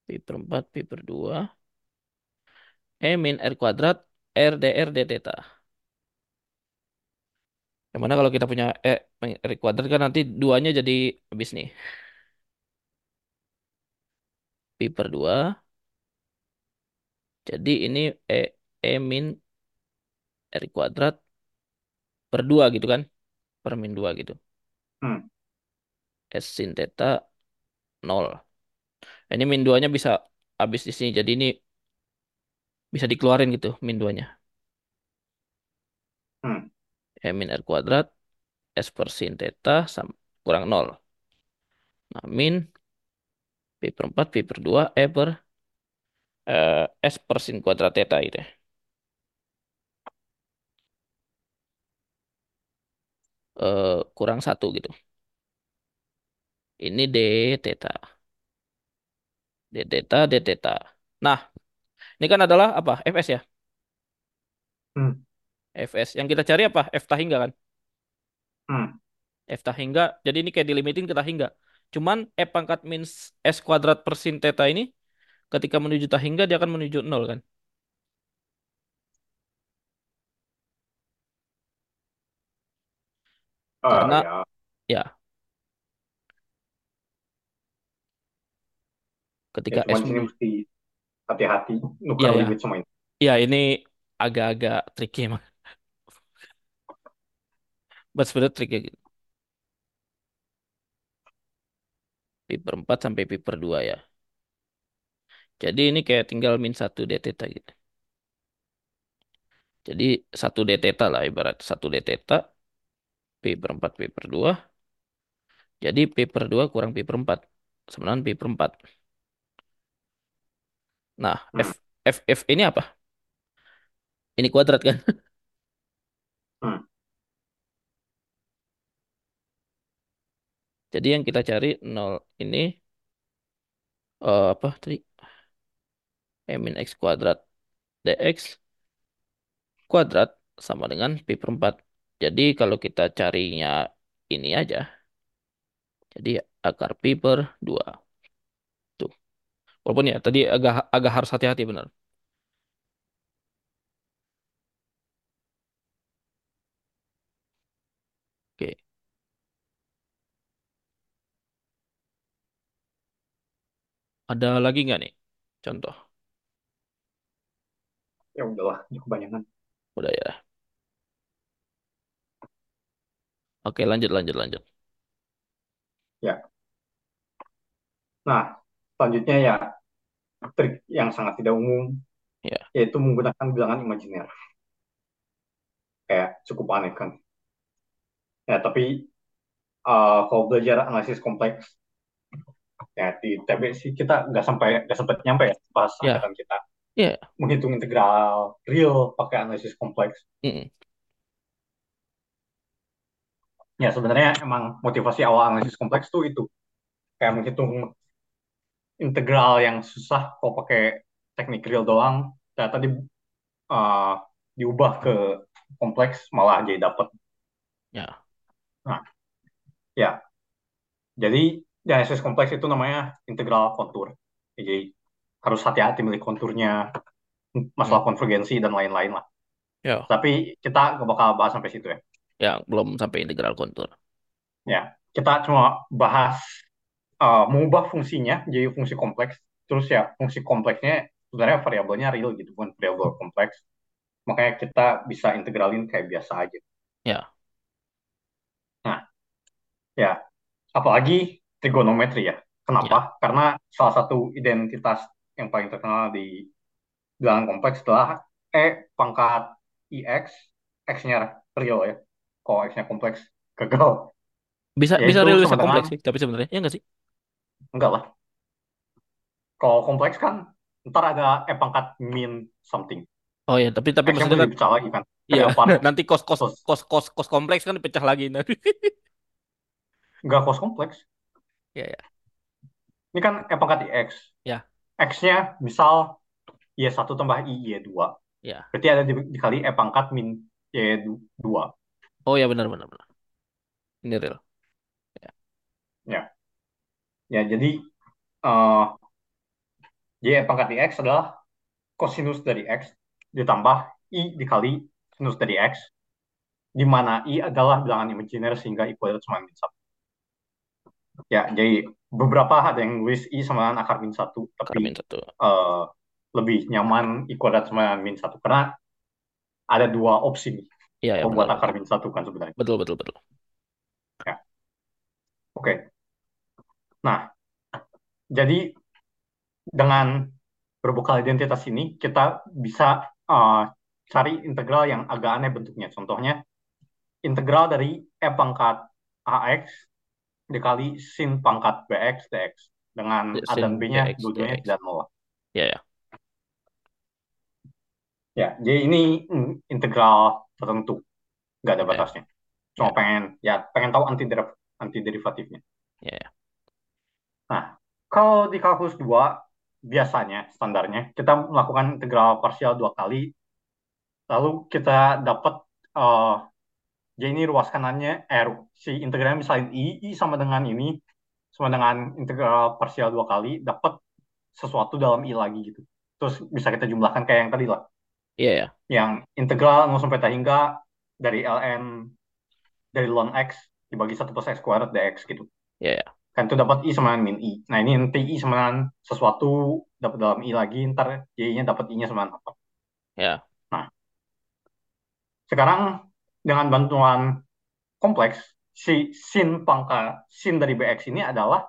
pi per 4 pi per 2 E min R kuadrat R dr d theta. Yang mana kalau kita punya E R kuadrat kan nanti duanya jadi habis nih. Pi per 2. Jadi ini E, E min R kuadrat per 2 gitu kan. Per min 2 gitu. Hmm. S sin theta 0. Ini min 2-nya bisa habis di sini. Jadi ini bisa dikeluarin gitu min 2-nya. Hmm. E min R kuadrat S per sin theta kurang 0. Nah, min Pi per 4, Pi per 2, E per eh, S per sin kuadrat theta gitu. ya. Eh, kurang satu gitu. Ini D theta. D theta, D theta. Nah, ini kan adalah apa? Fs ya. Hmm. Fs. Yang kita cari apa? F hingga kan? Hmm. F hingga. Jadi ini kayak dilimitin ke hingga. Cuman E pangkat min S kuadrat per sin theta ini ketika menuju hingga dia akan menuju nol kan? Ah, Karena ya. ya Ya ketika cuman S menuju mesti hati-hati Iya nuker ya. limit semua ini. Ya ini agak-agak tricky emang. <laughs> But sebenarnya tricky gitu. Pi per 4 sampai pi per 2 ya. Jadi ini kayak tinggal min satu d theta gitu. Jadi satu d theta lah ibarat satu d theta pi per 4 pi per 2. Jadi pi per 2 kurang pi per 4. Sebenarnya pi per 4. Nah. F, F, F ini apa? Ini kuadrat kan? <laughs> Hmm. Jadi yang kita cari 0 ini eh, apa tadi? E min X kuadrat dx kuadrat sama dengan pi per 4. Jadi kalau kita carinya ini aja. Jadi akar pi per 2. Tuh. Walaupun ya tadi agak agak harus hati-hati benar. Oke. Ada lagi nggak nih? Contoh. Ya udahlah, ini kebanyakan. Udah ya. Oke, lanjut, lanjut, lanjut. Ya. Nah, selanjutnya ya trik yang sangat tidak umum Ya, yaitu menggunakan bilangan imajiner. kayak cukup aneh kan ya tapi uh, kalau belajar analisis kompleks ya di TB sih kita nggak sampai nggak sempat nyampe ya pas Ya, angkatan kita ya. menghitung integral real pakai analisis kompleks. Mm-mm. ya sebenarnya emang motivasi awal analisis kompleks tuh itu. Kayak menghitung integral yang susah kok pakai teknik real doang ternyata di, uh, diubah ke kompleks malah jadi dapat Ya, nah ya. Jadi di analisis kompleks itu namanya integral kontur. Jadi harus hati-hati milih konturnya masalah konvergensi dan lain-lain lah. Ya, tapi kita gak bakal bahas sampai situ ya. Ya. Belum sampai integral kontur. ya kita cuma bahas uh, mengubah fungsinya jadi fungsi kompleks. Terus ya fungsi kompleksnya sebenarnya variabelnya real gitu bukan variabel kompleks. Makanya kita bisa integralin kayak biasa aja. Ya, nah ya apalagi trigonometri ya. Kenapa? Ya. karena salah satu identitas yang paling terkenal di bilangan kompleks adalah e pangkat ix x-nya real ya. Kalau x-nya kompleks gagal. Bisa bisa yaitu real bisa kompleks sih, tapi sebenarnya ya nggak sih? enggak lah. Kalau kompleks kan ntar ada e pangkat min something. Oh ya, tapi tapi X-nya maksudnya bisa kan, lagi kan. Iya. <laughs> Nanti kos kos kos. kos kos kompleks kan dipecah lagi. Nanti. <laughs> nggak kos kompleks. Ya, ya, ini kan e pangkat ix ya, x-nya misal y satu tambah i y dua ya. berarti ada di- dikali e pangkat min y dua Oh ya benar benar benar. Ini real. Ya, ya ya jadi eh y e pangkat x adalah kosinus dari x ditambah i dikali sinus dari x di mana i adalah bilangan imajiner sehingga i kuadrat sama min satu ya jadi beberapa ada yang nulis i sama dengan akar min satu tapi Karmin satu. eh, lebih nyaman i kuadrat sama min satu karena ada dua opsi nih ya benar membuat akar benar. min satu kan sebenarnya Betul betul betul. ya oke nah jadi dengan berbekal identitas ini kita bisa eh, cari integral yang agak aneh bentuknya contohnya integral dari e pangkat ax dikali sin pangkat bx dx dengan a Sin dan b-nya dua-duanya tidak nol Ya ya. ya jadi ini integral tertentu nggak ada Ya batasnya ya cuma pengen ya pengen tahu anti anti derivatifnya ya. ya. nah kalau di kalkulus 2 biasanya standarnya kita melakukan integral parsial dua kali lalu kita dapat eh jadi ini ruas kanannya eh si integralnya misalnya i i sama dengan ini sama dengan integral parsial dua kali dapat sesuatu dalam i lagi gitu terus bisa kita jumlahkan kayak yang tadi lah Iya ya. yang integral 0 sampai t hingga dari ln dari ln x dibagi 1 plus x kuadrat dx gitu Ya ya. kan itu dapat i sama dengan min i nah ini nanti i sama dengan sesuatu dapat dalam i lagi ntar j-nya dapat i-nya sama dengan apa Ya. nah sekarang dengan bantuan kompleks si sin pangkat sin dari bx ini adalah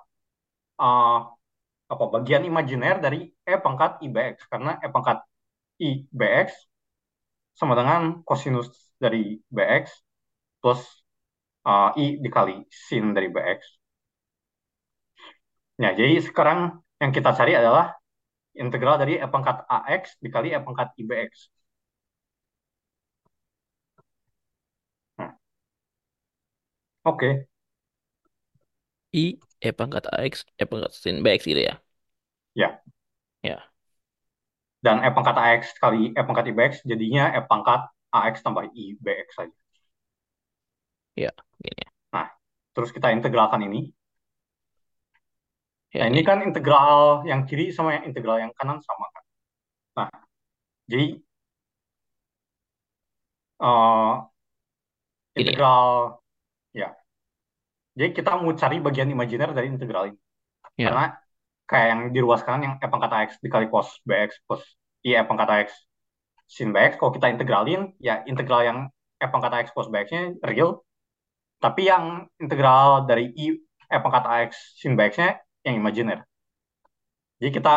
uh, apa bagian imajiner dari e pangkat ibx karena e pangkat ibx sama dengan kosinus dari bx plus uh, i dikali sin dari bx. Nah, jadi sekarang yang kita cari adalah integral dari e pangkat ax dikali e pangkat ibx. Oke, I e pangkat ax e pangkat sin bx gitu ya. ya. Ya. Dan e pangkat ax kali e pangkat ibx jadinya e pangkat ax tambah ibx saja. Ya. Gini. ya. Nah, terus kita integralkan ini. Ya Nah, ini kan integral yang kiri sama yang integral yang kanan sama kan. Nah, jadi eh, Gini ya. integral ya. Jadi kita mau cari bagian imajiner dari integral ini. Ya. Karena kayak yang di ruas kanan yang e pangkat ax dikali cos bx plus i e pangkat ax sin bx kalau kita integralin ya integral yang e pangkat ax cos bx-nya real tapi yang integral dari i e pangkat ax sin bx-nya yang imajiner. Jadi kita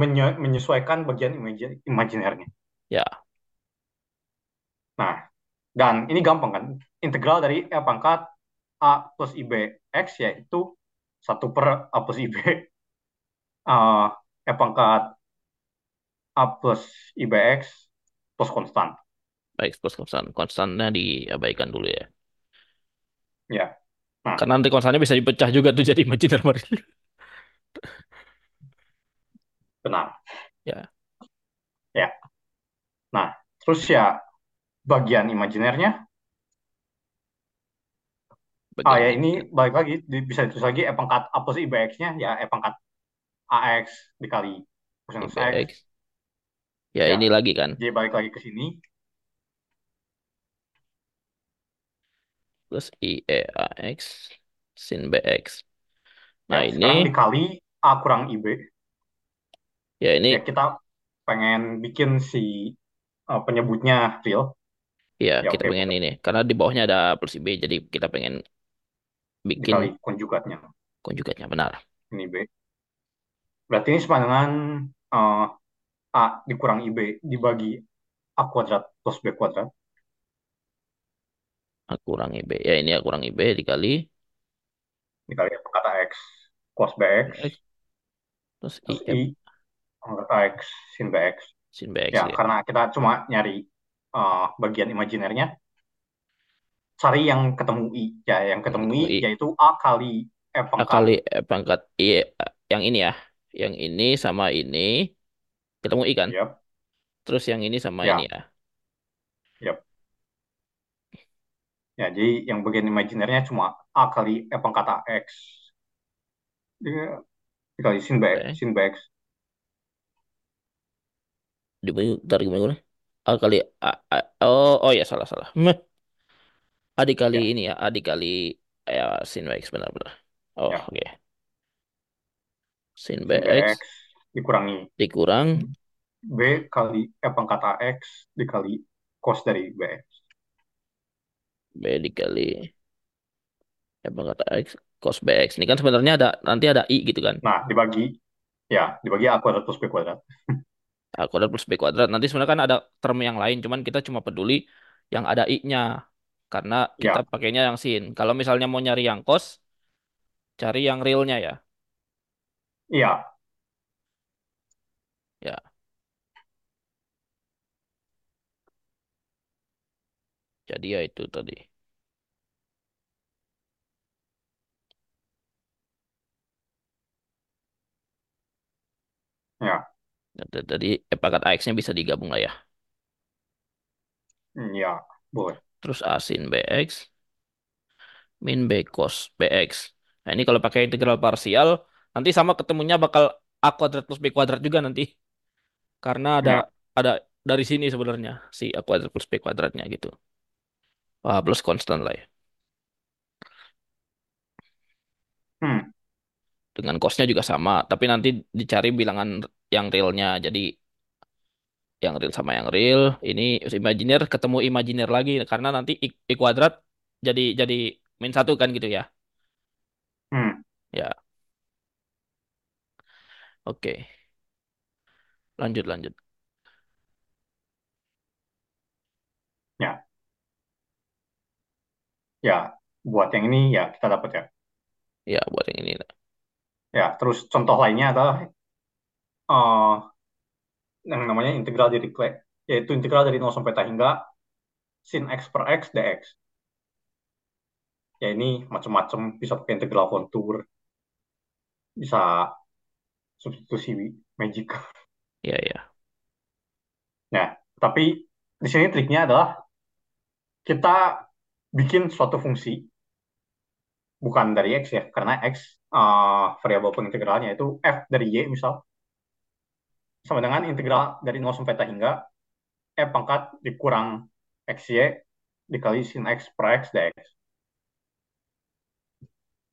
menye- menyesuaikan bagian imaji- imajinernya. Ya. Nah, Dan ini gampang kan? Integral dari E pangkat A plus IB X yaitu satu per A plus IB uh, <laughs> E pangkat A plus IB X plus konstan. Baik, plus konstan. Konstannya diabaikan dulu ya. Ya, nah Karena nanti konstannya bisa dipecah juga tuh jadi variable. <laughs> benar. Ya, Ya, nah terus ya bagian imajinernya Ah ya ini balik lagi di- bisa ditulis lagi e pangkat A plus IB X-nya? Ya e pangkat AX dikali kosinus X. Ya, ya. ini lagi kan. jadi balik lagi ke sini. Plus IEAX sin BX. ya Nah, sekarang ini dikali A kurang IB ya ya ini kita pengen bikin si uh, penyebutnya real. Ya ya kita oke pengen ini. Karena di bawahnya ada plus IB jadi kita pengen bikin dikali konjugatnya konjugatnya benar. ini B. Berarti ini sama dengan uh, A dikurang IB dibagi A kuadrat plus B kuadrat. A kurang IB. Ya ini A kurang IB dikali dikali E pangkat AX cos BX plus terus IF I pangkat AX sin BX sin BX Ya, ya. karena kita cuma nyari uh, bagian imajinernya, cari yang ketemu I. Ya, yang ketemu I yaitu A kali E A pangkat. kali E pangkat I yang ini ya. Yang ini sama ini ketemu I kan. Yap, Terus yang ini sama ini ya, yap. Ya, jadi yang bagian imajinernya cuma A kali E pangkat AX. Dia- Dikali sin BX, Oke. sin BX. Dibagi tarik gimana? A kali A, A- oh oh ya salah salah. Meh. A dikali Ya, ini ya. A dikali ya sin BX benar-benar. Oh ya, oke. Sin sin BX dikurangi dikurang B kali E pangkat AX dikali cos dari BX. B dikali ya pangkat X cos BX. Ini kan sebenarnya ada nanti ada I gitu kan. Nah, dibagi, ya, dibagi A kuadrat plus B kuadrat. A kuadrat plus B kuadrat. Nanti sebenarnya kan ada term yang lain. Cuman kita cuma peduli yang ada I-nya. Karena kita Ya, pakainya yang sin. Kalau misalnya mau nyari yang cos, cari yang realnya ya. iya, Ya, jadi ya itu tadi. ya, Jadi tadi eh, pangkat AX-nya bisa digabung lah ya. ya, boleh. Terus A sin BX min B cos BX. Nah ini kalau pakai integral parsial, nanti sama ketemunya bakal A kuadrat plus B kuadrat juga nanti. Karena ada Ya, ada dari sini sebenarnya si A kuadrat plus B kuadratnya gitu. Wah, plus konstan lah ya. hmm, Dengan cosnya juga sama, tapi nanti dicari bilangan yang realnya. Jadi yang real sama yang real, ini imajiner ketemu imajiner lagi karena nanti I, I kuadrat jadi jadi min satu kan gitu ya. hmm, Ya, oke. Lanjut lanjut. ya. Ya, buat yang ini ya kita dapat ya. Ya, buat yang ini. Ya, terus contoh lainnya adalah eh, yang namanya integral Dirichlet, yaitu integral dari 0 sampai t hingga sin x per x dx. Ya ini macam-macam bisa pakai integral kontur, bisa substitusi magic. Ya, ya. Nah, tapi di sini triknya adalah kita bikin suatu fungsi bukan dari x ya, karena x eh, variabel pengintegralnya itu f dari y misal sama dengan integral dari 0 sampai t hingga E pangkat dikurang XY dikali sin X per X dx.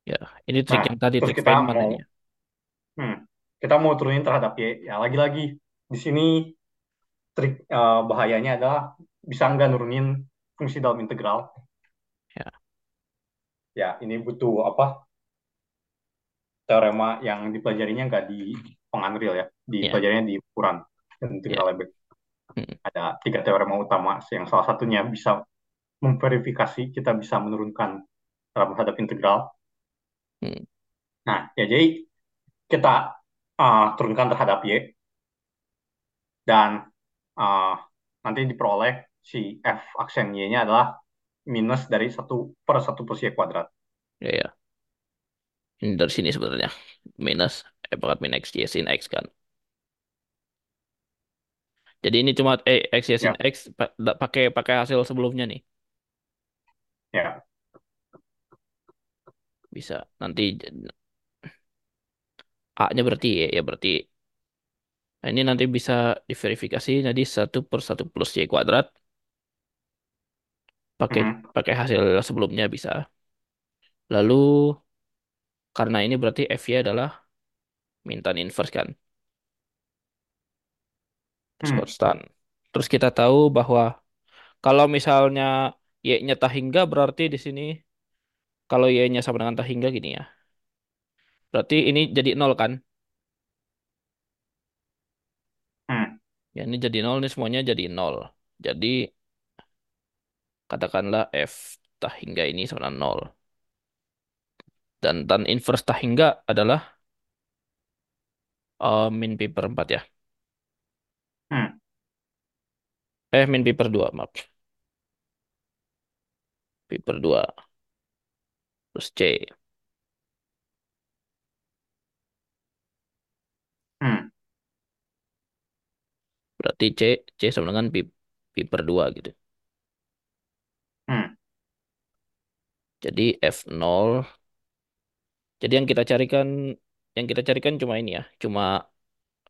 Ya, ini trik Nah, yang tadi terus trik kita Feynman mau hmm, kita mau turunin terhadap Y. Ya, lagi-lagi di sini trik eh, bahayanya adalah bisa nggak nurunin fungsi dalam integral. Ya, Ya, ini butuh apa? Teorema yang dipelajarinya nggak di penganril ya, ya, dipelajarinya di ukuran dan ya. integral Lebesgue. Hmm, Ada tiga teorema utama yang salah satunya bisa memverifikasi kita bisa menurunkan terhadap integral. Hmm, Nah, ya jadi kita uh, turunkan terhadap Y dan uh, nanti diperoleh si F aksen Y-nya adalah minus dari satu per satu plus Y kuadrat. ya ya. Ini dari sini sebenarnya minus min x y sin x kan. Jadi ini cuma eh x y sin Ya, x pakai pakai hasil sebelumnya nih. ya. Bisa. Nanti A-nya berarti Y ya berarti Nah, ini nanti bisa diverifikasi jadi satu per satu plus Y kuadrat pakai Mhm, pakai hasil sebelumnya bisa. Lalu karena ini berarti FY adalah min tan inverse kan, terus hmm, konstan. Terus kita tahu bahwa kalau misalnya Y-nya tak hingga berarti di sini kalau Y-nya sama dengan tak hingga gini ya. Berarti ini jadi nol kan? hmm, Ya ini jadi nol, ini semuanya jadi nol. Jadi katakanlah F tak hingga ini sama dengan nol. Dan tan inverse tak hingga adalah eh, min pi per 4 ya. hmm, Eh, min pi per 2, maaf. Pi per 2 plus C. hmm, Berarti C, C sama dengan pi, pi per 2 gitu. hmm, Jadi f nol. Jadi yang kita carikan, yang kita carikan cuma ini ya. Cuma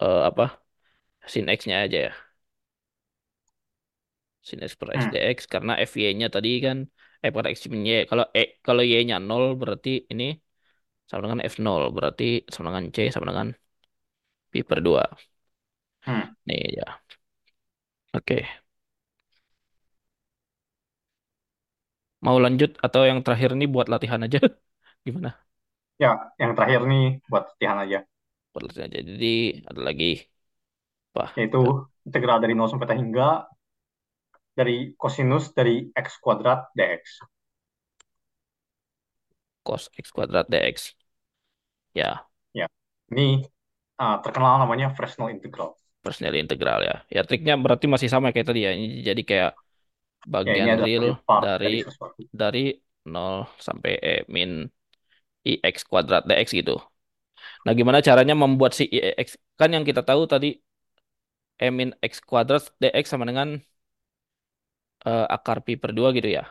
eh, apa, sin X-nya aja ya. Sin X per X hmm, dx. Karena FY-nya tadi kan, eh per X min Y. Kalau E, kalau Y-nya nol berarti ini sama dengan f nol Berarti sama dengan C sama dengan pi per 2. hmm. Nih ya. Oke. Mau lanjut atau yang terakhir ini buat latihan aja? <laughs> Gimana? Ya, yang terakhir nih buat latihan aja, Buat latihan aja. Jadi ada lagi apa? yaitu integral dari 0 sampai T hingga dari kosinus dari X kuadrat dx. cos X kuadrat dx. Ya, Ya, ini uh, terkenal namanya Fresnel integral. Persnel integral ya. Ya triknya berarti masih sama kayak tadi ya. Ini jadi kayak Ya, ini bagian adalah real dari dari dari nol sampai e min i x kuadrat dx gitu. Nah, gimana caranya membuat si i x kan yang kita tahu tadi e min x kuadrat dx sama dengan eh, akar pi per 2 gitu ya.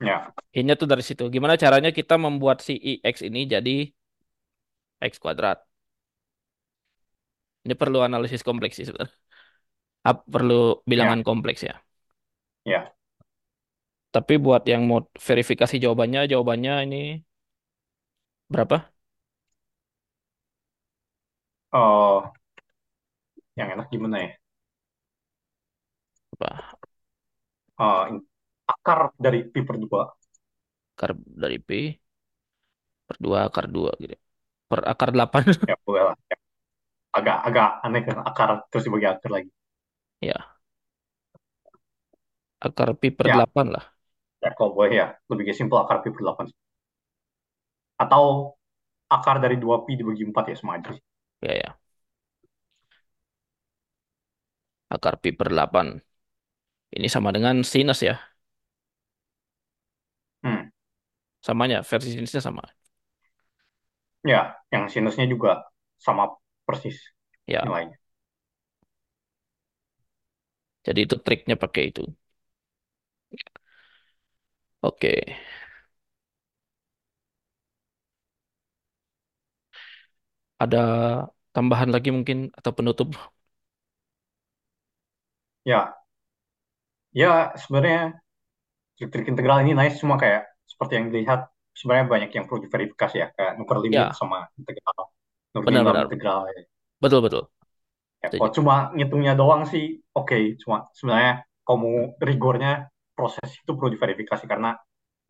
Ya, Ini tuh dari situ. Gimana caranya kita membuat si i x ini jadi x kuadrat? Ini perlu analisis kompleks sih sebenarnya. Ap- perlu ya, bilangan kompleks ya. ya. Tapi buat yang mau verifikasi jawabannya, jawabannya ini berapa? Oh, yang enak gimana ya? Apa? Uh, akar dari pi per 2. Akar dari P per 2 akar 2 gitu. Per akar 8. <laughs> Ya, boleh lah. Ya. Agak, agak aneh kan, akar terus dibagi akar lagi. Ya, akar pi per Ya, 8 lah. ya kalau boleh ya, lebih simpel akar pi per 8. Atau akar dari 2 pi dibagi 4 ya, sama aja sih. Ya, ya. Akar pi per 8. Ini sama dengan sinus ya. Hmm. Samanya, versi sinusnya sama. Ya, yang sinusnya juga sama persis Ya, nilainya. jadi itu triknya pakai itu. Oke. Ada tambahan lagi mungkin atau penutup? Ya, ya sebenarnya trik-trik integral ini nice cuma kayak seperti yang dilihat sebenarnya banyak yang perlu diverifikasi ya kayak nuker limit Ya, sama integral nurunin dalam benar-benar. integral ya. Betul, betul. Ya, Setuju. kalau cuma ngitungnya doang sih oke cuma sebenarnya kalau mau rigornya proses itu perlu diverifikasi karena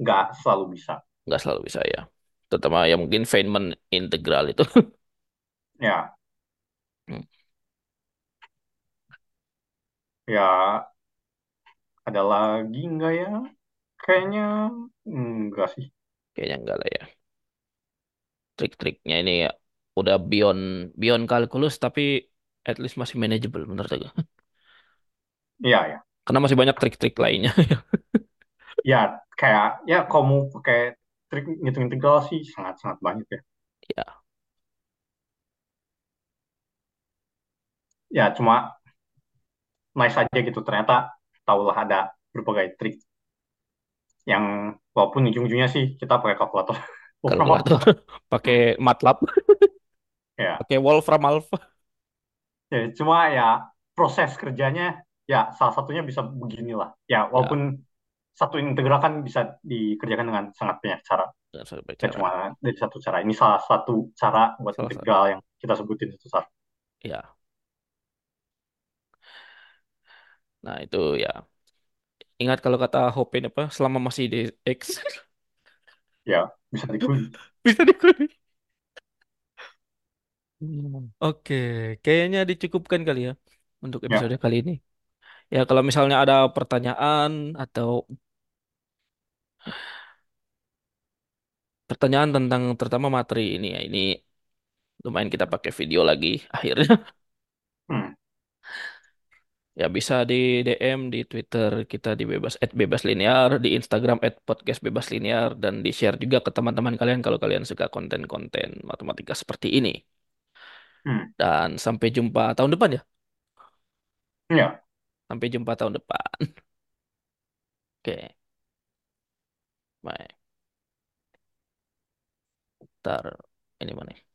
nggak selalu bisa Nggak selalu bisa ya. Terutama ya mungkin Feynman integral itu. <laughs> ya Hmm. ya ada lagi nggak ya Kayaknya enggak sih. Kayaknya enggak lah ya. Trik-triknya ini ya udah beyond beyond kalkulus tapi at least masih manageable menurut aku. Iya, ya. Karena masih banyak trik-trik lainnya. <laughs> Ya, kayak ya kalau mau pakai trik ngitung integral sih sangat-sangat banyak ya. Ya, Ya, cuma nice aja gitu. Ternyata tahulah ada berbagai trik yang walaupun ujung-ujungnya sih kita pakai kalkulator. <laughs> Kalkulator <laughs> pakai MATLAB, Ya, pakai Wolfram Alpha. ya, cuma ya proses kerjanya ya salah satunya bisa beginilah. Ya, Ya, walaupun satu integral kan bisa dikerjakan dengan sangat banyak cara. Ya, cuma dari satu cara. Ini salah satu cara buat salah satu. integral yang kita sebutin itu satu. Ya, nah itu ya. Ingat kalau kata Hopen apa, selama masih di X Ya, bisa dikuli. <laughs> bisa. Hmm. Oke, kayaknya dicukupkan kali ya untuk Ya, episode kali ini. Ya, kalau misalnya ada pertanyaan atau pertanyaan tentang terutama materi ini ya, ini lumayan kita pakai video lagi akhirnya. Ya bisa di DM di Twitter kita di bebas at bebas linear, di Instagram at podcast bebas linear dan di share juga ke teman-teman kalian kalau kalian suka konten-konten matematika seperti ini. hmm. Dan sampai jumpa tahun depan ya. Ya. Sampai jumpa tahun depan. <laughs> Oke, baik. Ntar ini mana?